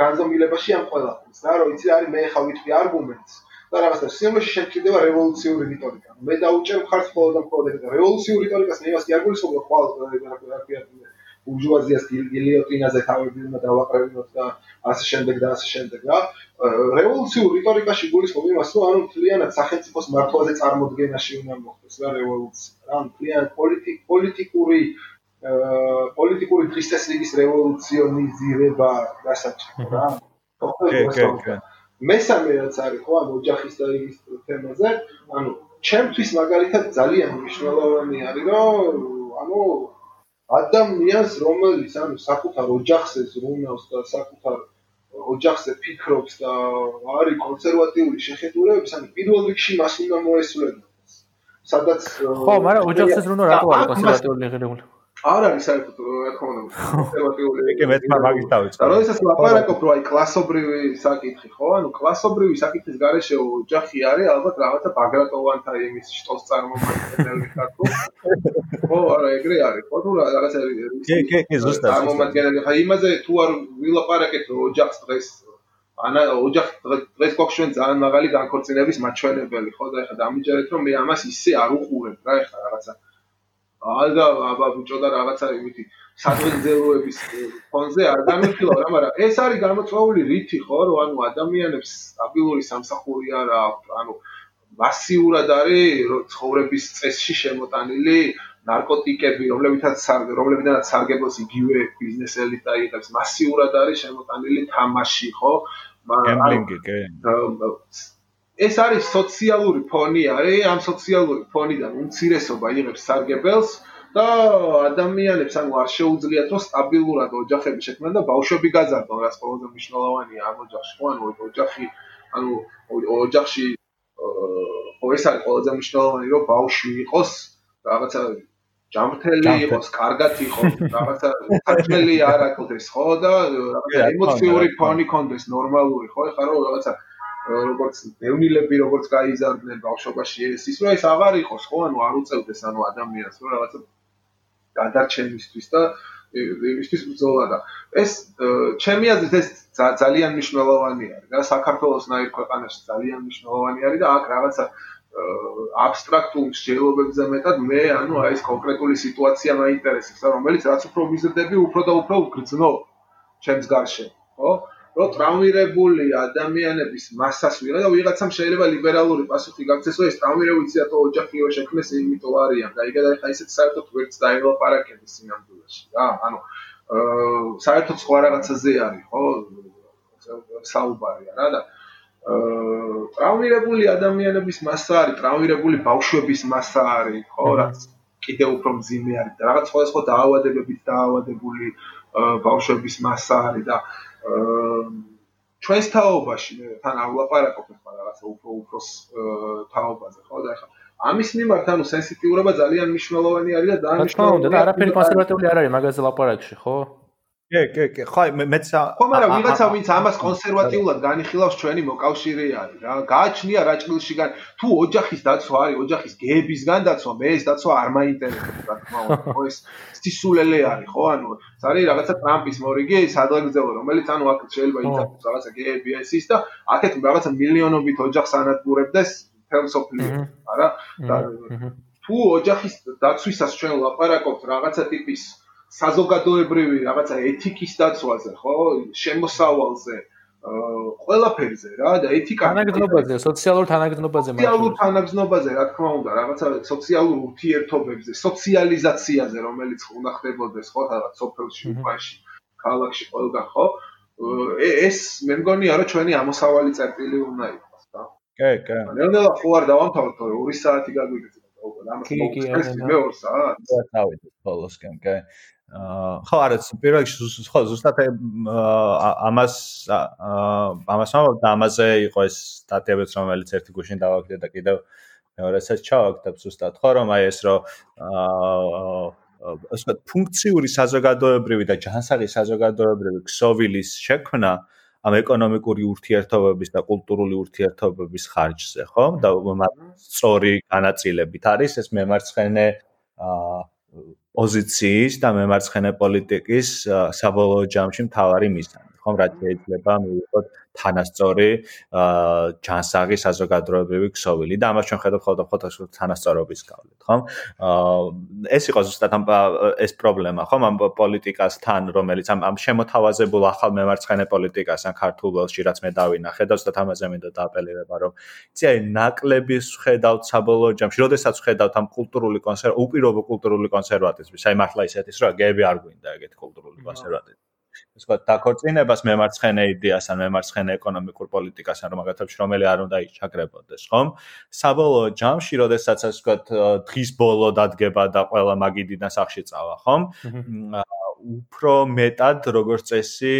განზომილებაში ამ ყველაფერს რა, რომ იცი არის მე ხა ვიტყვი არგუმენტს და რაღაცა სიმბოლოში შეჭდება რევოლუციური რიტორიკა. მე დაუჭერ მხარს ხოლმე და ხოლმე რევოლუციური რიტორიკას მე იმას კი არ გულისხმობ, რომ ხვალ რა ქვია ბურჟუაზიას გილიოტინაზე თავები უნდა დავაყრებინოთ და ასე შემდეგ და ასე შემდეგ რა. რევოლუციურ რიტორიკაში გულისხმობ იმას, რომ ანუ მთლიანად სახელმწიფოს მართვაზე წარმოქმნაში უნდა მოხდეს რა რევოლუცია. რა მთლიანად პოლიტიკ პოლიტიკური პოლიტიკური ქრისტესლიგის რევოლუციონიზირება გასაჭირო რა. მესამე რაც არის ხო ანუ ოჯახის და იმის თემაზე, ანუ ჩემთვის მაგალითად ძალიან მნიშვნელოვანი არის, რომ ანუ ადამიანს რომელიც ანუ საკუთარ ოჯახზე ზრუნავს და საკუთარ ოჯახზე ფიქრობს და არის კონსერვატიული შეხედულებების, ანუ პირველ რიგში მას უნდა მოესწრებოდეს. სადაც ხო, მაგრამ ოჯახზე ზრუნვა რატო არის კონსერვატიული შეხედულება? არ არის საერთოდ რა თქმა უნდა კონსერვატიული ეგ მეც მაგის დავიწყე. როდესაც ლაპარაკობ რო აი კლასობრივი საკითხი ხო? ანუ კლასობრივი საკითხის გარეშე ოჯახი არის ალბათ რაღაცა ბაგრატოვანთა იმის შტოს წარმომადგენელი ხარკო. ხო, არა ეგრე არის. ხო თუ რაღაცა კი, კი, კი, ზუსტად. წარმომადგენელი ხა იმაზე თუ არ ვილაპარაკეთ ოჯახს დღეს ანა ოჯახ დღეს გვაქვს ჩვენ ძალიან მაღალი განქორწინების მაჩვენებელი ხო და ეხლა დამიჯერეთ რომ მე ამას ისე არ უყურებ რა ეხლა რაღაცა ალდა აბა ბუჭო და რაღაცა იმითი საძველოების ფონზე არ გამიხილა რა მაგრამ ეს არის გამოწვეული რითი ხო რომ ანუ ადამიანებს სტაბილური სამსახური არ აქვს ანუ მასიურად არის ცხოვრების წესში შემოტანილი ნარკოტიკები რომლებითაც რომლებიდანაც სარგებლოს იგივე ბიზნეს ელიტა იღებს მასიურად არის შემოტანილი თამაში ხო? გემბლინგი კი ეს არის სოციალური ფონი არის ამ სოციალური ფონიდან უმცირესობა იღებს სარგებელს და ადამიანებს ანუ არ შეუძლიათ რომ სტაბილურად ოჯახები შექმნან და ბავშვები გაზარდონ რაც ყველაზე მნიშვნელოვანია ამ ოჯახში ანუ ოჯახი ანუ ოჯახში ხო ეს არის ყველაზე მნიშვნელოვანი რომ ბავშვი იყოს რაღაცა ჯამრთელი იყოს, კარგად იყოს, რაღაცა საჭმელი არ აქვს ხო და რაღაცა ემოციური ფონი კონდეს ნორმალური ხო ეხლა რომ რაღაცა როგორც დევნილები როგორც გაიზარდნენ ბავშვობაში ეს ის რომ ეს აღარ იყოს ხო? ანუ არ უწევდეს ანუ ადამიანს რომ რაღაცა გადარჩენისთვის და იმისთვის ბრძოლა და ეს ჩემი აზრით ეს ძალიან მნიშვნელოვანი არის და საქართველოს ნაირ ქვეყანაში ძალიან მნიშვნელოვანი არის და აქ რაღაცა აბსტრაქტულ მსჯელობებზე მეტად მე ანუ აი ეს კონკრეტული სიტუაცია მაინტერესებს რომელიც რაც უფრო ვიზრდები უფრო და უფრო გრძნო ჩემს გარშემო ხო რომ ტრავმირებული ადამიანების მასას ვიღა და ვიღაცამ შეიძლება ლიბერალური პასუხი გაქცეს, რომ ეს ტრავმირებული ციტატო ოჯახიო შექმნეს იმიტომ არიან და იგივე ხა ისეთ საერთოდ ვერც დაელაპარაკებს სინამდვილეში რა ანუ აა საერთოდ სხვა რაღაცაზე არის ხო? საუბარია რა და აა ტრავმირებული ადამიანების მასა არის ტრავმირებული ბავშვების მასა არის ხო? რაც კიდე უფრო მძიმე არის და რაღაც სხვადასხვა დაავადებებით დაავადებული ბავშვების მასა არის და ჩვენს თაობაში თან ავლაპარაკობ ახლა რაღაცა უფრო უფრო თაობაზე ხო? და ახლა ამის მიმართ ანუ სენსიტიურობა ძალიან მნიშვნელოვანი არის და დანიშნულია და არაფერი კონსერვატიული არ არის მაგაზე ლაპარაკში ხო კი, კი, კი, ხო, მეც ხო, მაგრამ ვიღაცა ვინც ამას კონსერვატიულად განიხილავს ჩვენი მოკავშირე არის რა. გააჩნია რაჭყილში გან თუ ოჯახის დაცვა არის, ოჯახის გეებისგან დაცვა, მე ეს დაცვა არ მაინტერესებს, რა თქმა უნდა. ხო, ეს სისულელე არის, ხო? ანუ არის რაღაცა ტრამპის მორიგი სადღეგრძელო, რომელიც ანუ აქ შეიძლება იცოდეს რაღაცა გეები ეს ის და აქეთ რაღაცა მილიონობით ოჯახს ანადგურებდეს თელსოფლიო, არა? და თუ ოჯახის დაცვისას ჩვენ ლაპარაკობთ რაღაცა ტიპის საზოგადოებრივი რაღაცა ეთიკის დაცვაზე, ხო? შემოსავალზე, ყველაფერზე რა და ეთიკა თანაგზნობაზე, სოციალურ თანაგზნობაზე, სოციალურ თანაგზნობაზე, რა თქმა უნდა, რაღაცა სოციალურ ურთიერთობებზე, სოციალიზაციაზე, რომელიც უნდა ხდებოდეს, ხო, რაღაც სოფელში, უბანში, ქალაქში, ყველგან, ხო? ეს მე მგონია, რომ ჩვენი ამოსავალი წერტილი უნდა იყოს, რა. კი, კი. ნელ-ნელა ხო არ დავამთავროთ, თორე 2 საათი გაგვიგეცეთ. კი კი მე ორ საათს. დავით ბოლოსკენ კი. ხო არა პირველ რიგში ხო ზუსტად ამას ამას და ამაზე იყო ეს სტატიებიც რომელიც ერთი გუშინ დავაგდე და კიდევ მეორესაც ჩავაგდებ ზუსტად ხო რომ აი ეს რომ აა ასე ფუნქციური საზოგადოებრივი და ჯანსაღი საზოგადოებრივი ქსოვილის შექმნა ამ ეკონომიკური ურთიერთობების და კულტურული ურთიერთობების ხარჯზე ხო და სწორი განაწილებით არის ეს მემარცხენე აა პოზიციის და მემარცხენე პოლიტიკის საბოლოო ჯამში მთავარი მიზანი, ხომ, რაც შეიძლება მივიღოთ თანასწორი ჯანსაღი საზოგადოებრივი ქსოვილი და ამას ჩვენ ხედავთ ხოლმე თანასწორობის გავლით, ხომ? ეს იყო ზუსტად ამ ეს პრობლემა, ხომ, ამ პოლიტიკასთან, რომელიც ამ ამ შემოთავაზებულ ახალ მემარცხენე პოლიტიკასთან ქართულში, რაც მე დავინახე და ზუსტად ამაზე მინდა დააპელირება, რომ იცი, აი, ნაკლების ხედავთ საბოლოო ჯამში, როდესაც ხედავთ ამ კულტურული კონსერვა, უპირობო კულტურული კონსერვატიზმის, აი მართლა ისეთის, რომ გეები არ გვინდა ეგეთი კულტურული კონსერვატიზმი. ეს ვთქვათ, დაქორწინებას მემარცხენე იდეას ან მემარცხენე ეკონომიკურ პოლიტიკას ან რომელთაც რომელი არ უნდა იჩაგრებოდეს, ხომ? საბოლოო ჯამში, როდესაც ასე ვთქვათ, დღის ბოლო დადგება და ყველა მაგიდიდან სახში წავა, ხომ? უფრო მეტად როგორც წესი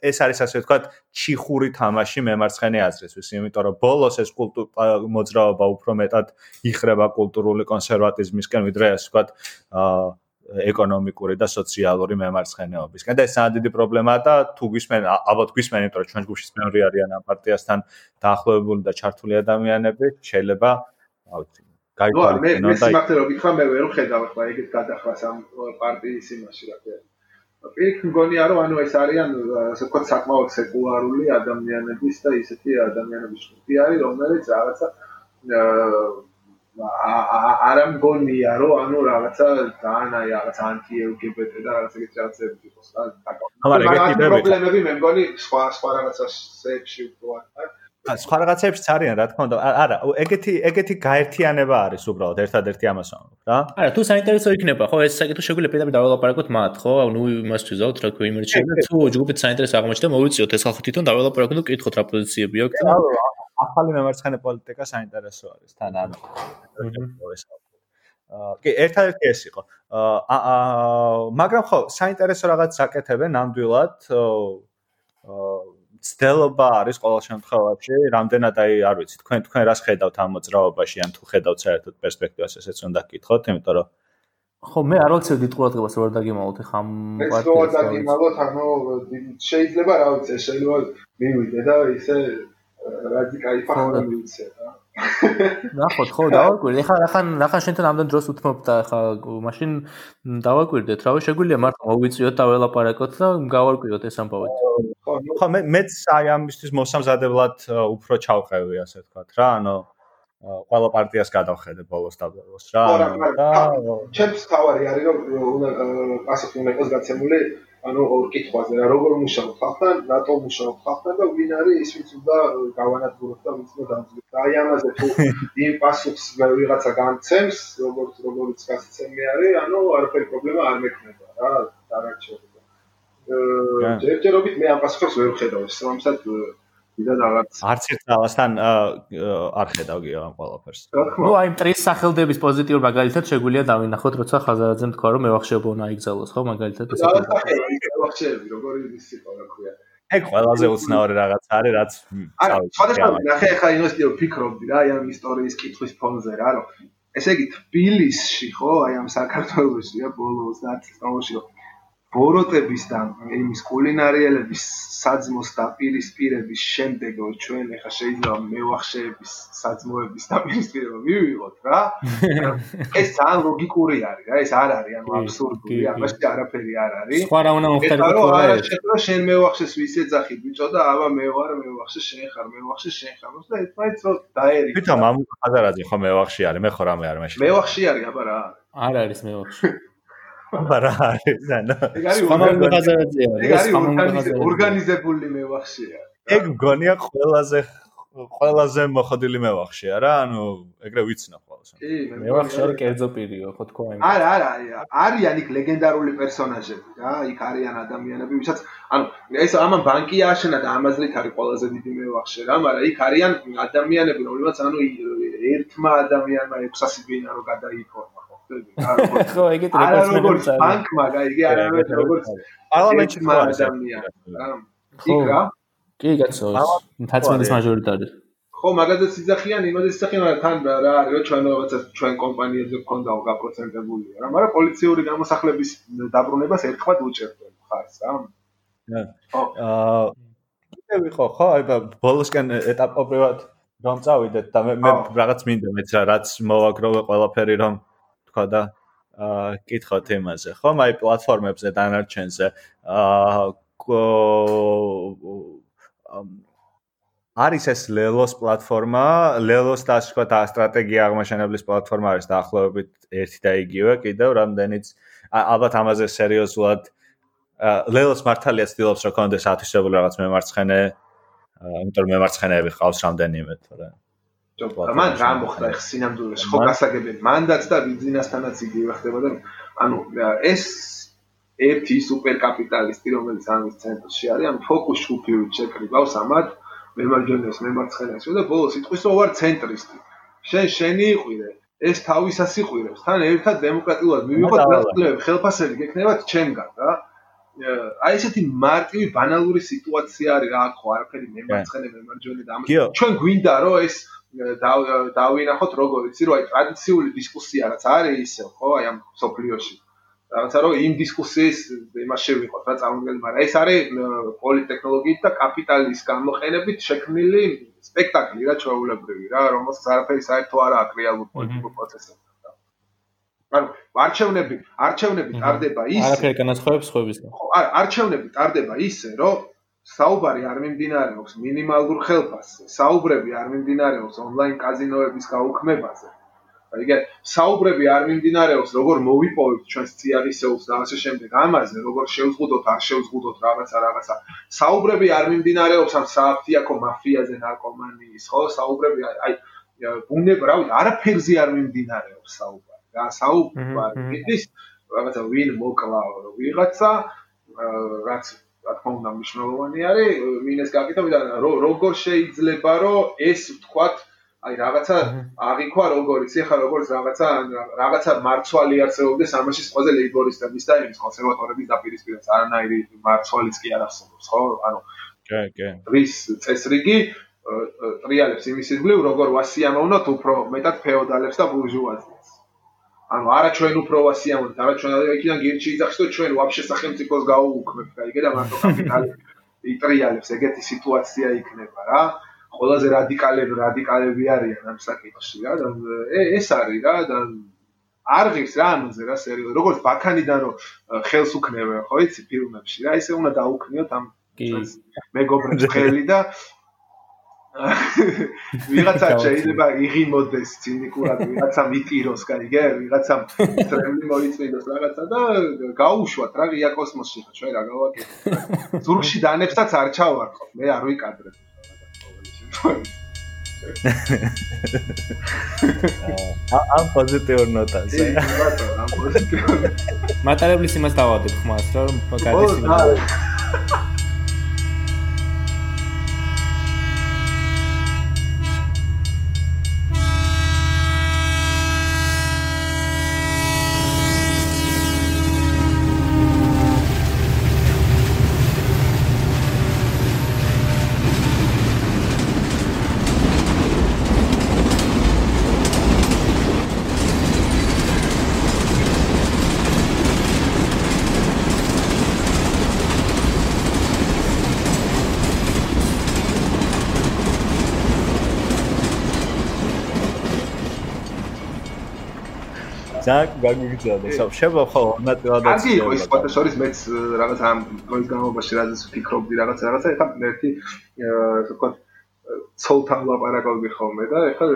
ეს არის ასე ვთქვათ ჩიხური თამაში მემარცხენე აზრისთვის, იმიტომ რომ ბოლოს ეს კულტურა მოძრაობა უფრო მეტად იხრება კულტურული კონსერვატიზმისკენ, ვიდრე ასე ვთქვათ აა ეკონომიკური და სოციალური მემარცხენეობისკენ. და ეს ძალიან დიდი პრობლემაა და თუ გვისმენ, ალბათ გვისმენ, იმიტომ რომ ჩვენ გუშინ მეური არიან ამ პარტიასთან დაახლოებული და ჩართული ადამიანები, შეიძლება, ავიცი, გაიგვალისწინონ და მე სიმართლე რომ გითხრა, მე ვერ ხედავ ახლა ეგეთ გადახვას ამ პარტიის იმაში რა ქვია. პირიქ მგონია რომ ანუ ეს არიან ასე ვთქვათ საკმაოდ სეკულარული ადამიანების და ისეთი ადამიანების ჯგუფი არის, რომელიც რაღაცა არ ამგონია რომ ანუ რაღაცა ძალიან აი რაღაც ანტი LGBT და რაღაც ეგეთი რაღაცები იყოს რა. მაგრამ ეგეთი პრობლემები მე მგონი სხვა სხვა რაღაცებში უფრო არის. სხვა რაღაცებიც არიან რა თქმა უნდა. არა, ეგეთი ეგეთი გაერთიანება არის უბრალოდ ერთადერთი ამას ვამბობ რა. არა, თუ საინტერესო იქნება, ხო, ეს საკითხი შეგვიძლია პირდაპირ დაველაპარაკოთ მათ, ხო? ანუ იმას ვიზავთ, რა ქვია, იმერჩია. თუ ჯგუფით საინტერესო აღმოჩნდა, მოვიწიოთ ეს ხალხი თვითონ დაველაპარაკოთ და კითხოთ რა პოზიციები აქვს. ახალი მემარცხენე პოლიტიკა საინტერესო არის თან ანუ კი ერთადერთი ეს იყო. აა მაგრამ ხო საინტერესო რაღაც საკეთებენ ნამდვილად. აა ცდელობა არის ყოველ შემთხვევაში რამდენად აი არ ვიცი თქვენ თქვენ რას ხედავთ ამ მოძრაობაში ან თუ ხედავთ საერთოდ პერსპექტივას ესეც უნდა გკითხოთ იმიტომ რომ ხო მე არ ვიცი დიდ ყურადღებას ვერ დაგიმალოთ ხა ამ პარტიას ეს რო დაგიმალოთ ანუ შეიძლება რა ვიცი შეიძლება მივიდე და ისე რადიკალი ფაქტორი ვიცი რა. ნახოთ ხო დავაკვირდე ეხლა რახან რახან შენთან ამდენ დროს უთმობ და ეხლა მაშინ დავაკვირდეთ რავი შეგვიძლია მარტო მოვიწიოთ და ველაპარაკოთ და გავარკვიოთ ეს ამბავი ხო მე მეც აი ამისთვის მოსამზადებლად უფრო ჩავყევი ასე ვთქვათ რა ანუ ყველა პარტიას გადავხედე ბოლოს და ბოლოს რა და ჩემს თავარი არის რომ უნდა პასუხი უნდა იყოს გაცემული ანუ ორ კითხვაზე რა როგორ მუშაობ ხალხთან, რატომ მუშაობ ხალხთან და ვინ არის ის ვინც უნდა გავანადგუროთ და ვინც უნდა დამძგეთ. და აი ამაზე თუ იმ პასუხს ვიღაცა გამცემს, როგორც როგორც გასცემი არის, ანუ არაფერი პრობლემა არ მექნება რა, დარაჩება. აა ჯერჯერობით მე ამ პასუხს ვერ ვხედავ, სამამსად ვიდა რაღაც არც ერთ ძალასთან არ ხედავ ამ ყველაფერს. ნუ აი მტრის სახელდების პოზიტიურ მაგალითად შეგვიძლია დავინახოთ, როცა ხაზარაძემ თქვა რომ მევახშეობო უნდა იგზელოს, ხო, მაგალითად ეს. მევახშეები, როგორი ვისი ყოლა ქვია. ეგ ყველაზე უცნაური რაღაც არის, რაც არა, სხვადასხვა ნახე ახლა ინვესტიო ფიქრობდი რა, აი ამ ისტორიის კითხვის ფონზე რა, რომ ესე იგი თბილისში ხო, აი ამ საქართველოსში, რა, ბოლო 30 წელში რომ ბოროტების და იმის კულინარიელების საძმოს დაპირისპირების შემდეგ ჩვენ ახლა შეიძლება მევახშეების საძმოების დაპირისპირება მივიღოთ რა. ეს ძალიან ლოგიკური არის რა ეს არ არის ანუ აბსურდული ამაში არაფერი არ არის. სხვა რა უნდა მოხდეთ რა არა შეიძლება შენ მევახშეს ვის ეძახი ბიჭო და აბა მე ვარ მევახშე შენ ხარ მევახშე შენ ხარ. და მაინც რო დაერი თვითონ ამ ხაზარაძე ხო მევახში არის მე ხო რამე არ მაშინ მევახში არის აბა რა არ არის მევახში არა არის ანუ ეგ არის ორგანიზებული ორგანიზებული მევახშია ეგ მგონია ყველაზე ყველაზე მოხდილი მევახშია რა ანუ ეგრე ვიცნა ხოლმე კი მევახში არის კერძო პირიო ხო თქო აი არა არა არიან იქ ლეგენდარული პერსონაჟები რა იქ არიან ადამიანები ვისაც ანუ ეს ამან ბანკი აშენა და ამაზრით არის ყველაზე დიდი მევახში რა მაგრამ იქ არიან ადამიანები რომლებიც ანუ ერთმა ადამიანმა 600 ბინარო გადაიქორა ხო, ეგეთ არის. ბანკმა, იგი არ არის როგორც პარლამენტში ადამიანია. იქ რა? კი, კაცო, მთაწმინდის მაჟორიტარი. ხო, მაგაზეც იძახიან, იმასაც იძახიან, მაგრამ თან რა არის, რომ ჩვენ რაღაცა ჩვენ კომპანიებზე გქონდა უგაპროცენტებული რა, მაგრამ პოლიციური გამოსახლების დაბრუნებას ერთხმად უჭერდნენ ხარს რა. აა კიდევ ხო, ხო, აი ბოლოსკენ ეტაპობრივად რომ წავიდეთ და მე მე რაღაც მინდა მეც რაც მოვაგროვე ყველაფერი რომ თქვა და აა კითხოთ იმაზე, ხო? აი პლატფორმებზე დანარჩენზე აა არის ეს ლელოს პლატფორმა, ლელოს და ასე ვთქვათ, სტრატეგია აღმაშენებლის პლატფორმა არის დაახლოებით ერთი და იგივე, კიდევ რამდენიც. ალბათ ამაზე სერიოზულად ლელოს მართალია ცდილობს რომ კონდეს ათვისებული რაღაც მემარცხენე, იმიტომ რომ მემარცხენეები ყავს რამდენიმე, თორე მან რა მოხდა ხ სინამდვილეში? ხო გასაგებია. მანდაც და ბიზნესთანაც იგივე ხდებოდა ანუ ეს ერთი სუპერკაპიტალისტი რომელიც ამის ცენტრში არის ან ფოკუს შუქივით შეკრიბავს ამათ მემარჯვენეს მემარცხენეს და ბოლოს იტყვის რომ ვარ ცენტრისტი. შენ შენი იყვირე. ეს თავისას იყვირებს. თან ერთად დემოკრატიულად მივიღოთ ხელფასები ხელფასები გექნებათ ჩემგან რა. აი ესეთი მარტივი ბანალური სიტუაცია არის რა ხო არაფერი მემარცხენე მემარჯვენე და ამ ჩვენ გვინდა რომ ეს დავინახოთ როგორ იცი რომ აი ტრადიციული დისკუსია რაც არის ისე ხო აი ამ სოფლიოში რაღაცა რომ იმ დისკუსიის იმას შევიყოთ რა წარმოგვიდგენთ მაგრამ ეს არის პოლიტექნოლოგიით და კაპიტალის გამოყენებით შექმნილი სპექტაკლი რა ჩვეულებრივი რა რომელსაც არაფერი საერთო არ აქვს რეალურ პოლიტიკურ პროცესებში ანუ არჩევნები არჩევნები ტარდება ისე. არაფერი განაცხადებს ხოების ხო არჩევნები ტარდება ისე რომ საუბარი არ მიმდინარეობს მინიმალურ ხელფასზე, საუბრები არ მიმდინარეობს ონლაინ კაზინოების გაუქმებაზე. აიგე, საუბრები არ მიმდინარეობს როგორ მოვიპოვებთ ჩვენს ციარისეულს და ასე შემდეგ ამაზე, როგორ შევზღუდოთ, არ შევზღუდოთ რაღაცა რაღაცა. საუბრები არ მიმდინარეობს ამ სააფთიაქო მაფიაზე, ნარკომანიის, ხო? საუბრები აი ბუნება, რა ვიცი, არაფერზე არ მიმდინარეობს საუბარი. რა საუბარი ის რაღაცა ვინ მოკლა ვიღაცა რაც რა თქმა უნდა მნიშვნელოვანი არის. მინეს გაკეთებ და როგორ შეიძლება რომ ეს ვთქვათ აი რაღაცა აღიქვა როგორ იცი ხა როგორ რაღაცა რაღაცა მარცვალი არსებობდეს ამაში ყველაზე ლეიბორისტების და იმის კონსერვატორების დაპირისპირებას არანაირი მარცვალიც კი არ არსებობს ხო? ანუ კი კი. რის წესრიგი ტრიალებს იმის ირგვლივ როგორ ვასიამოვნოთ უფრო მეტად ფეოდალებს და ბურჟუაზიას ანუ არა ჩვენ უფრო ვასიამოთ, არა ჩვენ იქიდან გირჩი იძახს და ჩვენ ვაფშე სახელმწიფოს გაუუქმებთ, აი კიდე მარტო კაპიტალი იტრიალებს, ეგეთი სიტუაცია იქნება რა. ყველაზე რადიკალები რადიკალები არიან ამ საკითხში რა და ეს არის რა და არღის რა ამაზე რა სერიოზულად როგორც ბაქანიდან რომ ხელს უქნევენ ხო იცი ფილმებში რა ისე უნდა დაუქნიოთ ამ მეგობრებს ხელი და ვიღაცა შეიძლება იღიმოდეს ცინიკურად, ვიღაცა მიტიროს, გაიგე? ვიღაცა ტრემლი მოიწვიოს რაღაცა და გაუშვათ რა ღია კოსმოსში ხო ჩვენ რა გავაკეთე. ზურგში დანებსაც არ ჩავარყო, მე არ ვიკადრებ. ამ პოზიტიურ ნოტაზე. მატარებლის იმას დავადებ ხმას, რომ გადის იმას. ძალიან გაგიგზავნა. შევა ხო ნატურალად. კარგი იყო ის ფოტოშორის მეც რაღაც ამ დროის განმავლობაში რაზეც ვფიქრობდი რაღაც რაღაცა ეხა ერთი ასე ვთქვათ ცოლთან ლაპარაკობდი ხოლმე და ეხა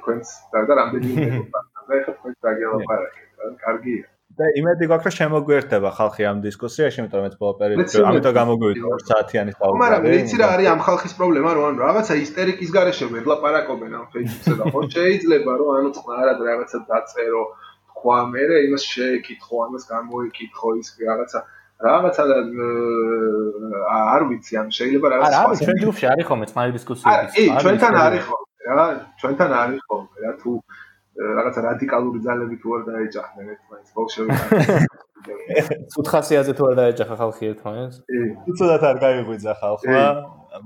თქვენს და რამდენიმე და ეხა თქვენს დაგელაპარაკეთ. კარგია. და იმედი გვაქვს რომ შემოგვიერთება ხალხი ამ დისკუსიაში, იმიტომ რომ ეს ბოლო პერიოდი ამიტომ გამოგვივიდა 2 საათიანი საუბარი. მაგრამ ვიცი რა არის ამ ხალხის პრობლემა, რომ ანუ რაღაცა ისტერიკის გარეშე ვერ ლაპარაკობენ ამ Facebook-ზე და ხო შეიძლება რომ ანუ წყნარად რაღაცა დაწერო თქვა მე რა იმას შეეკითხო ამას გამოიკითხო ის რაღაცა რაღაცა არ ვიცი ან შეიძლება რაღაცა არა არა ჩვენ ჯგუფში არის ხოლმე წყნარი დისკუსიები კი ჩვენთან არის ხოლმე რა ჩვენთან არის ხოლმე რა თუ რაღაცა რადიკალური ძალები თუ არ დაეჯახნენ ერთმანეთს ბოლშევიკები უთხასიაზე თუ არ დაეჯახა ხალხი ერთმანეთს? კი. უცოდათ არ გაიღვიძა ხალხმა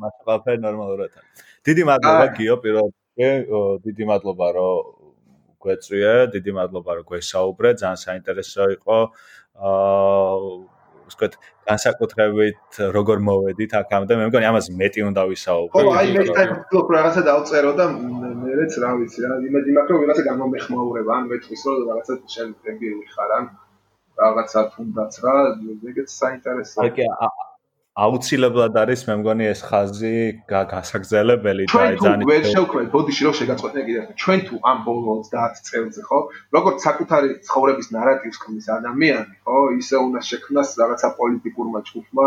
მათ ყველაფერი ნორმალურად არის. დიდი მადლობა გიო პირველად დიდი მადლობა რომ გვეწვია. დიდი მადლობა რომ გვესაუბრე. ძალიან საინტერესო იყო. აა ვსკოთ, განსაკუთრებით როგორ მოვედით აქამდე. მე მგონი ამას მეტი უნდა ვისაუბრო. ხო, აი მე თქვენ რაღაცა დავწერო და მეც რა ვიცი რა, იმედი მაქვს რომ რაღაცა გამომეხმაურება, ან მეტყვის რომ რაღაცა შენ დებილი ხარ ან რაღაცა თუნდაც რა, ეგეც საინტერესოა. აი კი აუცილებლად არის მე მგონი ეს ხაზი გასაგზელებელი და ძალიან ჩვენ თუ შევქმნით ბოდიში რომ შეგაწყვეტნე კიდევ ჩვენ თუ ამ ბოლო 30 წელზე ხო? როგორც საკუთარი ცხოვრების ნარატივს ქმნის ადამიანი ხო? ისე უნდა შექმნას რაღაცა პოლიტიკურმა ჯგუფმა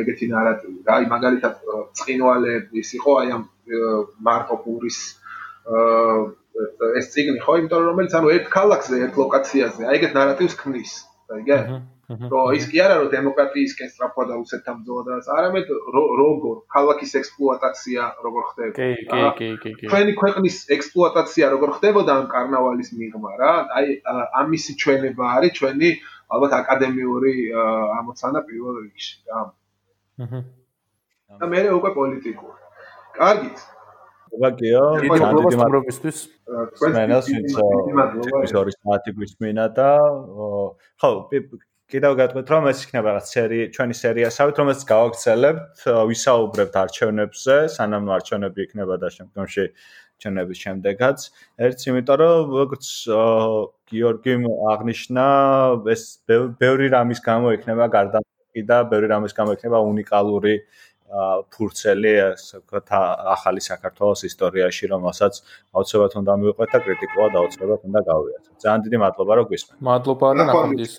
ეგეთი ნარატივი რა აი მაგალითად წინვალე ის იყო აი ამ მარკო პურის ეს ციგნი ხო? იმიტომ რომ რომელიც ანუ ერთ ქალაქზე ერთ ლოკაციაზე აი ეგეთ ნარატივს ქმნის აიგე რომ ის კი არა რომ დემოკრატიისკენ სწრაფვა და რუსეთთან ბრძოლა და არამედ როგორ ქალაქის ექსპლუატაცია როგორ ხდება? კი კი კი კი კი. ჩვენი ქვეყნის ექსპლუატაცია როგორ ხდებოდა ამ კარნავალის მიღმა რა? აი ამისი ჩვენება არის ჩვენი ალბათ აკადემიური ამოცანა პირველ რიგში. რა აჰა და მე უკვე პოლიტიკური. კარგით. ვაგიო დიდი მადლობისთვის. მენას ვინც ის ორი საათი გვისმინა და ხო კიდევ გეტყვით რომ ეს იქნება რაღაც სერი ჩვენი სერიასავით რომელსაც გავაგრძელებთ ვისაუბრებთ არჩევნებზე სანამ არჩევნები იქნება და შემდგომში არჩევნების შემდეგაც. ერთს იმიტომ რომ როგორც გიორგიმ აღნიშნა ეს ბევრი რამის გამო იქნება გარდა და ბევრი რამის გამო იქნება უნიკალური ფურცელი ასე ვთქვათ ახალი საქართველოს ისტორიაში რომელსაც აუცილებლად უნდა მივიყვეთ და კრიტიკულად აუცილებლად უნდა გავიაზროთ ძალიან დიდი მადლობა რომ გვისმენთ. მადლობა და ნახვამდის